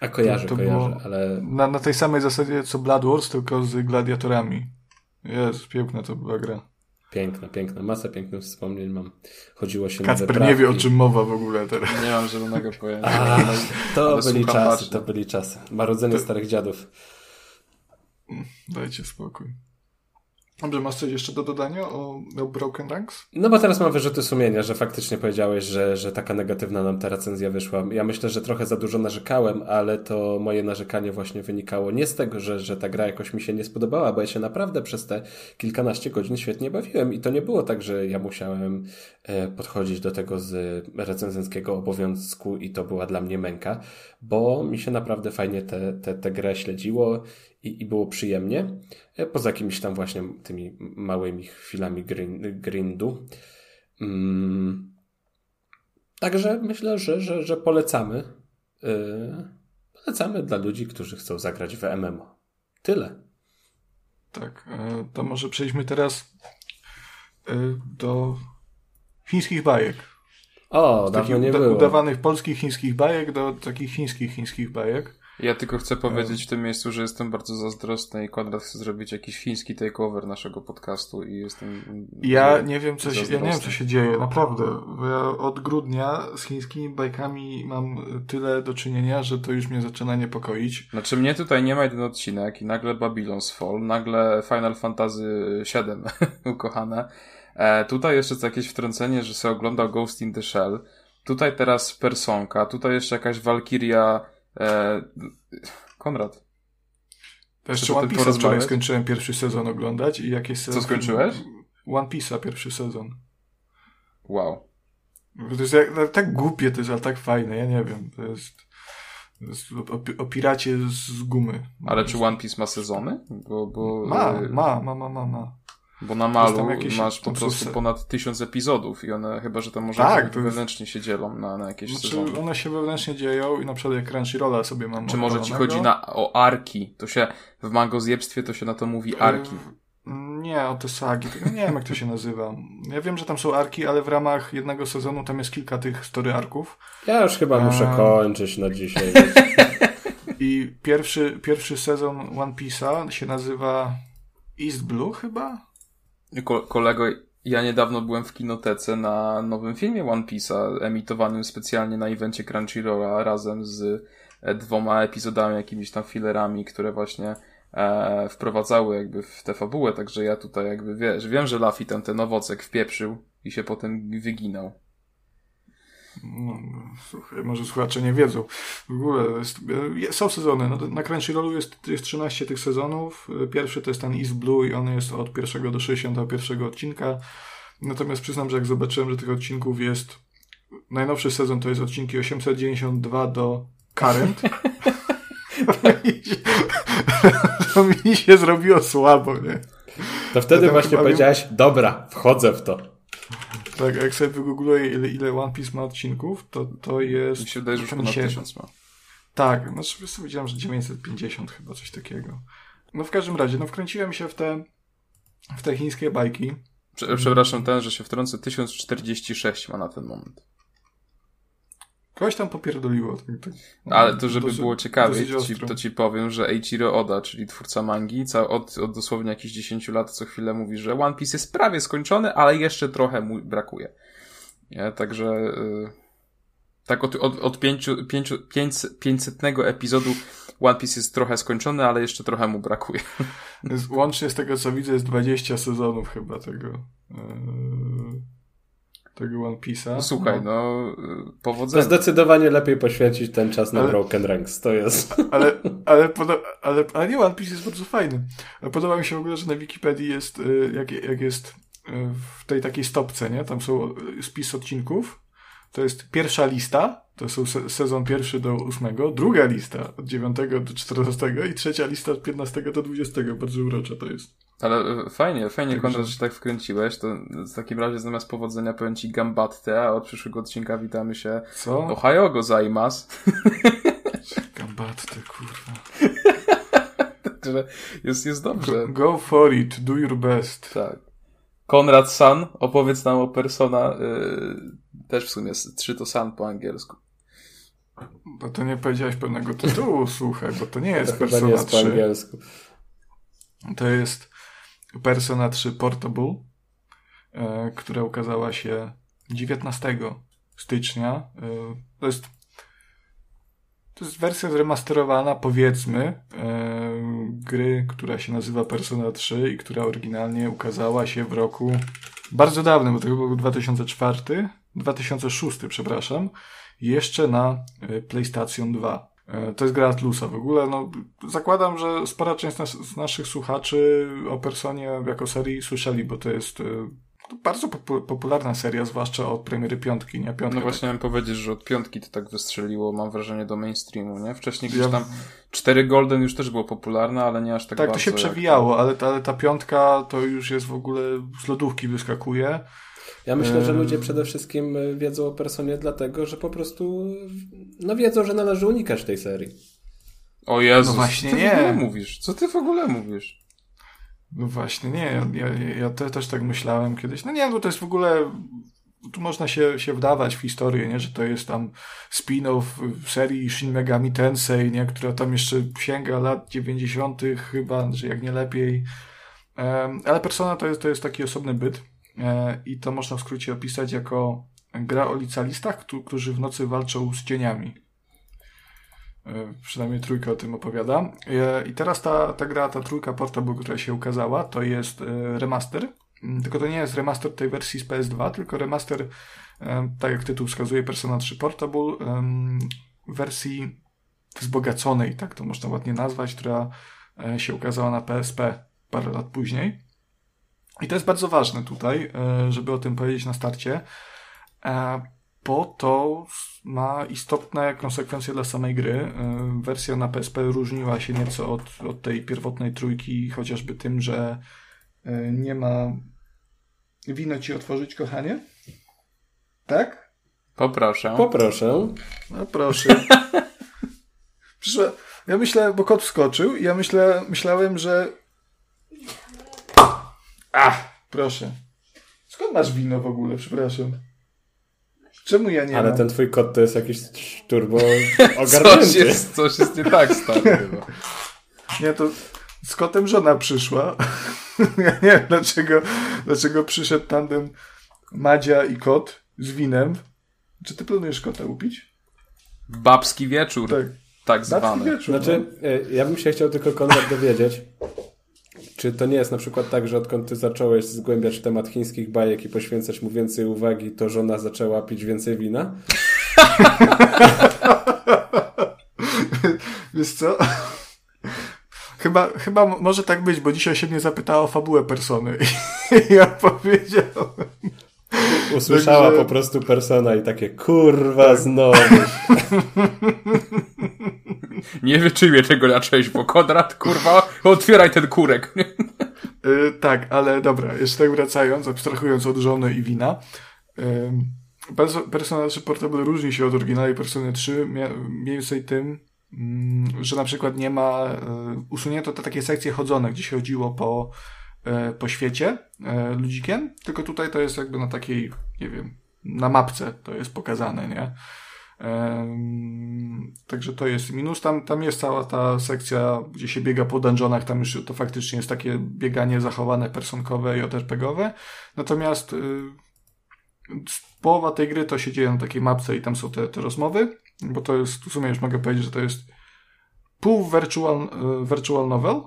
A kojarzę, to, to kojarzę, ale...
Na, na tej samej zasadzie co Blood Wars, tylko z gladiatorami. Jest, piękna to była gra.
Piękna, piękna. Masę pięknych wspomnień mam. Chodziło się
Kacper na wyprawki. nie wie, o czym mowa w ogóle teraz.
Nie mam żadnego pojęcia.
A, to byli czasy, to byli czasy. Marodzenie to... starych dziadów.
Dajcie spokój. Dobrze, masz coś jeszcze do dodania o, o Broken Ranks?
No bo teraz mam wyrzuty sumienia, że faktycznie powiedziałeś, że, że taka negatywna nam ta recenzja wyszła. Ja myślę, że trochę za dużo narzekałem, ale to moje narzekanie właśnie wynikało nie z tego, że, że ta gra jakoś mi się nie spodobała, bo ja się naprawdę przez te kilkanaście godzin świetnie bawiłem i to nie było tak, że ja musiałem e, podchodzić do tego z recenzenckiego obowiązku i to była dla mnie męka, bo mi się naprawdę fajnie tę te, te, te grę śledziło i, i było przyjemnie. E, poza jakimiś tam właśnie tymi małymi chwilami grindu. Mm. Także myślę, że, że, że polecamy. Yy, polecamy dla ludzi, którzy chcą zagrać w MMO. Tyle.
Tak, e, to może przejdźmy teraz do chińskich bajek.
O, dawno nie było.
Udawanych polskich chińskich bajek do takich chińskich chińskich bajek.
Ja tylko chcę powiedzieć w tym miejscu, że jestem bardzo zazdrosny i Konrad chce zrobić jakiś chiński takeover naszego podcastu i jestem.
Ja nie wiem, co się, ja nie wiem, co się dzieje, naprawdę. Bo ja od grudnia z chińskimi bajkami mam tyle do czynienia, że to już mnie zaczyna niepokoić.
Znaczy, mnie tutaj nie ma jeden odcinek i nagle Babylon's Fall, nagle Final Fantasy VII ukochane. E, tutaj jeszcze jakieś wtrącenie, że sobie oglądał Ghost in the Shell. Tutaj teraz Personka, tutaj jeszcze jakaś Valkyria E, Konrad.
To jeszcze One Piece'a wczoraj skończyłem pierwszy sezon oglądać i jakieś
sezon... Co skończyłeś?
One Piece'a pierwszy sezon.
Wow.
To jest jak, no, tak głupie to jest, ale tak fajne, ja nie wiem. To jest, to jest o, o, piracie z gumy.
Ale czy One Piece ma sezony? Bo, bo...
Ma, ma, ma, ma, ma, ma.
Bo na malu jakieś, masz po prostu są... ponad tysiąc epizodów i one chyba, że to może tak, to wewnętrznie jest... się dzielą na, na jakieś znaczy, sezony.
One się wewnętrznie dzieją i na przykład jak Crunchyrolla sobie mam
Czy może ci chodzi na, o arki? To się w mangozjebstwie to się na to mówi arki.
Nie, o te sagi. nie wiem jak to się nazywa. Ja wiem, że tam są arki, ale w ramach jednego sezonu tam jest kilka tych story arków.
Ja już chyba muszę kończyć na dzisiaj.
I pierwszy, pierwszy sezon One Piece'a się nazywa East Blue chyba?
Ko kolego, ja niedawno byłem w kinotece na nowym filmie One Piece'a, emitowanym specjalnie na evencie Crunchyrolla razem z e, dwoma epizodami, jakimiś tam filerami, które właśnie e, wprowadzały jakby w tę fabułę, także ja tutaj jakby wiesz, wiem, że Laffy ten, ten owocek wpieprzył i się potem wyginął.
No, słuchaj, może słuchacze nie wiedzą. W ogóle jest, są sezony. No, na Crunchyrollu jest, jest 13 tych sezonów. Pierwszy to jest ten East Blue i on jest od pierwszego do 61 odcinka. Natomiast przyznam, że jak zobaczyłem, że tych odcinków jest najnowszy sezon to jest odcinki 892 do Current. to mi się zrobiło słabo, nie?
To wtedy właśnie powiedziałeś, dobra, wchodzę w to.
Tak, jak sobie wygoogluję ile, ile One Piece ma odcinków, to, to jest...
Mi się wydaje, że już ponad się... tysiąc ma.
Tak, no sobie widziałem, że 950 chyba, coś takiego. No w każdym razie, no wkręciłem się w te, w te chińskie bajki.
Przepraszam ten, że się wtrącę, 1046 ma na ten moment.
Kogoś tam popierdoliło. Tak, tak,
Ale to, żeby dosyć, było ciekawie, to ci, to ci powiem, że Eiichiro Oda, czyli twórca mangi, od, od dosłownie jakichś 10 lat co chwilę mówi, że One Piece jest prawie skończony, ale jeszcze trochę mu brakuje. Także... Yy, tak od, od, od pięciu, pięciu, pięćset, pięćsetnego epizodu One Piece jest trochę skończony, ale jeszcze trochę mu brakuje.
Łącznie z tego co widzę jest 20 sezonów chyba tego. Yy tego One Piece'a.
No, słuchaj, no, no powodzenia.
To zdecydowanie lepiej poświęcić ten czas na ale, Broken Ranks, to jest.
Ale, ale, ale, ale nie, One Piece jest bardzo fajny. Podoba mi się w ogóle, że na Wikipedii jest, y, jak, jak jest y, w tej takiej stopce, nie? Tam są y, spis odcinków. To jest pierwsza lista, to są se sezon pierwszy do ósmego, druga lista od dziewiątego do czternastego i trzecia lista od piętnastego do dwudziestego. Bardzo urocza to jest.
Ale e, fajnie, fajnie tak, Konrad, że się tak wkręciłeś. To w takim razie zamiast powodzenia powiem ci Gambatte, a od przyszłego odcinka witamy się
Co?
Ohio gozaimasu.
Gambatte, kurwa.
Także jest, jest dobrze.
Go, go, for it, do your best.
Tak. Konrad San, opowiedz nam o Persona, yy, też w sumie trzy to San po angielsku.
Bo to nie powiedziałeś pewnego tytułu, słuchaj, bo to nie jest to Persona
nie jest
3.
po angielsku.
To jest Persona 3 Portable, e, która ukazała się 19 stycznia. E, to jest to jest wersja zremasterowana, powiedzmy, e, gry, która się nazywa Persona 3 i która oryginalnie ukazała się w roku bardzo dawnym, bo to był 2004, 2006, przepraszam, jeszcze na PlayStation 2. E, to jest gra Atlusa w ogóle. No, zakładam, że spora część nas, z naszych słuchaczy o Personie jako serii słyszeli, bo to jest e, bardzo popularna seria, zwłaszcza od premiery piątki, nie? Piątka
no właśnie tak. miałem powiedzieć, że od piątki to tak wystrzeliło, mam wrażenie, do mainstreamu, nie? Wcześniej gdzieś tam 4 Golden już też było popularne, ale nie aż tak
Tak,
bardzo
to się przewijało, ale, ale ta piątka to już jest w ogóle z lodówki wyskakuje.
Ja myślę, że ludzie przede wszystkim e, wiedzą o Personie dlatego, że po prostu no wiedzą, że należy unikać tej serii.
O Jezu,
no właśnie
co ty
nie.
w ogóle mówisz? Co ty w ogóle mówisz?
No właśnie, nie, ja, ja, ja też tak myślałem kiedyś. No nie, bo to jest w ogóle, tu można się, się wdawać w historię, nie, że to jest tam spin-off serii Shin Megami Tensei, nie, która tam jeszcze sięga lat 90. chyba, że jak nie lepiej. Um, ale Persona to jest, to jest taki osobny byt. E, i to można w skrócie opisać jako gra o licealistach, którzy w nocy walczą z cieniami. E, przynajmniej trójka o tym opowiada. E, I teraz ta, ta gra, ta trójka Portable, która się ukazała, to jest remaster. Mm, tylko to nie jest remaster tej wersji z PS2, tylko remaster, tak jak tytuł wskazuje, Persona 3 Portable, wersji wzbogaconej, tak to można ładnie nazwać, która się ukazała na PSP parę lat później. I to jest bardzo ważne tutaj, e, żeby o tym powiedzieć na starcie, e, bo to ma istotne konsekwencje dla samej gry. E, wersja na PSP różniła się nieco od, od tej pierwotnej trójki, chociażby tym, że nie ma wino ci otworzyć, kochanie? Tak?
Poproszę.
Poproszę.
No proszę. Przyszła... Ja myślę, bo kot wskoczył i ja myślę, myślałem, że Ach, proszę. Skąd masz wino w ogóle, przepraszam? Czemu ja nie
Ale
mam?
ten twój kot to jest jakiś turbo ogarnięty.
coś, jest, coś jest nie tak, stary chyba.
Nie, to z kotem żona przyszła. ja nie wiem, dlaczego, dlaczego przyszedł tandem Madzia i kot z winem. Czy ty planujesz kota upić?
Babski wieczór.
Tak.
Tak zwany.
Wieczór,
znaczy, no. E, ja bym się chciał tylko Konrad dowiedzieć, czy to nie jest na przykład tak, że odkąd ty zacząłeś zgłębiać temat chińskich bajek i poświęcać mu więcej uwagi, to żona zaczęła pić więcej wina?
Wiesz co? Chyba, chyba może tak być, bo dzisiaj się mnie zapytała o fabułę persony. I ja powiedziałem.
Usłyszała Także... po prostu persona i takie kurwa znowu.
Nie wyczymię tego na część, bo Konrad, kurwa, otwieraj ten kurek.
Yy, tak, ale dobra, jeszcze tak wracając, abstrahując od żony i wina. Yy, Persona 3 Portable różni się od oryginalnej Persony 3 mniej więcej tym, yy, że na przykład nie ma, y, usunięto te takie sekcje chodzone, gdzie się chodziło po, y, po świecie y, ludzikiem, tylko tutaj to jest jakby na takiej, nie wiem, na mapce to jest pokazane, nie? Także to jest minus. Tam, tam jest cała ta sekcja, gdzie się biega po dungeonach, tam już to faktycznie jest takie bieganie zachowane personkowe i OTRPGowe. Natomiast y, połowa tej gry to się dzieje na takiej mapce i tam są te, te rozmowy, bo to jest, w sumie już mogę powiedzieć, że to jest pół virtual, y, virtual novel,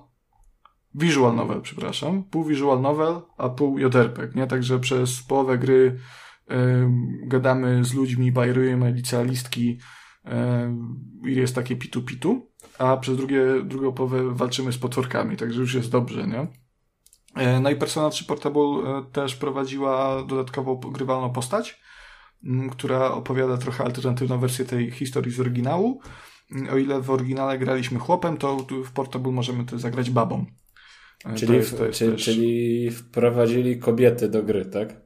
visual novel, przepraszam, pół visual novel, a pół JRPG, nie? Także przez połowę gry gadamy z ludźmi, bajerujemy licealistki i jest takie pitu-pitu, a przez drugie, drugą połowę walczymy z potworkami, także już jest dobrze, nie? E, no i Persona 3 Portable e, też prowadziła dodatkową grywalną postać, która opowiada trochę alternatywną wersję tej historii z oryginału. O ile w oryginale graliśmy chłopem, to w Portable możemy to zagrać babą.
E, czyli, jest, jest czyli, też... czyli wprowadzili kobiety do gry, tak?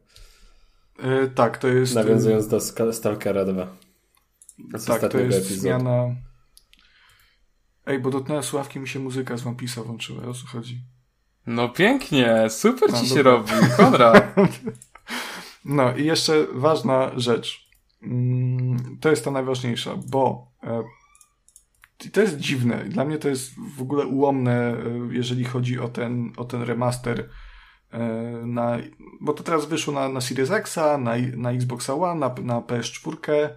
E, tak, to jest...
Nawiązując do Stalkera 2.
Z tak, to jest epizodu. zmiana... Ej, bo dotknęła sławki mi się muzyka z One Piece'a włączyła, o co chodzi?
No pięknie, super no, ci się robi, Konrad.
no i jeszcze ważna rzecz. Mm, to jest ta najważniejsza, bo e, to jest dziwne. Dla mnie to jest w ogóle ułomne, e, jeżeli chodzi o ten, o ten remaster E, na, bo to teraz wyszło na, na Series X, na, na Xbox One, na, na PS4,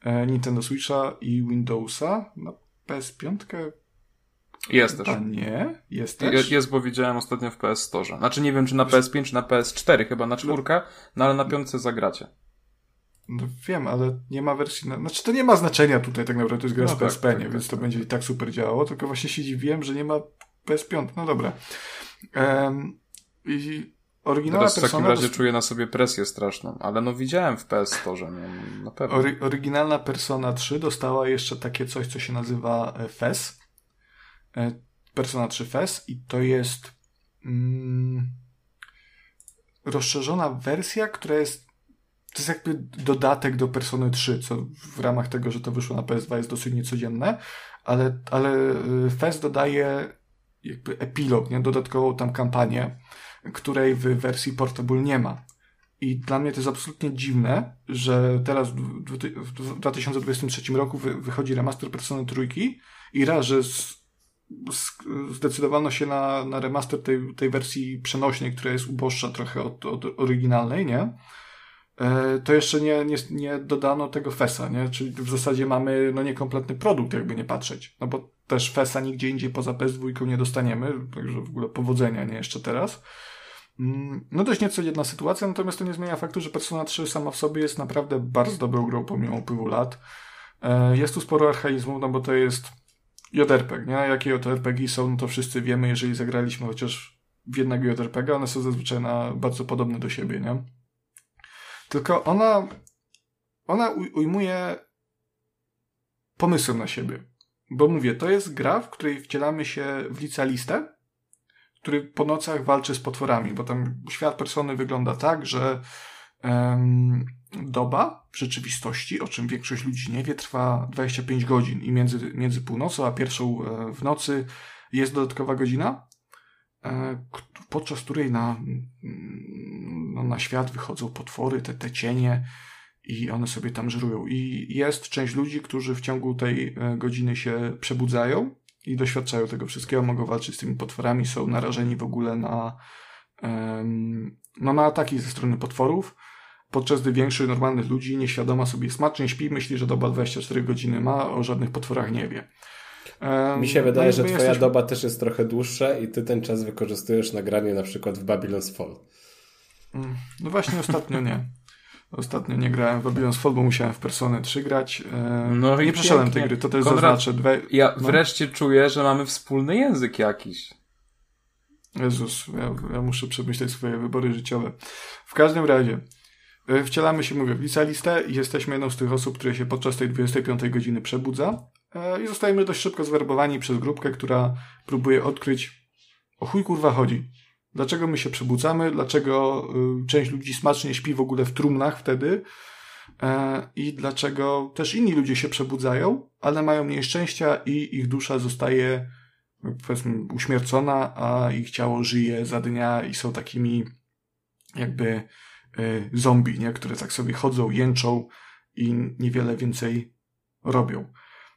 e, Nintendo Switcha i Windowsa, na PS5
jest też.
A nie? Jest
też? Jest, jest, bo widziałem ostatnio w PS Store. Znaczy nie wiem, czy na PS5, czy na PS4, chyba na czwórkę, no ale na piątce zagracie.
No wiem, ale nie ma wersji. Na... Znaczy to nie ma znaczenia tutaj tak naprawdę, to jest gra no z PSP, tak, nie, tak, więc tak, to tak. będzie i tak super działało, tylko właśnie się dziwiłem, że nie ma PS5. No dobra. Um, i oryginalna
Teraz persona... w takim razie czuję na sobie presję straszną, ale no widziałem w PS Store, no, na pewno.
Ory oryginalna Persona 3 dostała jeszcze takie coś, co się nazywa e, FES. E, Persona 3 FES i to jest mm, rozszerzona wersja, która jest to jest jakby dodatek do Persony 3, co w ramach tego, że to wyszło na PS2 jest dosyć niecodzienne, ale, ale e, FES dodaje jakby epilog, nie? dodatkową tam kampanię, której w wersji Portable nie ma. I dla mnie to jest absolutnie dziwne, że teraz w 2023 roku wychodzi remaster Persony Trójki i raz, że zdecydowano się na, na remaster tej, tej wersji przenośnej, która jest uboższa trochę od, od oryginalnej, nie? E, to jeszcze nie, nie, nie dodano tego FESA, nie? Czyli w zasadzie mamy no niekompletny produkt, jakby nie patrzeć. No bo też FESA nigdzie indziej poza PS2 nie dostaniemy, także w ogóle powodzenia, nie jeszcze teraz. Mm, no dość nieco jedna sytuacja, natomiast to nie zmienia faktu, że Persona 3 sama w sobie jest naprawdę bardzo dobrą grą pomimo upływu lat. E, jest tu sporo archaizmów, no bo to jest JRPG, nie? Jakie JRPG są, no to wszyscy wiemy, jeżeli zagraliśmy chociaż w jednego JRPG, one są zazwyczaj na bardzo podobne do siebie, nie? Tylko ona, ona ujmuje pomysł na siebie. Bo mówię, to jest gra, w której wcielamy się w licealistę, który po nocach walczy z potworami, bo tam świat persony wygląda tak, że doba w rzeczywistości, o czym większość ludzi nie wie, trwa 25 godzin i między, między północą a pierwszą e, w nocy jest dodatkowa godzina, e, podczas której na, no, na świat wychodzą potwory, te, te cienie i one sobie tam żerują. I jest część ludzi, którzy w ciągu tej e, godziny się przebudzają i doświadczają tego wszystkiego, mogą walczyć z tymi potworami, są narażeni w ogóle na, no, na ataki ze strony potworów, podczas gdy większość normalnych ludzi nieświadoma sobie smacznie śpi, myśli, że doba 24 godziny ma, o żadnych potworach nie wie.
Mi się wydaje, no że twoja jesteśmy... doba też jest trochę dłuższa i ty ten czas wykorzystujesz na granie na przykład w Babylon's Fall.
Mm, no właśnie ostatnio nie. Ostatnio nie grałem w Babylon's Fall, bo musiałem w Personę 3 grać. No nie przeszedłem tej gry, to też Konrad, zaznaczę. Dwe...
Ja no. wreszcie czuję, że mamy wspólny język jakiś.
Jezus, ja, ja muszę przemyśleć swoje wybory życiowe. W każdym razie, e, wcielamy się, mówię, w licealistę i jesteśmy jedną z tych osób, które się podczas tej 25 godziny przebudza e, i zostajemy dość szybko zwerbowani przez grupkę, która próbuje odkryć o chuj kurwa chodzi. Dlaczego my się przebudzamy? Dlaczego y, część ludzi smacznie śpi w ogóle w trumnach wtedy? E, I dlaczego też inni ludzie się przebudzają, ale mają mniej szczęścia i ich dusza zostaje powiedzmy uśmiercona, a ich ciało żyje za dnia i są takimi jakby y, zombie, nie? które tak sobie chodzą, jęczą i niewiele więcej robią.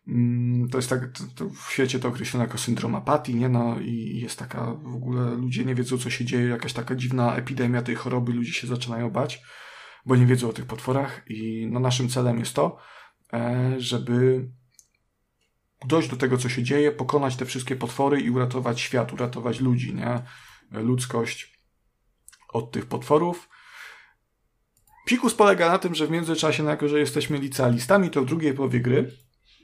Mm, to jest tak, to, to w świecie to określone jako syndrom apatii, nie? No i jest taka, w ogóle ludzie nie wiedzą, co się dzieje, jakaś taka dziwna epidemia tej choroby, ludzie się zaczynają bać, bo nie wiedzą o tych potworach i no naszym celem jest to, e, żeby dojść do tego, co się dzieje, pokonać te wszystkie potwory i uratować świat, uratować ludzi, nie? Ludzkość od tych potworów. Pikus polega na tym, że w międzyczasie, no jako że jesteśmy licealistami, to w drugiej połowie gry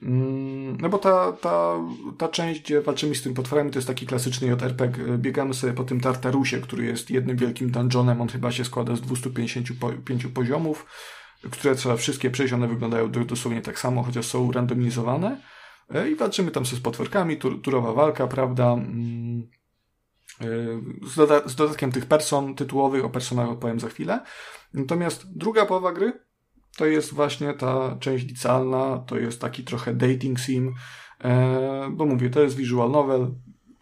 no bo ta, ta, ta część, gdzie walczymy z tym potworami, to jest taki klasyczny JRPG. Biegamy sobie po tym Tartarusie, który jest jednym wielkim dungeonem. On chyba się składa z 255 poziomów, które trzeba wszystkie przejść. One wyglądają dosłownie tak samo, chociaż są randomizowane. E, I walczymy tam z potworkami, tur, turowa walka, prawda? Mm, e, z, doda z dodatkiem tych person tytułowych, o personach opowiem za chwilę. Natomiast druga połowa gry to jest właśnie ta część licealna, to jest taki trochę dating sim, e, bo mówię, to jest visual novel,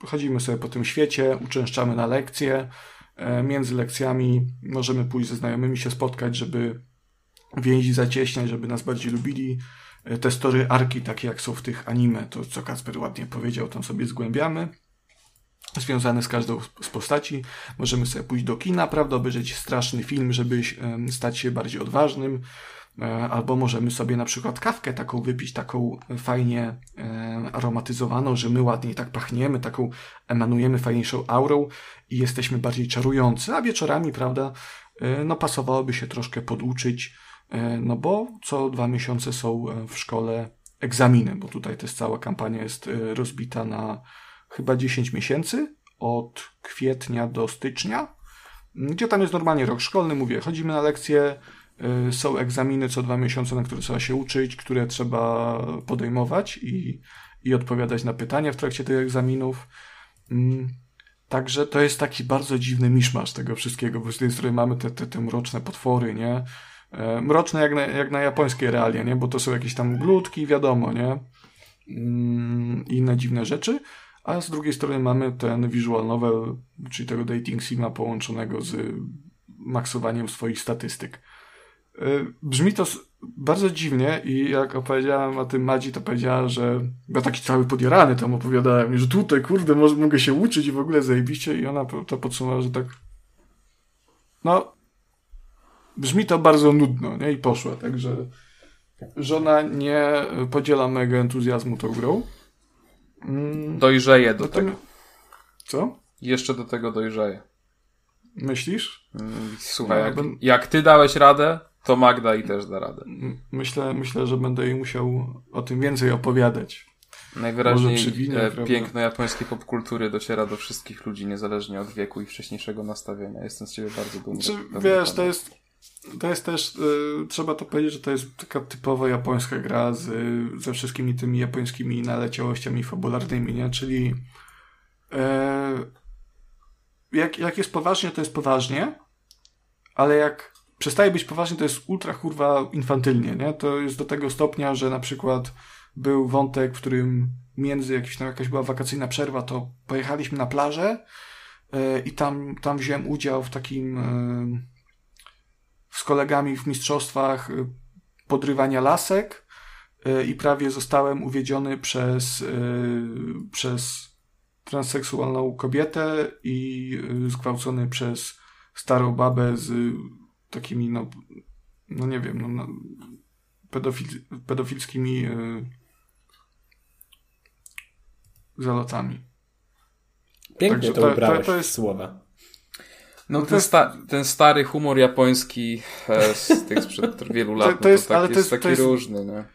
chodzimy sobie po tym świecie, uczęszczamy na lekcje, e, między lekcjami możemy pójść ze znajomymi się spotkać, żeby więzi zacieśniać, żeby nas bardziej lubili. E, te story arki, takie jak są w tych anime, to co Kasper ładnie powiedział, tam sobie zgłębiamy związane z każdą z postaci. Możemy sobie pójść do kina, prawda, obejrzeć straszny film, żeby stać się bardziej odważnym. E, albo możemy sobie na przykład kawkę taką wypić, taką fajnie e, aromatyzowaną, że my ładniej tak pachniemy, taką emanujemy fajniejszą aurą i jesteśmy bardziej czarujący, a wieczorami, prawda, e, no pasowałoby się troszkę poduczyć, no bo co dwa miesiące są w szkole egzaminy, bo tutaj też cała kampania jest rozbita na chyba 10 miesięcy, od kwietnia do stycznia, gdzie tam jest normalnie rok szkolny, mówię, chodzimy na lekcje, są egzaminy co dwa miesiące, na które trzeba się uczyć, które trzeba podejmować i, i odpowiadać na pytania w trakcie tych egzaminów. Mm, także to jest taki bardzo dziwny miszmasz tego wszystkiego, bo z tej strony mamy te, te, te mroczne potwory, nie? E, mroczne jak na, jak na japońskie realia, nie? Bo to są jakieś tam glutki, wiadomo, nie? Mm, I inne dziwne rzeczy. A z drugiej strony mamy ten visual novel, czyli tego dating sima połączonego z maksowaniem swoich statystyk. Y, brzmi to bardzo dziwnie i jak opowiedziałem o tym Madzi, to powiedziała, że ja taki cały podjarany tam opowiadałem, że tutaj, kurde, może, mogę się uczyć i w ogóle zajebiście i ona to podsumowała, że tak no brzmi to bardzo nudno, nie? I poszła, także żona nie podziela mego entuzjazmu tą grą.
Mm. Dojrzeje do tego.
Co?
Jeszcze do tego dojrzeje.
Myślisz?
Mm, słuchaj, jak, jak ty dałeś radę, to Magda i też da radę.
Myślę, myślę, że będę jej musiał o tym więcej opowiadać.
Najwyraźniej winie, e, piękno japońskiej popkultury dociera do wszystkich ludzi, niezależnie od wieku i wcześniejszego nastawienia. Jestem z ciebie bardzo dumny. Czy,
wiesz, to jest, to jest też, y, trzeba to powiedzieć, że to jest taka typowa japońska gra z, ze wszystkimi tymi japońskimi naleciałościami fabularnymi, nie? Czyli y, jak, jak jest poważnie, to jest poważnie, ale jak przestaje być poważny, to jest ultra kurwa infantylnie, nie? To jest do tego stopnia, że na przykład był wątek, w którym między jakieś, tam jakaś była wakacyjna przerwa, to pojechaliśmy na plażę yy, i tam, tam wziąłem udział w takim yy, z kolegami w mistrzostwach yy, podrywania lasek i prawie zostałem uwiedziony przez, przez transseksualną kobietę i zgwałcony przez starą babę z takimi, no, no nie wiem, no, no pedofil, pedofilskimi yy, zalotami.
Pięknie Także to, to, to jest słowa.
No, no ten, sta ten, stary humor japoński e, z tych sprzed wielu lat, to, to, jest, no to, tak, jest, jest taki jest, różny, nie?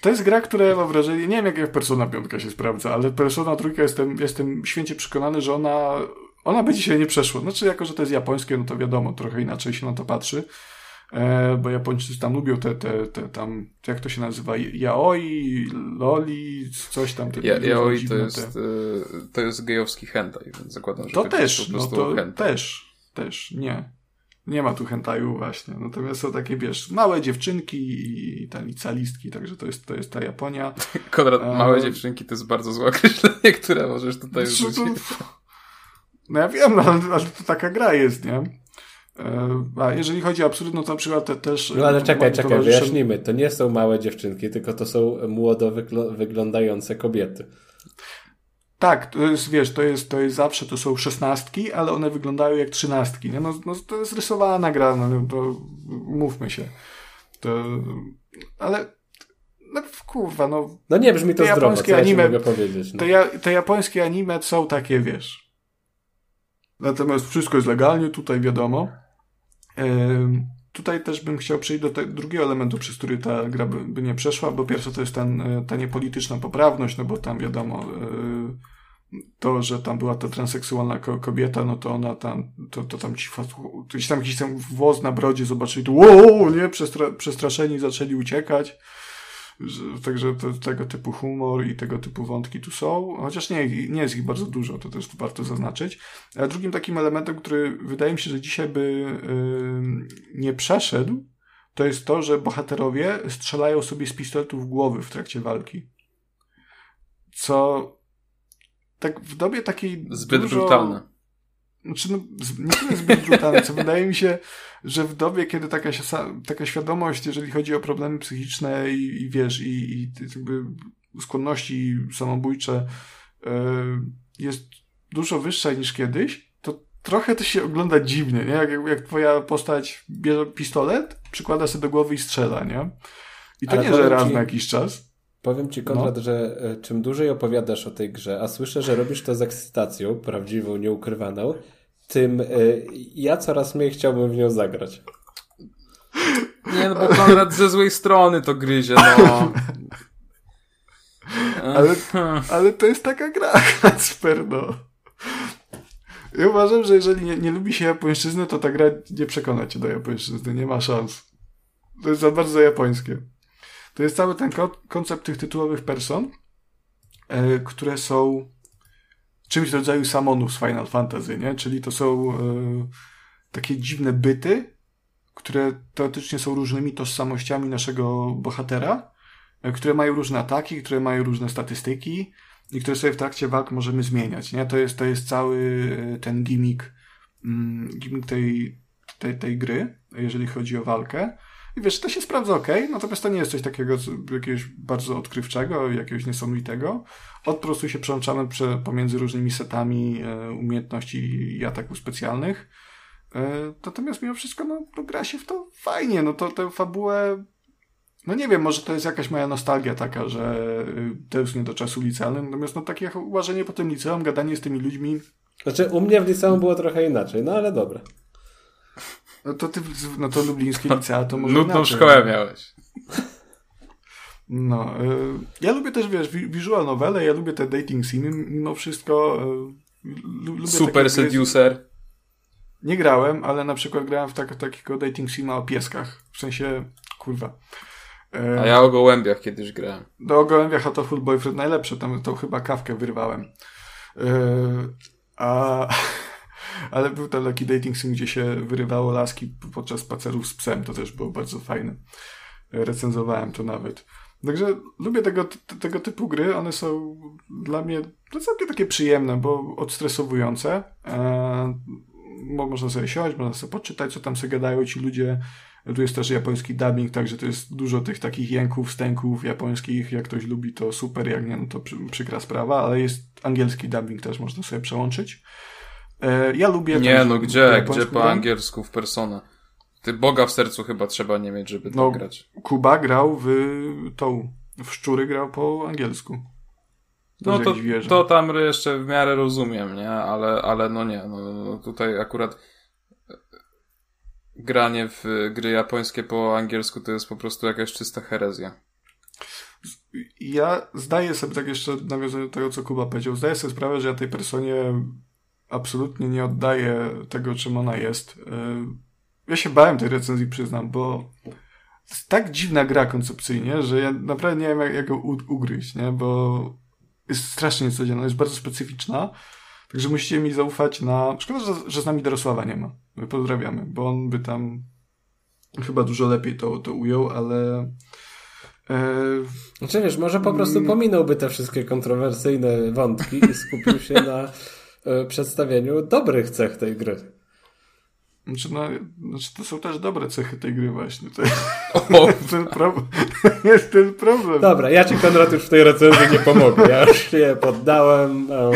To jest gra, która ja mam wrażenie, nie wiem jak, jak Persona 5 się sprawdza, ale Persona 3 jestem, jestem święcie przekonany, że ona ona by dzisiaj nie przeszła. Znaczy, jako że to jest japońskie, no to wiadomo, trochę inaczej się na to patrzy. E, bo Japończycy tam lubią te, te, te tam, jak to się nazywa, yaoi, loli, coś tam.
Te, ja, yaoi to jest, te... to jest gejowski hentai, więc zakładam, że
to też, no to hentai. też, też, nie. Nie ma tu hentaju właśnie. Natomiast są takie, wiesz, małe dziewczynki i te licealistki, także to jest, to jest ta Japonia.
Konrad, małe e... dziewczynki to jest bardzo złe określenie, które możesz tutaj użyć.
No ja wiem, no, ale, to taka gra jest, nie? A jeżeli chodzi o absurd, no to na przykład te, też...
No ale czekaj, czekaj, wyjaśnijmy. To nie są małe dziewczynki, tylko to są młodo wyglądające kobiety.
Tak, to jest, wiesz, to jest, to jest zawsze, to są szesnastki, ale one wyglądają jak trzynastki, nie? No, no to jest rysowana gra, no to mówmy się. To, ale no kurwa, no.
No nie brzmi to te zdrowo, japońskie anime, mogę powiedzieć. No.
Te, ja, te japońskie anime są takie, wiesz. Natomiast wszystko jest legalnie, tutaj wiadomo. tutaj też bym chciał przejść do drugiego elementu, przez który ta gra by, by, nie przeszła, bo pierwsze to jest ten, e, ta niepolityczna poprawność, no bo tam wiadomo, e, to, że tam była ta transseksualna kobieta, no to ona tam, to, to tam ci, to tam jakiś tam włos na brodzie zobaczyli, to wow, nie, Przestra przestraszeni zaczęli uciekać. Także to, tego typu humor i tego typu wątki tu są, chociaż nie, nie jest ich bardzo dużo, to też warto zaznaczyć. A drugim takim elementem, który wydaje mi się, że dzisiaj by yy, nie przeszedł, to jest to, że bohaterowie strzelają sobie z pistoletów w głowy w trakcie walki. Co tak w dobie takiej.
Zbyt dużo... brutalne.
Znaczy, no, nie tyle zbyt brutalne, co wydaje mi się, że w dobie, kiedy taka, taka świadomość, jeżeli chodzi o problemy psychiczne i, i wiesz, i, i jakby skłonności samobójcze yy, jest dużo wyższa niż kiedyś, to trochę to się ogląda dziwnie, nie? Jak, jak twoja postać bierze pistolet, przykłada sobie do głowy i strzela, nie? I to Ale nie, że raz ci... na jakiś czas.
Powiem ci, Konrad, no. że e, czym dłużej opowiadasz o tej grze, a słyszę, że robisz to z ekscytacją, prawdziwą, nieukrywaną, tym y, ja coraz mniej chciałbym w nią zagrać.
Nie, no bo Konrad ze złej strony to gryzie, no.
ale, ale to jest taka gra, Kacper, no. Ja uważam, że jeżeli nie, nie lubi się japońszczyzny, to ta gra nie przekona cię do japońszczyzny, nie ma szans. To jest za bardzo japońskie. To jest cały ten koncept tych tytułowych person, e, które są czymś w rodzaju samonów z Final Fantasy, nie? Czyli to są e, takie dziwne byty, które teoretycznie są różnymi tożsamościami naszego bohatera, e, które mają różne ataki, które mają różne statystyki i które sobie w trakcie walk możemy zmieniać, nie? To jest, to jest cały e, ten gimmick, mm, gimmick tej, tej, tej gry, jeżeli chodzi o walkę. I wiesz, to się sprawdza ok, natomiast to nie jest coś takiego jakiegoś bardzo odkrywczego, jakiegoś niesamowitego. Od prostu się przełączamy prze, pomiędzy różnymi setami e, umiejętności i ataków specjalnych. E, natomiast mimo wszystko, no, no, gra się w to fajnie. No to tę fabułę no nie wiem, może to jest jakaś moja nostalgia taka, że to jest nie do czasu licealnym, natomiast no takie uważanie po tym liceum, gadanie z tymi ludźmi.
Znaczy u mnie w liceum było trochę inaczej, no ale dobra.
No to ty, no to lublińskie licea to może
Nudną inaczej. szkołę miałeś.
No, y, ja lubię też, wiesz, visual novele, ja lubię te dating simy mimo wszystko. Y,
lubię Super seducer.
Nie grałem, ale na przykład grałem w tak, takiego dating sima o pieskach. W sensie, kurwa.
A ja o gołębiach kiedyś grałem.
Do o gołębiach a to Full Boyfriend najlepsze, tam to chyba kawkę wyrwałem. Y, a ale był to taki dating sim, gdzie się wyrywało laski podczas spacerów z psem. To też było bardzo fajne. Recenzowałem to nawet. Także lubię tego, tego typu gry. One są dla mnie całkiem takie przyjemne, bo odstresowujące. Eee, można sobie siąść, można sobie poczytać, co tam sobie gadają ci ludzie. Tu jest też japoński dubbing, także to jest dużo tych takich jęków, stęków japońskich. Jak ktoś lubi, to super, jak nie, no to przykra sprawa, ale jest angielski dubbing też można sobie przełączyć. E, ja lubię...
Nie, no gdzie, gdzie po angielsku w Persona? Ty Boga w sercu chyba trzeba nie mieć, żeby no, to grać.
Kuba grał w tą, w Szczury grał po angielsku.
No to, to tam jeszcze w miarę rozumiem, nie? Ale, ale no nie, no, no tutaj akurat granie w gry japońskie po angielsku to jest po prostu jakaś czysta herezja.
Ja zdaję sobie, tak jeszcze nawiązując do tego, co Kuba powiedział, zdaję sobie sprawę, że ja tej personie absolutnie nie oddaje tego, czym ona jest. Y, ja się bałem tej recenzji, przyznam, bo to jest tak dziwna gra koncepcyjnie, że ja naprawdę nie wiem, jak, jak go ugryźć, nie? Bo jest strasznie niecodzienna, jest bardzo specyficzna. Także musicie mi zaufać na... Szkoda, że, że z nami Dorosława nie ma. My pozdrawiamy, bo on by tam chyba dużo lepiej to, to ujął, ale...
E, znaczy wiesz, może po prostu pominąłby te wszystkie kontrowersyjne wątki i skupił się na przedstawieniu dobrych cech tej gry.
Znaczy, no, znaczy to są też dobre cechy tej gry właśnie. To jest, ten, problem, jest ten problem.
Dobra, ja ci Konrad już w tej recenzji nie pomogę. Ja już się poddałem. No.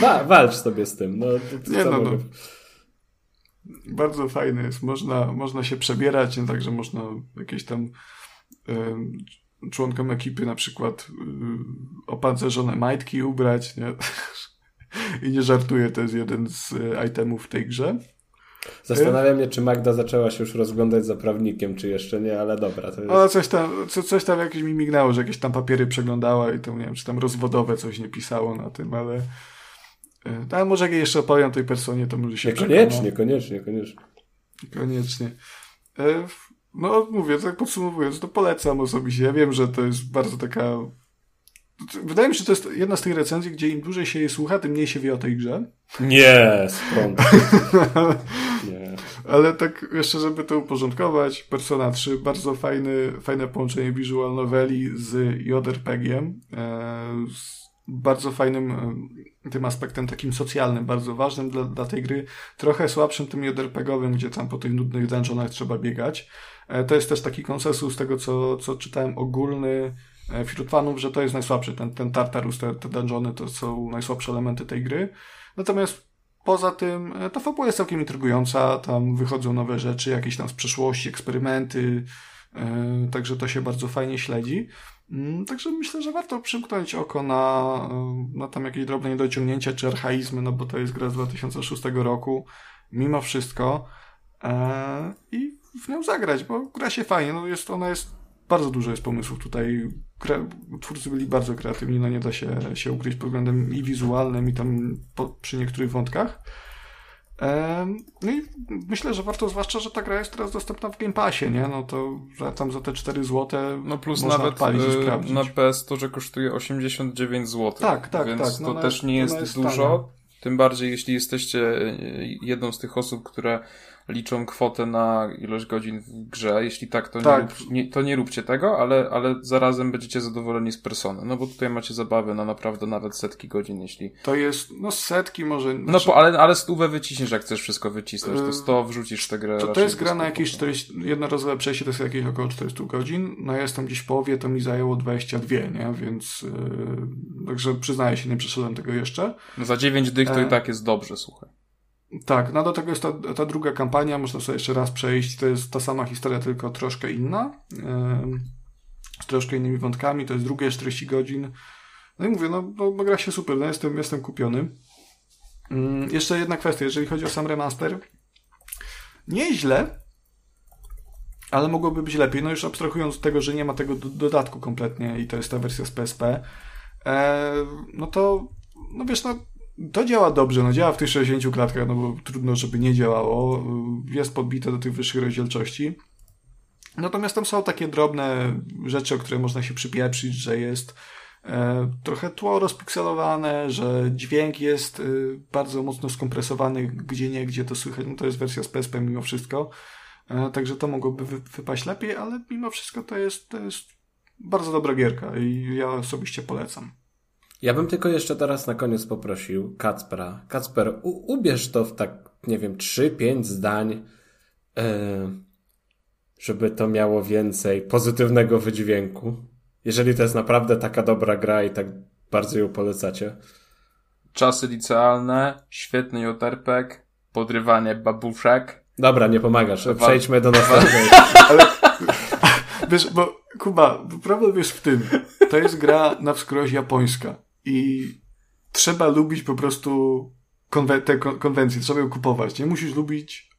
Wa walcz sobie z tym. No, to,
nie, no, no. Bardzo fajny jest. Można, można się przebierać, nie? także można jakieś tam członkom ekipy na przykład y, opancerzone majtki ubrać. Nie? I nie żartuję, to jest jeden z e, itemów w tej grze.
Zastanawiam mnie, czy Magda zaczęła się już rozglądać za prawnikiem, czy jeszcze nie, ale dobra. To jest...
Ale coś tam, co, coś tam jakieś mi mignęło, że jakieś tam papiery przeglądała i to nie wiem, czy tam rozwodowe coś nie pisało na tym, ale. E, ale może jak jeszcze opowiem tej personie, to może się
Niekoniecznie, koniecznie, koniecznie.
Koniecznie. No, mówię, tak podsumowując, to polecam osobiście. Ja wiem, że to jest bardzo taka Wydaje mi się, że to jest jedna z tych recenzji, gdzie im dłużej się je słucha, tym mniej się wie o tej grze.
Nie, skąd?
Nie. Ale tak jeszcze, żeby to uporządkować, Persona 3, bardzo fajny, fajne połączenie visual noveli z JRPG-iem, e, z bardzo fajnym e, tym aspektem takim socjalnym, bardzo ważnym dla, dla tej gry, trochę słabszym tym JRPG-owym, gdzie tam po tych nudnych dungeonach trzeba biegać. E, to jest też taki konsensus tego, co, co czytałem, ogólny, E, wśród fanów, że to jest najsłabszy. Ten, ten Tartarus, te, te dungeony to są najsłabsze elementy tej gry. Natomiast poza tym e, ta fabuła jest całkiem intrygująca, tam wychodzą nowe rzeczy, jakieś tam z przeszłości, eksperymenty, także to się bardzo fajnie śledzi. Yy, także myślę, że warto przymknąć oko na, na tam jakieś drobne niedociągnięcia czy archaizmy, no bo to jest gra z 2006 roku, mimo wszystko. I w nią zagrać, bo gra się fajnie, no jest, ona jest bardzo dużo jest pomysłów tutaj. Twórcy byli bardzo kreatywni, no nie da się, się ukryć pod względem i wizualnym, i tam po, przy niektórych wątkach. No i myślę, że warto, zwłaszcza, że ta gra jest teraz dostępna w Game Passie, nie? No to za, tam za te 4 zł
No plus nawet y, na PS to, że kosztuje 89 zł.
Tak, tak,
więc
tak.
No to też nie jest, jest dużo. Tym bardziej, jeśli jesteście y, jedną z tych osób, które liczą kwotę na ilość godzin w grze. Jeśli tak, to, tak. Nie, rób, nie, to nie róbcie tego, ale, ale zarazem będziecie zadowoleni z persony. No bo tutaj macie zabawę na naprawdę nawet setki godzin, jeśli.
To jest, no setki może.
No po, ale, ale stówę wyciśniesz, jak chcesz wszystko wycisnąć. To 100 wrzucisz w tę grę.
To, to jest gra na jakieś 40, jednorazowe przejście, to jest jakieś około 40 godzin. No ja jestem gdzieś w połowie, to mi zajęło 22, nie? Więc yy, także przyznaję się, nie przeszedłem tego jeszcze.
No za 9 dych to e... i tak jest dobrze, słuchaj.
Tak, no do tego jest ta, ta druga kampania, można sobie jeszcze raz przejść, to jest ta sama historia, tylko troszkę inna, z troszkę innymi wątkami, to jest drugie 40 godzin. No i mówię, no, no, no gra się super, no jestem, jestem kupiony. Yy, jeszcze jedna kwestia, jeżeli chodzi o sam remaster, nieźle, ale mogłoby być lepiej, no już abstrahując od tego, że nie ma tego do, dodatku kompletnie i to jest ta wersja z PSP, e, no to, no wiesz, no to działa dobrze, no działa w tych 60 klatkach, no bo trudno, żeby nie działało. Jest podbite do tych wyższych rozdzielczości. Natomiast tam są takie drobne rzeczy, o które można się przypieprzyć, że jest e, trochę tło rozpikselowane, że dźwięk jest e, bardzo mocno skompresowany, gdzie nie, gdzie to słychać. No to jest wersja z PSP mimo wszystko. E, także to mogłoby wy, wypaść lepiej, ale mimo wszystko to jest, to jest bardzo dobra gierka i ja osobiście polecam.
Ja bym tylko jeszcze teraz na koniec poprosił Kacpera. Kacper, u- ubierz to w tak, nie wiem, 3-5 zdań, yy, żeby to miało więcej pozytywnego wydźwięku. Jeżeli to jest naprawdę taka dobra gra i tak bardzo ją polecacie.
Czasy licealne, świetny JRPG, podrywanie babuszek.
Dobra, nie pomagasz. Przejdźmy do następnej. Ale,
wiesz, bo Kuba, problem jest w tym. To jest gra na wskroś japońska i trzeba lubić po prostu konwe te konwencje, trzeba ją kupować. Nie musisz lubić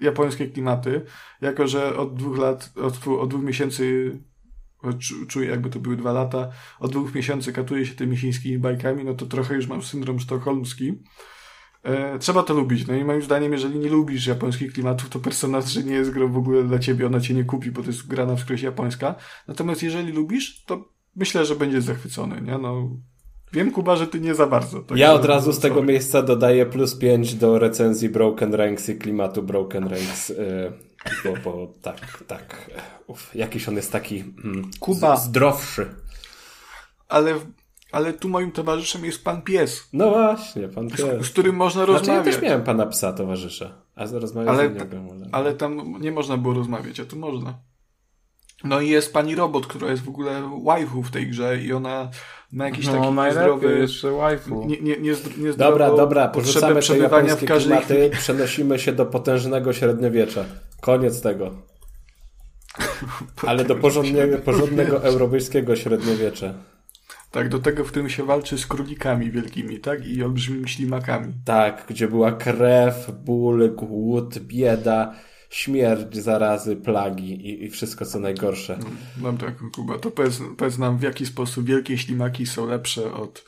japońskie klimaty, jako że od dwóch lat, od, od dwóch miesięcy czuję jakby to były dwa lata, od dwóch miesięcy katuję się tymi chińskimi bajkami, no to trochę już mam syndrom sztokholmski. E, trzeba to lubić. No i moim zdaniem, jeżeli nie lubisz japońskich klimatów, to Persona 3 nie jest grą w ogóle dla ciebie, ona cię nie kupi, bo to jest gra na wskroś japońska. Natomiast jeżeli lubisz, to myślę, że będziesz zachwycony, nie? No, Wiem, Kuba, że ty nie za bardzo.
Tak ja od razu z tego miejsca dodaję plus 5 do recenzji Broken Ranks i klimatu Broken Ranks, yy, bo, bo tak, tak, uf, jakiś on jest taki mm, Kuba, zdrowszy.
Ale, ale tu moim towarzyszem jest pan pies.
No właśnie, pan pies.
Z, z którym można
znaczy,
rozmawiać.
ja też miałem pana psa towarzysza, a rozmawiać
ale.
Ale...
ale tam nie można było rozmawiać, a tu można. No i jest pani robot, która jest w ogóle waifu w tej grze i ona ma jakiś
no,
taki
niezdrowy... jeszcze waifu.
Nie, nie, nie, nie
dobra, dobra, porzucamy te japońskie
w każdej
klimaty, chwili. przenosimy się do potężnego średniowiecza. Koniec tego. Ale do porządnego, porządnego europejskiego średniowiecza.
Tak, do tego, w którym się walczy z królikami wielkimi, tak? I olbrzymimi ślimakami.
Tak, gdzie była krew, ból, głód, bieda, śmierć, zarazy, plagi i, i wszystko co najgorsze.
Mam tak, Kuba, to powiedz, powiedz nam, w jaki sposób wielkie ślimaki są lepsze od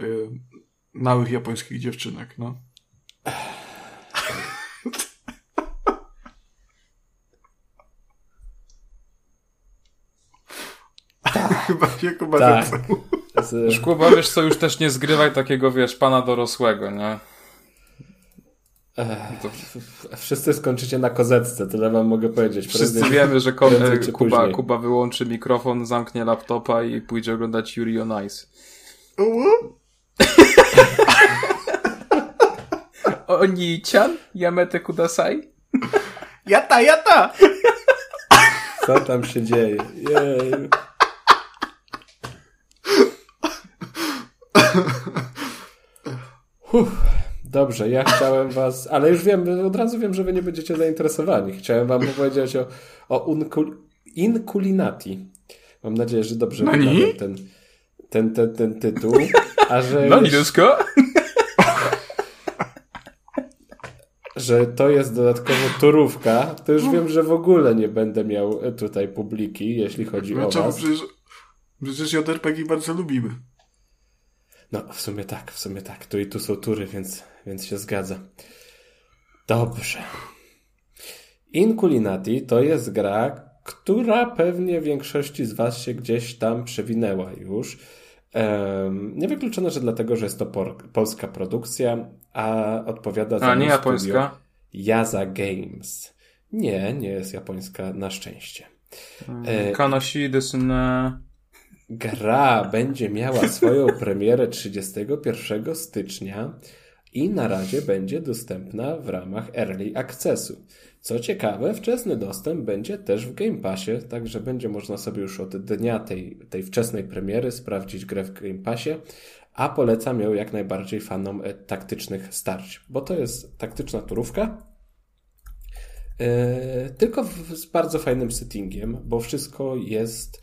y, małych japońskich dziewczynek, no?
Tak.
chyba się Kuba
tak.
Z... Szkłoba, wiesz co, już też nie zgrywaj takiego, wiesz, pana dorosłego, nie?
To... Wszyscy skończycie na kozetce, tyle wam mogę powiedzieć.
Wszyscy
prędzej,
wiemy, że kon... Kuba, Kuba wyłączy mikrofon, zamknie laptopa i pójdzie oglądać Yuri on Ice. Oni-chan? Yamete kudasai?
Jata, jata!
Co tam się dzieje? Jej. Uff, dobrze, ja chciałem was, ale już wiem, od razu wiem, że wy nie będziecie zainteresowani. Chciałem wam powiedzieć o, o unkul, inkulinati. Mam nadzieję, że dobrze wymawiam ten, ten, ten, ten tytuł. A że
no, Nidusko?
że to jest dodatkowo turówka, to już wiem, że w ogóle nie będę miał tutaj publiki, jeśli chodzi no, o czemu? was.
Przecież, przecież JRPG bardzo lubimy.
No, w sumie tak, w sumie tak. Tu i tu są tury, więc, więc się zgadza. Dobrze. Inculinati to jest gra, która pewnie większości z Was się gdzieś tam przewinęła już. Um, niewykluczone, że dlatego, że jest to polska produkcja, a odpowiada za
A nie japońska?
Yaza Games. Nie, nie jest japońska, na szczęście.
E, Kanoshi desu
Gra będzie miała swoją premierę 31 stycznia i na razie będzie dostępna w ramach Early Accessu. Co ciekawe, wczesny dostęp będzie też w Game Passie, także będzie można sobie już od dnia tej, tej wczesnej premiery sprawdzić grę w Game Passie, a polecam ją jak najbardziej fanom e, taktycznych starć, bo to jest taktyczna turówka, yy, tylko w, z bardzo fajnym settingiem, bo wszystko jest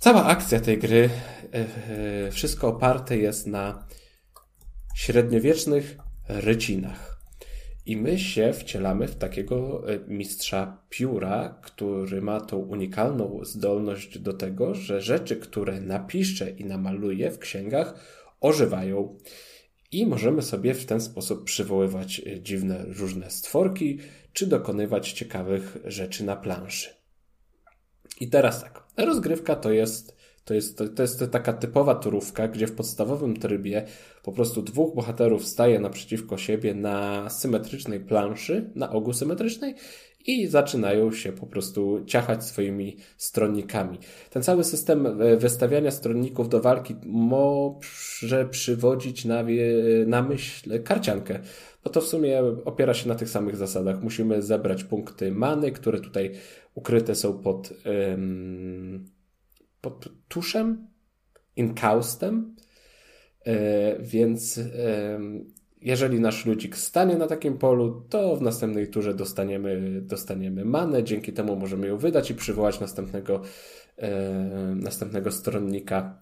Cała akcja tej gry, e, wszystko oparte jest na średniowiecznych rycinach. I my się wcielamy w takiego e, mistrza pióra, który ma tą unikalną zdolność do tego, że rzeczy, które napisze i namaluje w księgach, ożywają. I możemy sobie w ten sposób przywoływać e, dziwne różne stworki, czy dokonywać ciekawych rzeczy na planszy. I teraz tak, rozgrywka to jest, to jest, to, to jest taka typowa turówka, gdzie w podstawowym trybie po prostu dwóch bohaterów staje naprzeciwko siebie na symetrycznej planszy, na ogół symetrycznej i zaczynają się po prostu ciachać swoimi stronnikami. Ten cały system e, wystawiania stronników do walki może przywodzić na, na myśl karciankę, bo to w sumie opiera się na tych samych zasadach. Musimy zebrać punkty many, które tutaj ukryte są pod, pod tuszem, inkaustem, e, więc jeżeli nasz ludzik stanie na takim polu, to w następnej turze dostaniemy, dostaniemy manę, dzięki temu możemy ją wydać i przywołać następnego, następnego stronnika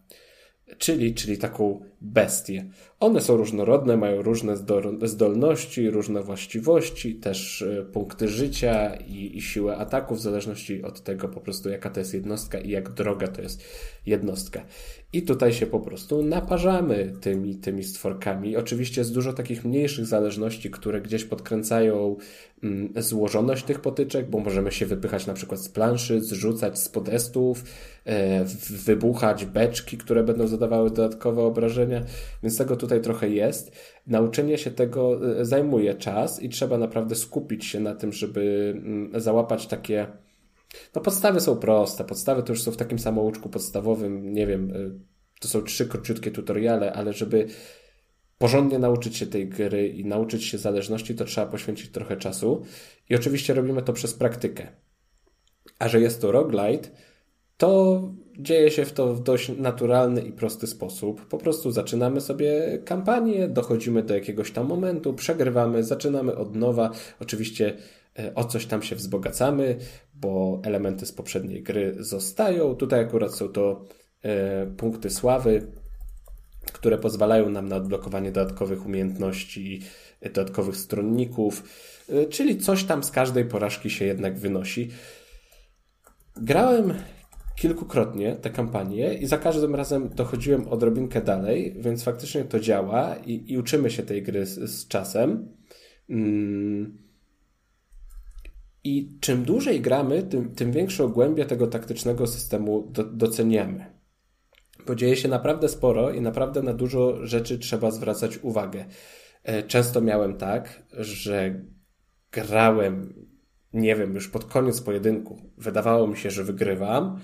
czyli, czyli taką bestię. One są różnorodne, mają różne zdolności, różne właściwości, też e, punkty życia i, i siłę ataku, w zależności od tego po prostu jaka to jest jednostka i jak droga to jest jednostka. I tutaj się po prostu naparzamy tymi, tymi stworkami. Oczywiście jest dużo takich mniejszych zależności, które gdzieś podkręcają złożoność tych potyczek, bo możemy się wypychać na przykład z planszy, zrzucać z podestów, e, wybuchać beczki, które będą zadawały dodatkowe obrażenia, więc tego tutaj trochę jest. Nauczenie się tego e, zajmuje czas i trzeba naprawdę skupić się na tym, żeby mm, załapać takie no podstawy są proste. Podstawy to już są w takim samouczku podstawowym, nie wiem, y, to są trzy króciutkie tutoriale, ale żeby porządnie nauczyć się tej gry i nauczyć się zależności, to trzeba poświęcić trochę czasu. I oczywiście robimy to przez praktykę. A że jest to roguelite, to dzieje się w to w dość naturalny i prosty sposób. Po prostu zaczynamy sobie kampanię, dochodzimy do jakiegoś tam momentu, przegrywamy, zaczynamy od nowa. Oczywiście e, o coś tam się wzbogacamy, bo elementy z poprzedniej gry zostają. Tutaj akurat są to e, punkty sławy, które pozwalają nam na odblokowanie dodatkowych umiejętności, dodatkowych stronników, e, czyli coś tam z każdej porażki się jednak wynosi. Grałem kilkukrotnie te kampanie i za każdym razem dochodziłem odrobinkę dalej, więc faktycznie to działa i, i uczymy się tej gry z, z czasem. Mm. I czym dłużej gramy, tym, tym większą głębię tego taktycznego systemu do, doceniamy. Bo dzieje się naprawdę sporo i naprawdę na dużo rzeczy trzeba zwracać uwagę. E, często miałem tak, że grałem, nie wiem, już pod koniec pojedynku. Wydawało mi się, że wygrywam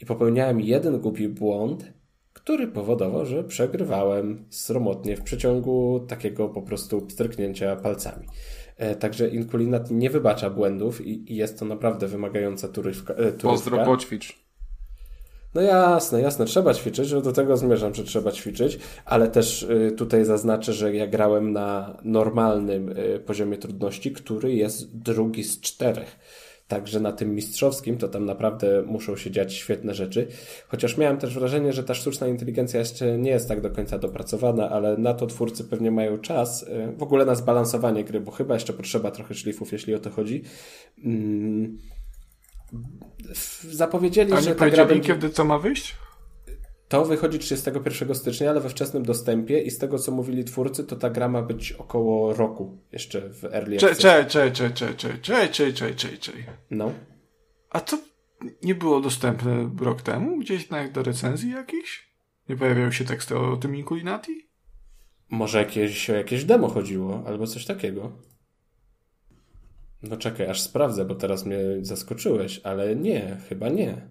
i popełniałem jeden głupi błąd, który powodował, że przegrywałem sromotnie w przeciągu takiego po prostu stryknięcia palcami. E, także Inkulinat nie wybacza błędów i, i jest to naprawdę wymagająca turywka. E,
Pozdro, poćwicz.
No jasne, jasne, trzeba ćwiczyć, że do tego zmierzam, że trzeba ćwiczyć, ale też y, tutaj zaznaczę, że ja grałem na normalnym y, poziomie trudności, który jest drugi z czterech. Także na tym mistrzowskim to tam naprawdę muszą się dziać świetne rzeczy. Chociaż miałem też wrażenie, że ta sztuczna inteligencja jeszcze nie jest tak do końca dopracowana, ale na to twórcy pewnie mają czas. Y, w ogóle na zbalansowanie gry, bo chyba jeszcze potrzeba trochę szlifów, jeśli o to chodzi. Mm. Zapowiedzieli,
A
że
ta gra będzie... kiedy co ma wyjść?
To wychodzi 31 stycznia, ale we wczesnym dostępie i z tego, co mówili twórcy, to ta gra ma być około roku jeszcze w Early Access.
Czekaj, czekaj, czekaj, czekaj, czekaj, czekaj, czekaj, czekaj.
No.
A co nie było dostępne rok temu? Gdzieś na, do recenzji jakichś? Nie pojawiały się teksty o tym Inculinati?
Może jakieś, o jakieś demo chodziło, albo coś takiego. No czekaj, aż sprawdzę, bo teraz mnie zaskoczyłeś, ale nie, chyba nie.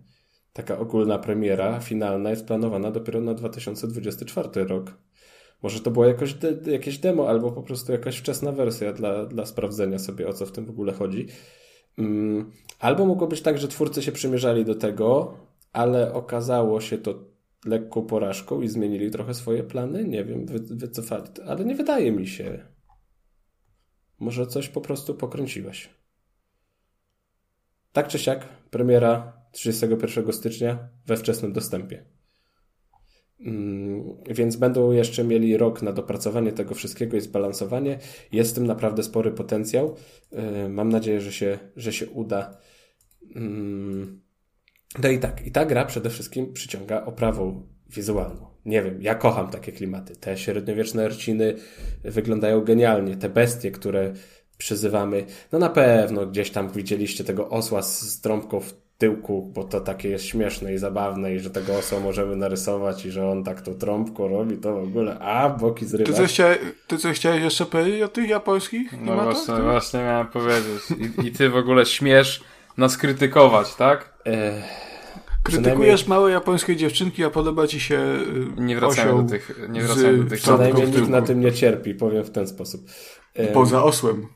Taka ogólna premiera finalna jest planowana dopiero na 2024 rok. Może to było jakoś de jakieś demo, albo po prostu jakaś wczesna wersja dla, dla sprawdzenia sobie, o co w tym w ogóle chodzi. Mm, albo mogło być tak, że twórcy się przymierzali do tego, ale okazało się to lekką porażką i zmienili trochę swoje plany. Nie wiem, wy, wycofali, ale nie wydaje mi się. Może coś po prostu pokręciłeś. Tak czy siak, premiera 31 stycznia we wczesnym dostępie. Mm, więc będą jeszcze mieli rok na dopracowanie tego wszystkiego i zbalansowanie. Jest w tym naprawdę spory potencjał. Y, mam nadzieję, że się, że się uda. Mm, no i tak, i ta gra przede wszystkim przyciąga oprawą wizualną. Nie wiem, ja kocham takie klimaty. Te średniowieczne rciny wyglądają genialnie. Te bestie, które przyzywamy, no na pewno gdzieś tam widzieliście tego osła z trąbką w tyłku, bo to takie jest śmieszne i zabawne i że tego osła możemy narysować i że on tak tą trąbką robi, to w ogóle, a boki zrywać.
Ty coś, chcia, ty coś chciałeś jeszcze powiedzieć o tych japońskich
No właśnie, właśnie miałem powiedzieć. I, I, ty w ogóle śmiesz nas krytykować, tak?
Krytykujesz małe japońskie dziewczynki, a podoba ci się
y, Nie wracamy do tych, nie wracamy do tych
Przynajmniej nikt na tym nie cierpi, powiem w ten sposób.
Poza osłem.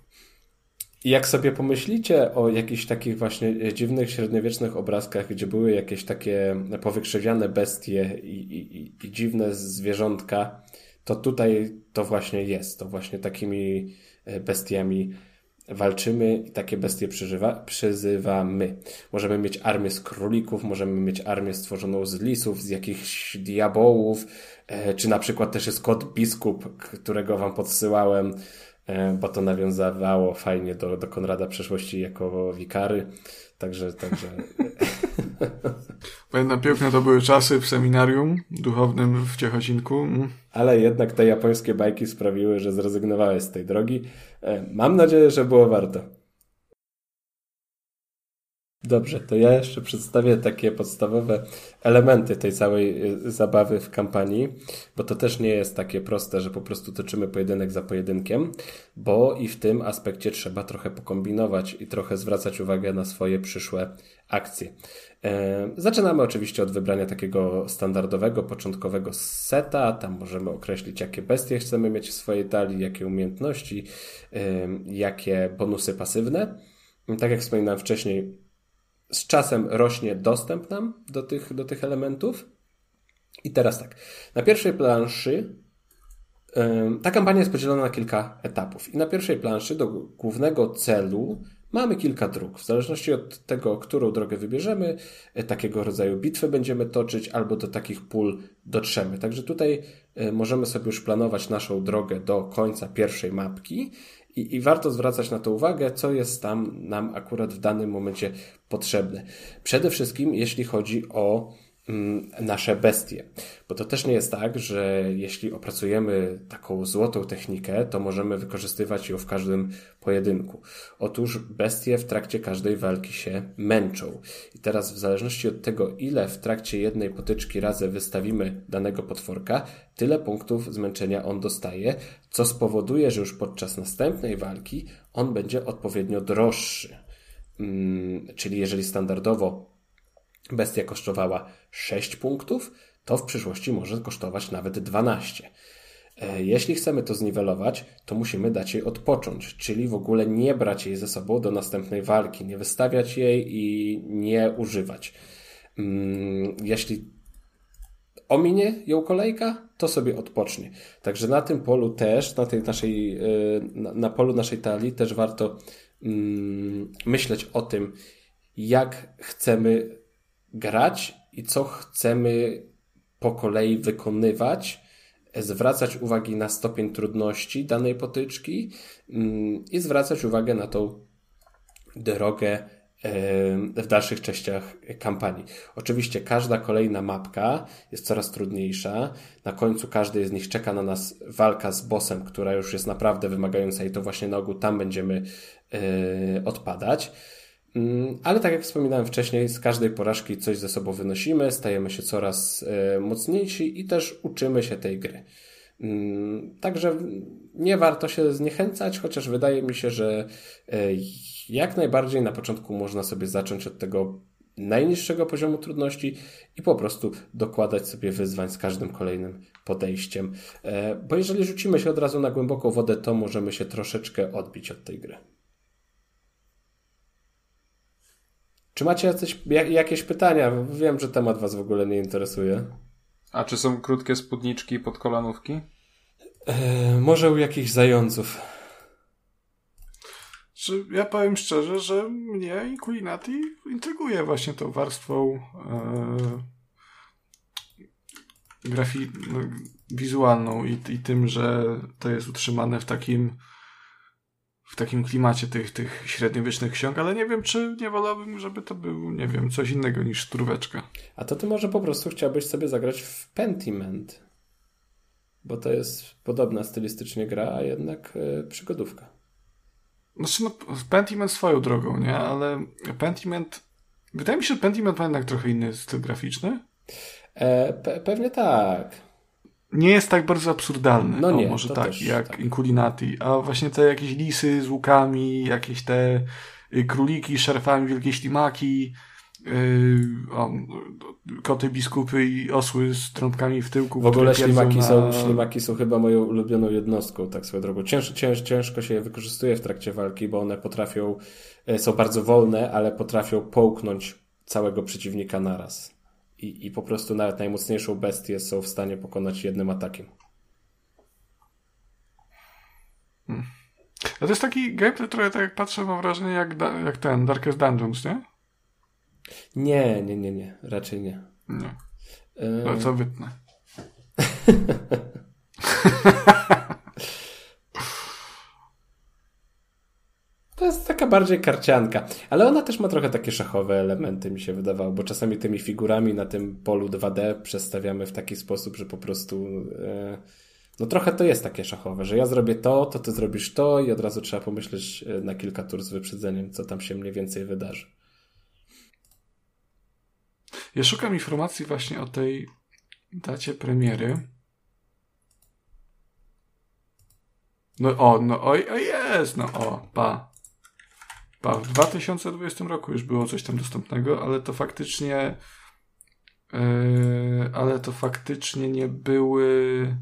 I jak sobie pomyślicie o jakichś takich właśnie dziwnych średniowiecznych obrazkach, gdzie były jakieś takie powykrzywiane bestie i, i, i dziwne zwierzątka, to tutaj to właśnie jest. To właśnie takimi e, bestiami walczymy i takie bestie przyżywa, przyzywamy. Możemy mieć armię z królików, możemy mieć armię stworzoną z lisów, z jakichś diabołów, e, czy na przykład też jest kot biskup, którego wam podsyłałem E, bo to nawiązywało fajnie do, do Konrada przeszłości jako wikary. Także, także.
Pamiętam, piękne to były czasy w seminarium duchownym w Ciechocinku. Mm.
Ale jednak te japońskie bajki sprawiły, że zrezygnowałeś z tej drogi. E, mam nadzieję, że było warto. Dobrze, to ja jeszcze przedstawię takie podstawowe elementy tej całej y, zabawy w kampanii, bo to też nie jest takie proste, że po prostu toczymy pojedynek za pojedynkiem, bo i w tym aspekcie trzeba trochę pokombinować i trochę zwracać uwagę na swoje przyszłe akcje. E, zaczynamy oczywiście od wybrania takiego standardowego, początkowego seta. Tam możemy określić, jakie bestie chcemy mieć w swojej talii, jakie umiejętności, jakie bonusy pasywne. Tak jak wspominałem wcześniej, z czasem rośnie dostęp nam do tych, do tych elementów. I teraz tak, na pierwszej planszy ta kampania jest podzielona na kilka etapów. I na pierwszej planszy do głównego celu mamy kilka dróg. W zależności od tego, którą drogę wybierzemy, e, takiego rodzaju bitwy będziemy toczyć, albo do takich pól dotrzemy. Także tutaj e, możemy sobie już planować naszą drogę do końca pierwszej mapki i, I warto zwracać na to uwagę, co jest tam nam akurat w danym momencie potrzebne. Przede wszystkim, jeśli chodzi o nasze bestie. Bo to też nie jest tak, że jeśli opracujemy taką złotą technikę, to możemy wykorzystywać ją w każdym pojedynku. Otóż bestie w trakcie każdej walki się męczą. I teraz w zależności od tego, ile w trakcie jednej potyczki razy wystawimy danego potworka, tyle punktów zmęczenia on dostaje, co spowoduje, że już podczas następnej walki on będzie odpowiednio droższy. Hmm, czyli jeżeli standardowo bestia kosztowała 6 punktów, to w przyszłości może kosztować nawet 12. E, jeśli chcemy to zniwelować, to musimy dać jej odpocząć, czyli w ogóle nie brać jej ze sobą do następnej walki, nie wystawiać jej i nie używać. Mm, jeśli ominie ją kolejka, to sobie odpocznie. Także na tym polu też, na tej naszej, e, na polu naszej talii też warto mm, myśleć o tym, jak chcemy grać i co chcemy po kolei wykonywać, zwracać uwagi na stopień trudności danej potyczki mm, i zwracać uwagę na tą drogę w dalszych częściach kampanii. Oczywiście każda kolejna mapka jest coraz trudniejsza. Na końcu każdej z nich czeka na nas walka z bossem, która już jest naprawdę wymagająca i to właśnie na ogół tam będziemy odpadać. Mm, ale tak jak wspominałem wcześniej, z każdej porażki coś ze sobą wynosimy, stajemy się coraz e, mocniejsi i też uczymy się tej gry. Mm, także nie warto się zniechęcać, chociaż wydaje mi się, że e, jak najbardziej na początku można sobie zacząć od tego najniższego poziomu trudności i po prostu dokładać sobie wyzwań z każdym kolejnym podejściem. E, bo jeżeli rzucimy się od razu na głęboką wodę, to możemy się troszeczkę odbić od tej gry. Czy macie jacyś, jakieś pytania? Wiem, że temat Was w ogóle nie interesuje.
A czy są krótkie spódniczki pod kolanówki?
Eee, może u jakichś zająców.
Czy ja powiem szczerze, że mnie Inquillinati intryguje właśnie tą warstwą e, grafi- no, wizualną i, i tym, że to jest utrzymane w takim w takim klimacie tych, tych średniowiecznych ksiąg, ale nie wiem, czy nie wolałbym, żeby to był, nie wiem, coś innego niż szturweczka.
A to ty może po prostu chciałbyś sobie zagrać w Pentiment, bo to jest podobna stylistycznie gra, a jednak yy, przygodówka.
Znaczy, no, Pentiment swoją drogą, nie? Ale Pentiment... Wydaje mi się, że Pentiment ma jednak trochę inny styl graficzny.
E, pe pewnie tak
nie jest tak bardzo absurdalny.
No nie,
może tak, jak tak. Inculinati. A właśnie te jakieś lisy z łukami, jakieś te y, króliki z szarfami, wielkie ślimaki, yy, o, koty biskupy i osły z trąbkami w tyłku.
W ogóle ślimaki, na... są, ślimaki są chyba moją ulubioną jednostką, tak swoją drogą. Cięż, cięż, ciężko się je wykorzystuje w trakcie walki, bo one potrafią, e, są bardzo wolne, ale potrafią połknąć całego przeciwnika naraz i, i po prostu nawet najmocniejszą bestię są w stanie pokonać jednym atakiem.
Hmm. A to jest taki gameplay trochę tak jak patrzę, mam wrażenie jak, jak ten Darkest Dungeons, nie?
Nie, nie, nie, nie. Raczej nie.
Nie. No, co wytnę.
To jest taka bardziej karcianka, ale ona też ma trochę takie szachowe elementy, mi się wydawało, bo czasami tymi figurami na tym polu 2D przestawiamy w taki sposób, że po prostu. E, no trochę to jest takie szachowe, że ja zrobię to, to ty zrobisz to i od razu trzeba pomyśleć e, na kilka tur z wyprzedzeniem, co tam się mniej więcej wydarzy.
Ja szukam informacji właśnie o tej dacie premiery. No o, no o, o jest, no o, pa. Pa, w 2020 roku już było coś tam dostępnego, ale to faktycznie yy, ale to faktycznie nie były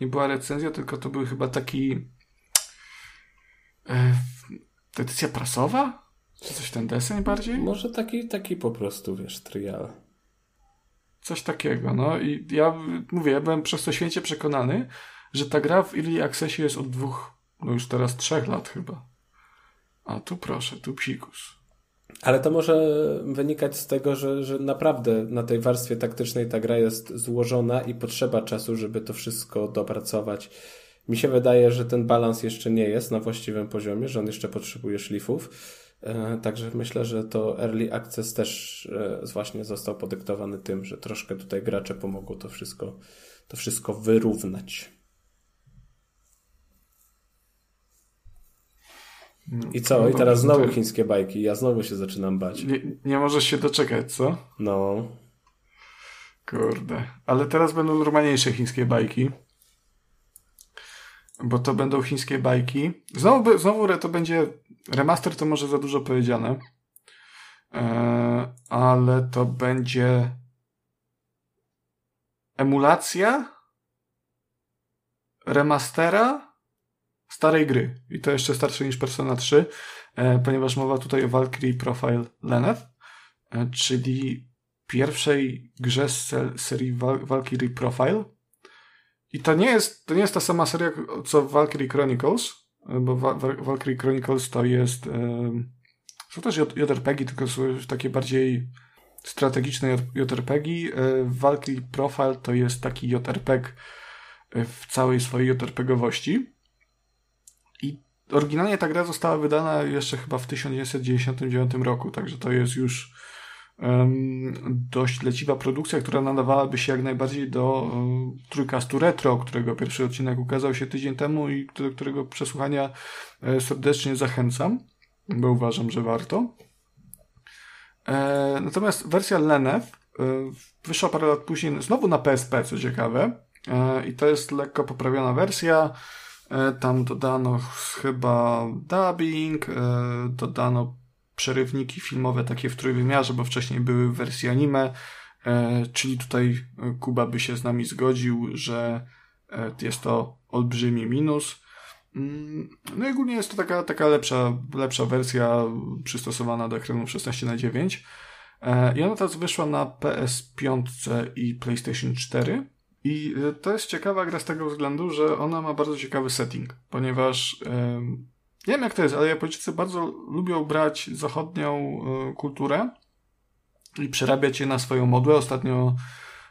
nie była recenzja, tylko to był chyba taki yy, edycja prasowa? Czy coś ten deseń bardziej?
Może taki, taki po prostu, wiesz, trial.
Coś takiego, no i ja mówię, ja byłem przez to święcie przekonany, że ta gra w Early Accessie jest od dwóch, no już teraz trzech lat chyba. A tu proszę, tu psikus.
Ale to może wynikać z tego, że, że naprawdę na tej warstwie taktycznej ta gra jest złożona i potrzeba czasu, żeby to wszystko dopracować. Mi się wydaje, że ten balans jeszcze nie jest na właściwym poziomie, że on jeszcze potrzebuje szlifów. E, także myślę, że to Early Access też e, właśnie został podyktowany tym, że troszkę tutaj gracze pomogą to wszystko, to wszystko wyrównać. I co? I teraz znowu chińskie bajki. Ja znowu się zaczynam bać.
Nie, nie możesz się doczekać, co?
No.
Kurde. Ale teraz będą normalniejsze chińskie bajki. Bo to będą chińskie bajki. Znowu, znowu to będzie. Remaster to może za dużo powiedziane. Eee, ale to będzie. Emulacja remastera starej gry. I to jeszcze starsze niż Persona 3, e, ponieważ mowa tutaj o Valkyrie Profile Lenneth, e, czyli pierwszej grze z serii Val Valkyrie Profile. I to nie jest, to nie jest ta sama seria co Valkyrie Chronicles, e, bo Val Valkyrie Chronicles to jest są też JRPG, tylko są takie bardziej strategiczne JRPG. Valkyrie Profile to jest taki JRPG w całej swojej JRPGowości. Oryginalnie ta gra została wydana jeszcze chyba w 1999 roku, także to jest już um, dość leciwa produkcja, która nadawałaby się jak najbardziej do um, trójkastu retro, którego pierwszy odcinek ukazał się tydzień temu i do którego przesłuchania e, serdecznie zachęcam, bo uważam, że warto. E, natomiast wersja Lenef e, wyszła parę lat później znowu na PSP, co ciekawe. E, I to jest lekko poprawiona wersja. E, tam dodano chyba dubbing, e, dodano przerywniki filmowe takie w trójwymiarze, bo wcześniej były w wersji anime, e, czyli tutaj Kuba by się z nami zgodził, że jest to olbrzymi minus. Mm, no i ogólnie jest to taka, taka lepsza, lepsza wersja przystosowana do ekranu 16 na 9 I ona teraz wyszła na PS5 i PlayStation 4. I e, to jest ciekawa gra z tego względu, że ona ma bardzo ciekawy setting, ponieważ nie wiem jak to jest, ale Japończycy bardzo lubią brać zachodnią e, kulturę i przerabiać je na swoją modłę. Ostatnio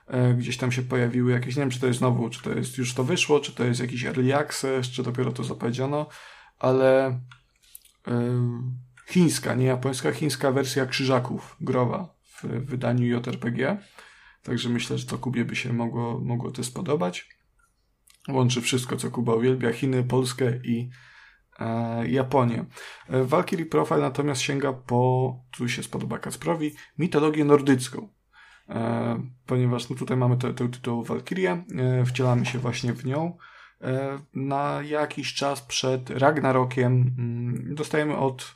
e, gdzieś tam się pojawiły jakieś, nie wiem czy to jest znowu, czy to jest już to wyszło, czy to jest jakiś early access, czy dopiero to zapowiedziano, ale chińska, nie japońska, chińska wersja krzyżaków growa w wydaniu JRPG Także myślę, że to Kubie by się mogło, mogło to spodobać. Łączy wszystko, co Kuba uwielbia, Chiny, Polskę i e, Japonię. E, Valkyrie Profile natomiast sięga po, tu się spodoba Kacprowi, mitologię nordycką. E, ponieważ no tutaj mamy tę tytuł Valkyrię, e, wcielamy się właśnie w nią. E, na jakiś czas przed Ragnarokiem mm, dostajemy od,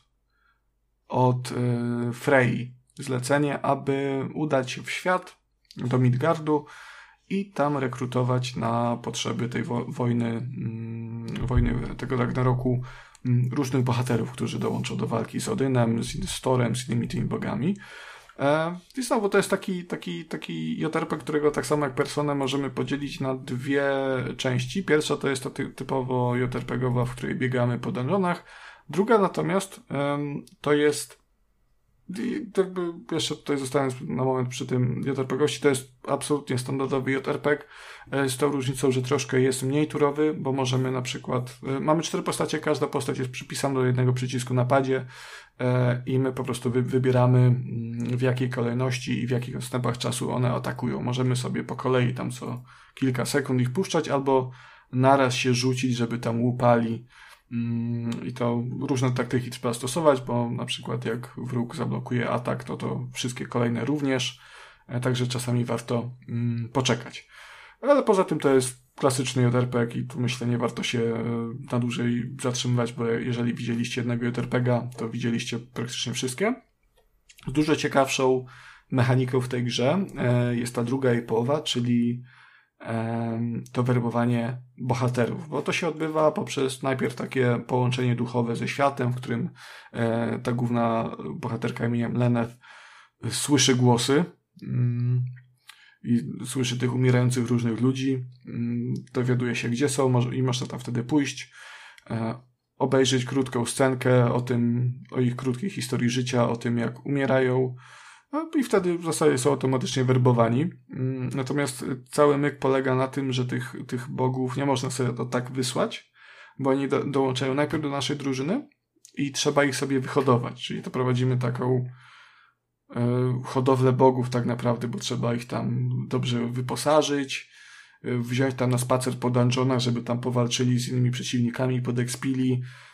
od e, Frey zlecenie, aby udać się w świat, do Midgardu i tam rekrutować na potrzeby tej wo wojny, mm, wojny tego Ragnaroku mm, różnych bohaterów, którzy dołączą do walki z Odynem, z, z Torem, z innymi tymi bogami. E, I znowu to jest taki, taki, taki JRP, którego tak samo jak Personę możemy podzielić na dwie części. Pierwsza to jest to ty typowo JRPGowa, w której biegamy po dungeonach. Druga natomiast to jest jakby jeszcze tutaj zostając na moment przy tym JRPG-ości, to jest absolutnie standardowy JRPG e, z tą różnicą, że troszkę jest mniej turowy, bo możemy na przykład, e, mamy cztery postacie, każda postać jest przypisana do jednego przycisku na padzie e, i my po prostu wy, wybieramy mm, w jakiej kolejności i w jakich odstępach czasu one atakują. Możemy sobie po kolei tam co kilka sekund ich puszczać albo naraz się rzucić, żeby tam łupali I to różne taktyki trzeba stosować, bo na przykład jak wróg zablokuje atak, to to wszystkie kolejne również. także czasami warto mm, poczekać. Ale poza tym to jest klasyczny JRPG i tu myślę nie warto się na dłużej zatrzymywać, bo jeżeli widzieliście jednego JRPGa, to widzieliście praktycznie wszystkie. Dużo ciekawszą mechaniką w tej grze jest ta druga jej połowa, czyli to werbowanie bohaterów, bo to się odbywa poprzez najpierw takie połączenie duchowe ze światem, w którym e, ta główna bohaterka imieniem Lenev słyszy głosy mm, i słyszy tych umierających różnych ludzi, mm, dowiaduje się gdzie są i można tam wtedy pójść, e, obejrzeć krótką scenkę o tym, o ich krótkiej historii życia, o tym jak umierają, no i wtedy w zasadzie są automatycznie werbowani. Mm, natomiast cały myk polega na tym, że tych, tych bogów nie można sobie to tak wysłać, bo oni do, dołączają najpierw do naszej drużyny i trzeba ich sobie wyhodować. Czyli to prowadzimy taką y, hodowlę bogów tak naprawdę, bo trzeba ich tam dobrze wyposażyć, y, wziąć tam na spacer po dungeonach, żeby tam powalczyli z innymi przeciwnikami, podekspili, e,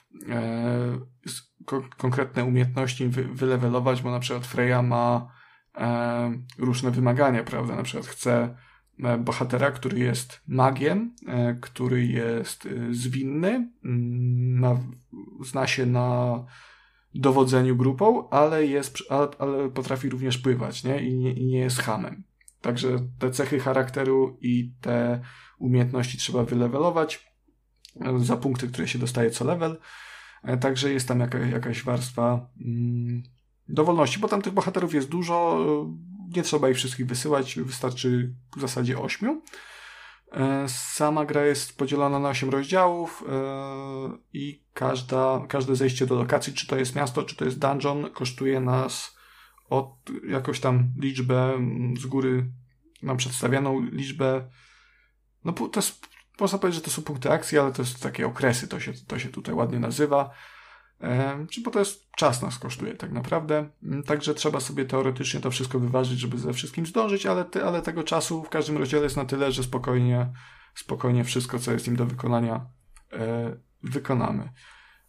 konkretne umiejętności wy, wylewelować, bo na przykład Freya ma e, różne wymagania, prawda? Na przykład chce e, bohatera, który jest magiem, e, który jest e, zwinny, ma, mm, zna się na dowodzeniu grupą, ale, jest, ale, ale potrafi również pływać nie? I, nie, i nie jest hamem. Także te cechy charakteru i te umiejętności trzeba wylewelować za punkty, które się dostaje co level. E, także jest tam jaka, jakaś warstwa mm, dowolności, bo tam tych bohaterów jest dużo, e, nie trzeba ich wszystkich wysyłać, wystarczy w zasadzie ośmiu. E, sama gra jest podzielona na 8 rozdziałów i każda, każde zejście do lokacji, czy to jest miasto, czy to jest dungeon, kosztuje nas od jakąś tam liczbę mm, z góry nam przedstawioną liczbę. No to jest można powiedzieć, że to są punkty akcji, ale to jest takie okresy, to się, to się tutaj ładnie nazywa. Czy bo to jest czas nas kosztuje tak naprawdę. Mm, także trzeba sobie teoretycznie to wszystko wyważyć, żeby ze wszystkim zdążyć, ale, ty, ale tego czasu w każdym rozdziale jest na tyle, że spokojnie, spokojnie wszystko, co jest im do wykonania, e, wykonamy.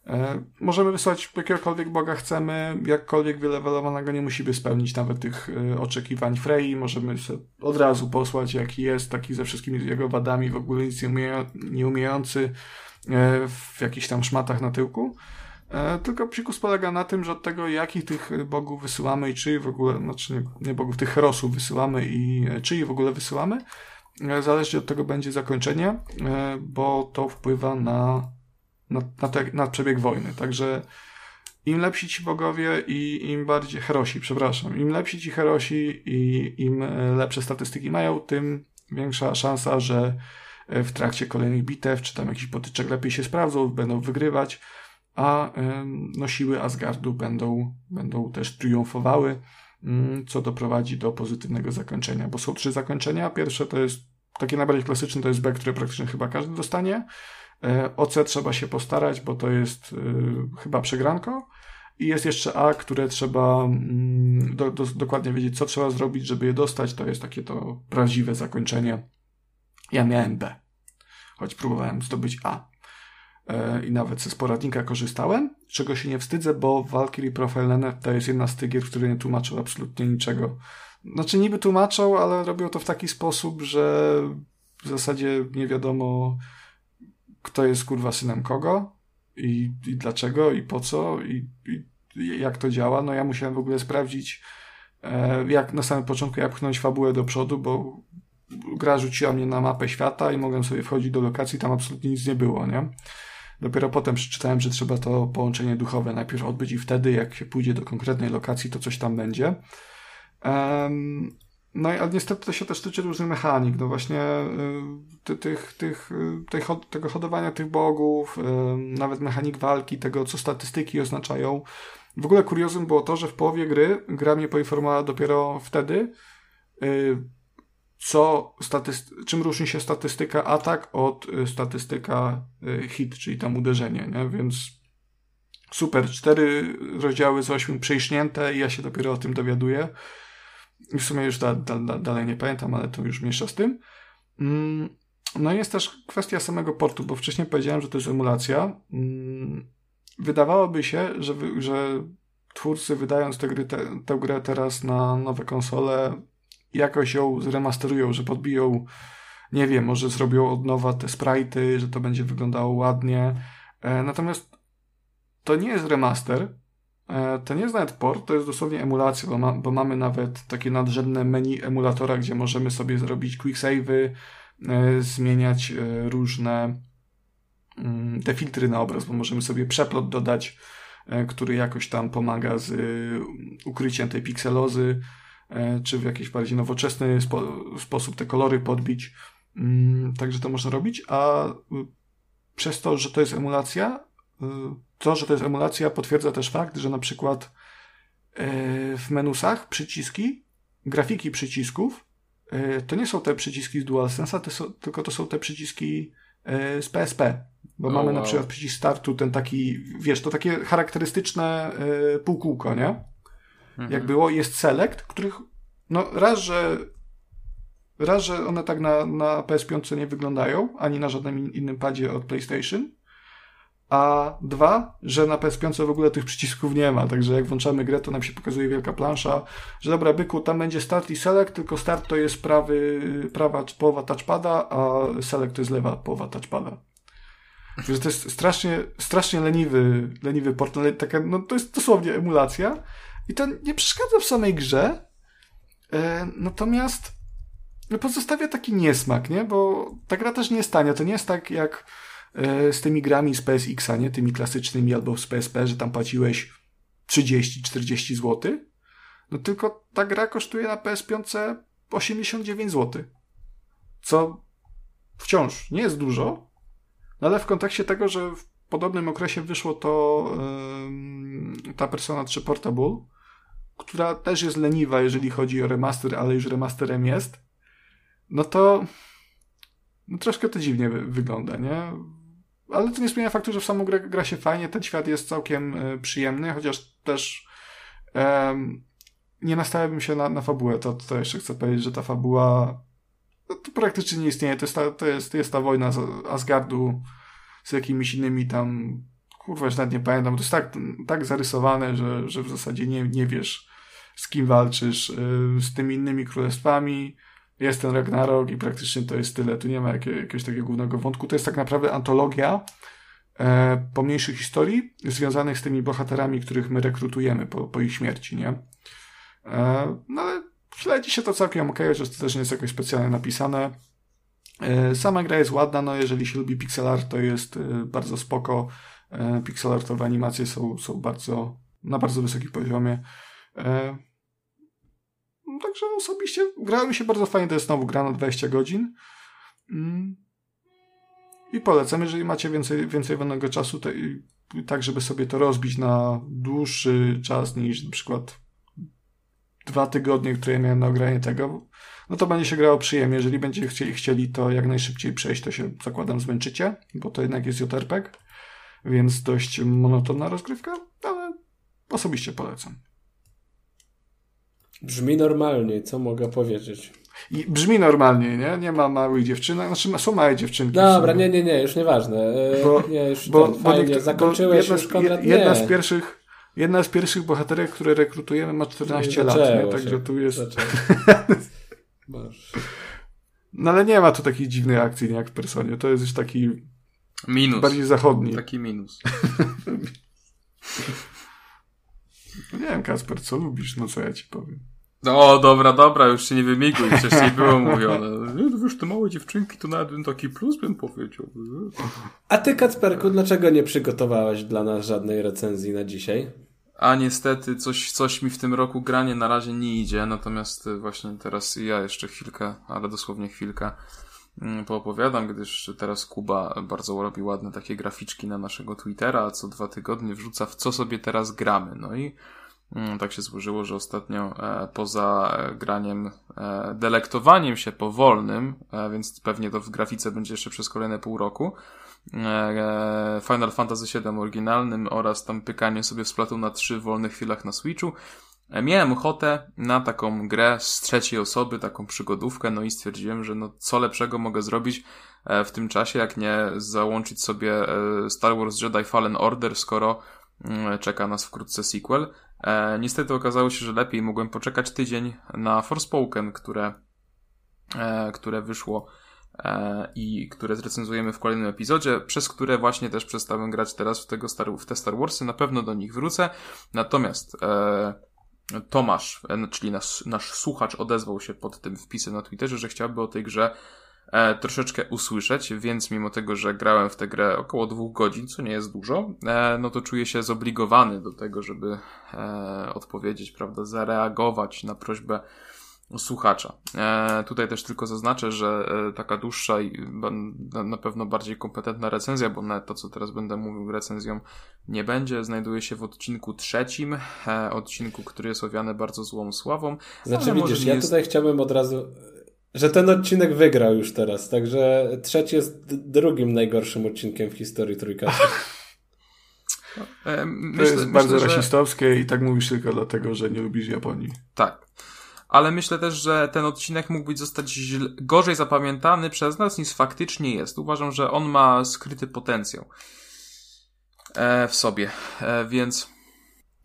E, możemy wysłać jakiegokolwiek Boga chcemy, jakkolwiek wylewelowanego nie musimy spełnić nawet tych e, oczekiwań Frey, możemy od razu posłać jaki jest, taki ze wszystkimi jego wadami, w ogóle nic nie, umiejący e, w jakichś tam szmatach na tyłku. Tylko psikus polega na tym, że od tego jakich tych bogów wysyłamy i czy w ogóle, znaczy nie, nie bogów, tych herosów wysyłamy i czy w ogóle wysyłamy, zależy od tego będzie zakończenie, bo to wpływa na na, na, te, na przebieg wojny. Także im lepsi ci bogowie i im bardziej herosi, przepraszam, im lepsi ci herosi i im e, lepsze statystyki mają, tym większa szansa, że e, w trakcie kolejnych bitew, czy tam jakiś potyczek lepiej się sprawdzą, będą wygrywać, a no, siły Asgardu będą, będą też triumfowały, mm, co doprowadzi do pozytywnego zakończenia, bo są trzy zakończenia. Pierwsze to jest takie najbardziej klasyczne, to jest B, które praktycznie chyba każdy dostanie. E, o C trzeba się postarać, bo to jest e, chyba przegranko. I jest jeszcze A, które trzeba mm, do, do, dokładnie wiedzieć, co trzeba zrobić, żeby je dostać. To jest takie to prawdziwe zakończenie. Ja miałem B, choć próbowałem zdobyć A. E, I nawet ze sporadnika korzystałem, czego się nie wstydzę, bo Valkyrie Profile to jest jedna z tych gier, które nie tłumaczą absolutnie niczego. Znaczy niby tłumaczą, ale robią to w taki sposób, że w zasadzie nie wiadomo kto jest kurwa synem kogo i, i dlaczego i po co i, i jak to działa. No ja musiałem w ogóle sprawdzić, e, jak na samym początku ja pchnąć fabułę do przodu, bo gra rzuciła mnie na mapę świata i mogłem sobie wchodzić do lokacji, tam absolutnie nic nie było, nie? Dopiero potem przeczytałem, że trzeba to połączenie duchowe najpierw odbyć i wtedy, jak się pójdzie do konkretnej lokacji, to coś tam będzie. No ale niestety to się też tyczy różnych mechanik, no właśnie y, ty, tych, tych, y, tych, tego hodowania tych bogów, y, nawet mechanik walki, tego co statystyki oznaczają. W ogóle kuriozum było to, że w połowie gry gra mnie poinformowała dopiero wtedy, co statyst- czym różni się statystyka atak od statystyka hit, czyli tam uderzenie, nie? Więc super, cztery rozdziały z ośmiu przejśnięte i ja się dopiero o tym dowiaduję. W sumie już da, da, da, dalej nie pamiętam, ale to już mniejsza z tym. Mm, no i jest też kwestia samego portu, bo wcześniej powiedziałem, że to jest emulacja. Mm, wydawałoby się, że, że twórcy wydając tę, gry, tę grę teraz na nowe konsole jakoś ją zremasterują, że podbiją, nie wiem, może zrobią od nowa te sprite'y, że to będzie wyglądało ładnie. E, natomiast to nie jest remaster, to nie jest nawet port, to jest dosłownie emulacja, bo, ma, bo mamy nawet takie nadrzędne menu emulatora, gdzie możemy sobie zrobić quick save'y, e, zmieniać e, różne mm, te filtry na obraz, bo możemy sobie przeplot dodać, e, który jakoś tam pomaga z ukryciem tej pikselozy, czy w jakiś bardziej nowoczesny spo, sposób te kolory podbić. Mm, Także to można robić, a y, przez to, że to jest emulacja, to, że to jest emulacja potwierdza też fakt, że na przykład y, w menusach przyciski, grafiki przycisków, y, to nie są te przyciski z DualSense'a, to są, tylko to są te przyciski y, z PSP. Bo
O,
mamy na
wow.
przykład przycisk startu, ten taki, wiesz, to takie charakterystyczne y, półkółko, nie?
Mhm.
Jak było, jest select, których, no raz, że raz, że one tak na, na PS5 nie wyglądają, ani na żadnym in- innym padzie od PlayStation, a dwa, że na PS5 w ogóle tych przycisków nie ma, także jak włączamy grę, to nam się pokazuje wielka plansza, że dobra, byku, tam będzie start i select, tylko start to jest prawy, prawa połowa touchpada, a select to jest lewa połowa touchpada. Że to jest strasznie, strasznie leniwy, leniwy port, taka, no to jest dosłownie emulacja i to nie przeszkadza w samej grze, e, natomiast no pozostawia taki niesmak, nie? Bo ta gra też nie jest tania. To nie jest tak jak z tymi grami z PSX-a, nie? Tymi klasycznymi albo z PSP, że tam płaciłeś 30-40 zł. No tylko ta gra kosztuje na PS5 89 zł. Co wciąż nie jest dużo, no ale w kontekście tego, że w podobnym okresie wyszło to ym, ta Persona 3 Portable, która też jest leniwa, jeżeli chodzi o remaster, ale już remasterem jest, no to no troszkę to dziwnie wy- wygląda, nie? Ale to nie zmienia faktu, że w samą grę gra się fajnie, ten świat jest całkiem y, przyjemny, chociaż też nie nastawiałbym się na, na fabułę, to, to jeszcze chcę powiedzieć, że ta fabuła no, to praktycznie nie istnieje, to jest ta, to jest, jest ta wojna Asgardu z jakimiś innymi tam kurwa, już nawet nie pamiętam, to jest tak, tak zarysowane, że, że w zasadzie nie, nie wiesz z kim walczysz, y, z tymi innymi królestwami, jest ten Ragnarok i praktycznie to jest tyle. Tu nie ma jakie, jakiegoś takiego głównego wątku. To jest tak naprawdę antologia e, pomniejszych historii związanych z tymi bohaterami, których my rekrutujemy po, po ich śmierci, nie? E, no ale śledzi się to całkiem ok, chociaż to też nie jest jakoś specjalnie napisane. E, sama gra jest ładna, no jeżeli się lubi pixel art, to jest e, bardzo spoko. E, pixel artowe animacje są, są bardzo, na bardzo wysokim poziomie. Także osobiście grała mi się bardzo fajnie, to jest znowu gra na 20 godzin. Mm. I polecam, jeżeli macie więcej, więcej wolnego czasu, to, i, tak żeby sobie to rozbić na dłuższy czas niż na przykład dwa tygodnie, które miałem na ogranie tego, no to będzie się grało przyjemnie. Jeżeli będziecie chcieli, chcieli to jak najszybciej przejść, to się zakładam zmęczycie, bo to jednak jest JRPG, więc dość monotonna rozgrywka, ale osobiście polecam.
Brzmi normalnie, co mogę powiedzieć?
I brzmi normalnie, nie? Nie ma małych dziewczynek, znaczy są małe dziewczynki.
Dobra, nie, nie, nie, już nieważne. E,
Bo-
nie, już
bo,
ten,
bo
fajnie, zakończyłeś
bo
już,
jedna,
Konrad?
z, jedna pierwszych jedna z pierwszych bohaterek, które rekrutujemy ma 14 lat, nie? Także
się.
tu jest... No ale nie ma tu takiej dziwnej akcji, nie jak w Personie. To jest już taki
Minus.
bardziej zachodni.
Taki minus.
Nie wiem, Kasper, co lubisz? No co ja ci powiem.
O, dobra, dobra, już się nie wymiguj, przecież nie było mówione. No wiesz, te małe dziewczynki to nawet bym taki plus bym powiedział.
A ty, Kacperku, dlaczego nie przygotowałeś dla nas żadnej recenzji na dzisiaj?
A niestety coś, coś mi w tym roku granie na razie nie idzie, natomiast y, właśnie teraz ja jeszcze chwilkę, ale dosłownie chwilkę mm, poopowiadam, gdyż teraz Kuba bardzo robi ładne takie graficzki na naszego Twittera, a co dwa tygodnie wrzuca w co sobie teraz gramy. No i tak się złożyło, że ostatnio e, poza graniem, e, delektowaniem się powolnym, e, więc pewnie to w grafice będzie jeszcze przez kolejne pół roku, Final Fantasy VII oryginalnym oraz tam pykanie sobie w Splatoon na 3 w wolnych chwilach na Switchu. Miałem ochotę na taką grę z trzeciej osoby, taką przygodówkę, no i stwierdziłem, że no co lepszego mogę zrobić w tym czasie, jak nie załączyć sobie Star Wars Jedi Fallen Order, skoro mm, czeka nas wkrótce sequel. E, niestety okazało się, że lepiej mogłem poczekać tydzień na Forspoken, które, e, które wyszło e, i które zrecenzujemy w kolejnym epizodzie, przez które właśnie też przestałem grać teraz w, tego Star, w te Star Warsy. Na pewno do nich wrócę. Natomiast e, Tomasz, e, czyli nasz, nasz słuchacz odezwał się pod tym wpisem na Twitterze, że chciałby o tej grze e, troszeczkę usłyszeć, więc mimo tego, że grałem w tę grę około dwóch godzin, co nie jest dużo, e, no to czuję się zobligowany do tego, żeby e, odpowiedzieć, prawda, zareagować na prośbę słuchacza. E, tutaj też tylko zaznaczę, że e, taka dłuższa i na, na pewno bardziej kompetentna recenzja, bo nawet to, co teraz będę mówił, recenzją nie będzie, znajduje się w odcinku trzecim, e, odcinku, który jest owiany bardzo złą sławą.
Znaczy widzisz, ja jest... tutaj chciałbym od razu że ten odcinek wygrał już teraz, także trzeci jest drugim najgorszym odcinkiem w historii Trójkastu.
E, myślę, to jest myślę, bardzo że... rasistowskie i tak mówisz tylko dlatego, że nie lubisz Japonii.
Tak. Ale myślę też, że ten odcinek mógłby zostać źle, gorzej zapamiętany przez nas niż faktycznie jest. Uważam, że on ma skryty potencjał e, w sobie, e, więc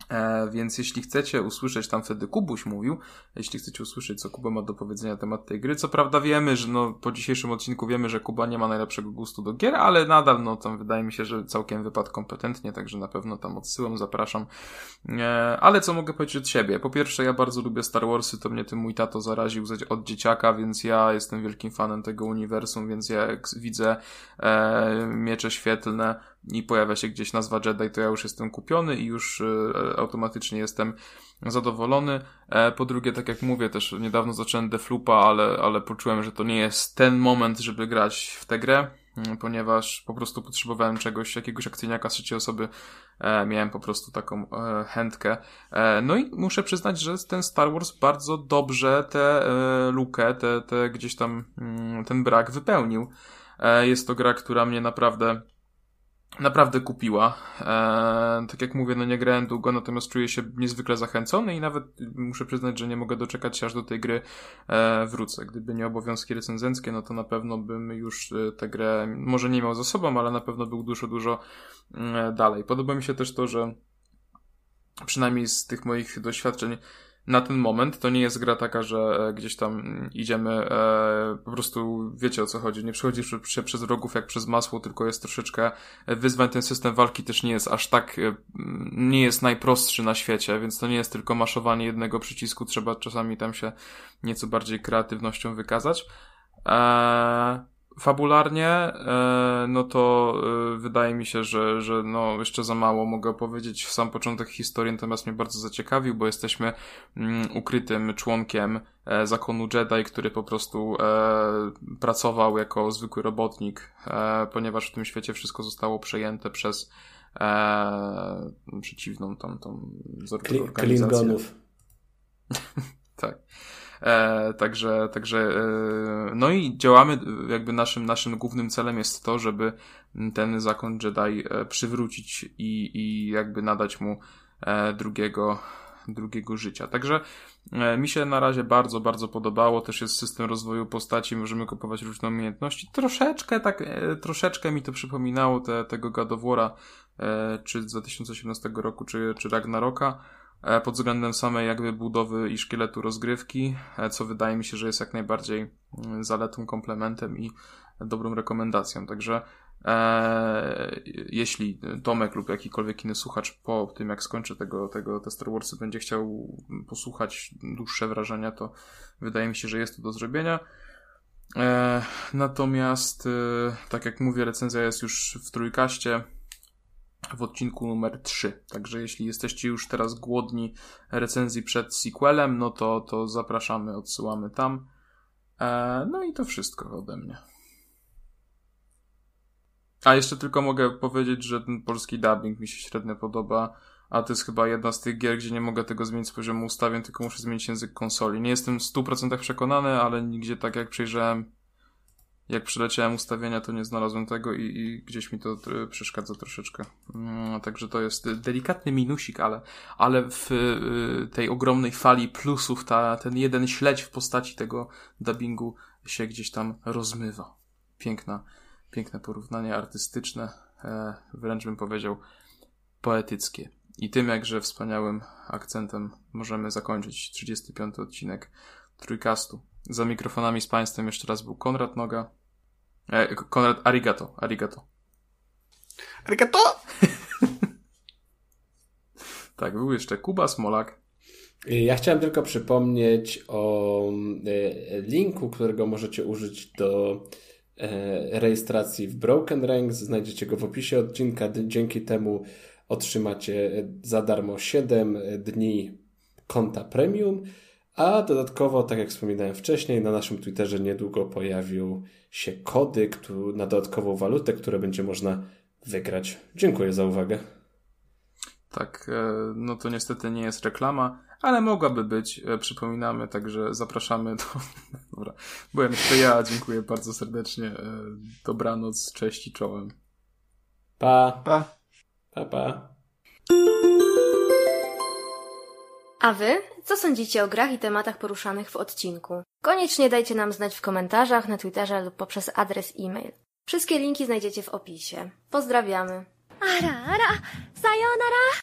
E, więc jeśli chcecie usłyszeć, tam wtedy Kubuś mówił, jeśli chcecie usłyszeć, co Kuba ma do powiedzenia na temat tej gry, co prawda wiemy, że no, po dzisiejszym odcinku wiemy, że Kuba nie ma najlepszego gustu do gier, ale nadal, no, tam wydaje mi się, że całkiem wypadł kompetentnie, także na pewno tam odsyłam, zapraszam. E, ale co mogę powiedzieć od siebie? Po pierwsze, ja bardzo lubię Star Warsy, to mnie tym mój tato zaraził od dzieciaka, więc ja jestem wielkim fanem tego uniwersum, więc ja jak widzę e, miecze świetlne, i pojawia się gdzieś nazwa Jedi, to ja już jestem kupiony i już e, automatycznie jestem zadowolony. E, po drugie, tak jak mówię, też niedawno zacząłem Deflupa, ale, ale poczułem, że to nie jest ten moment, żeby grać w tę grę, mm, ponieważ po prostu potrzebowałem czegoś, jakiegoś akcyjniaka z trzeciej osoby, e, miałem po prostu taką chętkę. No i muszę przyznać, że ten Star Wars bardzo dobrze tę lukę, te, te gdzieś tam mm, ten brak wypełnił. Jest to gra, która mnie naprawdę naprawdę kupiła. Eee, tak jak mówię, no nie grałem długo, natomiast czuję się niezwykle zachęcony i nawet muszę przyznać, że nie mogę doczekać się aż do tej gry e, wrócę. Gdyby nie obowiązki recenzenckie, no to na pewno bym już e, tę grę może nie miał za sobą, ale na pewno był dużo, dużo e, dalej. Podoba mi się też to, że przynajmniej z tych moich doświadczeń na ten moment to nie jest gra taka, że e, gdzieś tam idziemy, e, po prostu wiecie o co chodzi. Nie przechodzisz się przez wrogów jak przez masło, tylko jest troszeczkę e, wyzwań. Ten system walki też nie jest aż tak, e, nie jest najprostszy na świecie, więc to nie jest tylko maszowanie jednego przycisku. Trzeba czasami tam się nieco bardziej kreatywnością wykazać. Eee, fabularnie, e, no to e, wydaje mi się, że, że no jeszcze za mało mogę opowiedzieć w sam początek historii, natomiast mnie bardzo zaciekawił, bo jesteśmy mm, ukrytym członkiem e, zakonu Jedi, który po prostu pracował jako zwykły robotnik, ponieważ w tym świecie wszystko zostało przejęte przez przeciwną tam tą organizację. Klingonów. tak. E, także, także, e, no i działamy, jakby naszym, naszym głównym celem jest to, żeby ten zakon Jedi e, przywrócić i, i jakby nadać mu e, drugiego, drugiego życia. Także e, mi się na razie bardzo, bardzo podobało. Też jest system rozwoju postaci, możemy kupować różne umiejętności. Troszeczkę tak, e, troszeczkę mi to przypominało te, tego God of War'a, czy z 2018 roku, czy, czy Ragnaroka. E, pod względem samej jakby budowy i szkieletu rozgrywki, e, co wydaje mi się, że jest jak najbardziej mm, zaletą, komplementem i dobrą rekomendacją. Także e, jeśli Tomek lub jakikolwiek inny słuchacz po tym, jak skończy tego, tego te Star Warsy, będzie chciał posłuchać dłuższe wrażenia, to wydaje mi się, że jest to do zrobienia. E, natomiast, e, tak jak mówię, recenzja jest już w trójkaście w odcinku numer 3. Także jeśli jesteście już teraz głodni recenzji przed sequelem, no to, to zapraszamy, odsyłamy tam. E, no i to wszystko ode mnie. A jeszcze tylko mogę powiedzieć, że ten polski dubbing mi się średnio podoba, a to jest chyba jedna z tych gier, gdzie nie mogę tego zmienić z poziomu ustawień, tylko muszę zmienić język konsoli. Nie jestem w 100% przekonany, ale nigdzie tak jak przejrzałem jak przyleciałem ustawienia, to nie znalazłem tego i, i gdzieś mi to przeszkadza troszeczkę. No, także to jest delikatny minusik, ale, ale w y, tej ogromnej fali plusów ta, ten jeden śledź w postaci tego dubbingu się gdzieś tam rozmywa. Piękna, piękne porównanie artystyczne, e, wręcz bym powiedział poetyckie. I tym jakże wspaniałym akcentem możemy zakończyć 35 odcinek Trójkastu. Za mikrofonami z Państwem jeszcze raz był Konrad Noga. E, Konrad Arigato. Arigato.
Arigato!
tak, był jeszcze Kuba Smolak.
Ja chciałem tylko przypomnieć o e, linku, którego możecie użyć do e, rejestracji w Broken Ranks. Znajdziecie go w opisie odcinka. Dzięki temu otrzymacie za darmo 7 dni konta premium. A dodatkowo, tak jak wspominałem wcześniej, na naszym Twitterze niedługo pojawią się kody na dodatkową walutę, które będzie można wygrać. Dziękuję za uwagę.
Tak, e, no to niestety nie jest reklama, ale mogłaby być. E, przypominamy, także zapraszamy do. Dobra, byłem jeszcze ja. Dziękuję bardzo serdecznie. E, dobranoc, cześć i czołem.
Pa.
Pa.
Pa, pa.
A wy? Co sądzicie o grach i tematach poruszanych w odcinku? Koniecznie dajcie nam znać w komentarzach, na Twitterze lub poprzez adres e-mail. Wszystkie linki znajdziecie w opisie. Pozdrawiamy.
Ara, ara, sayonara!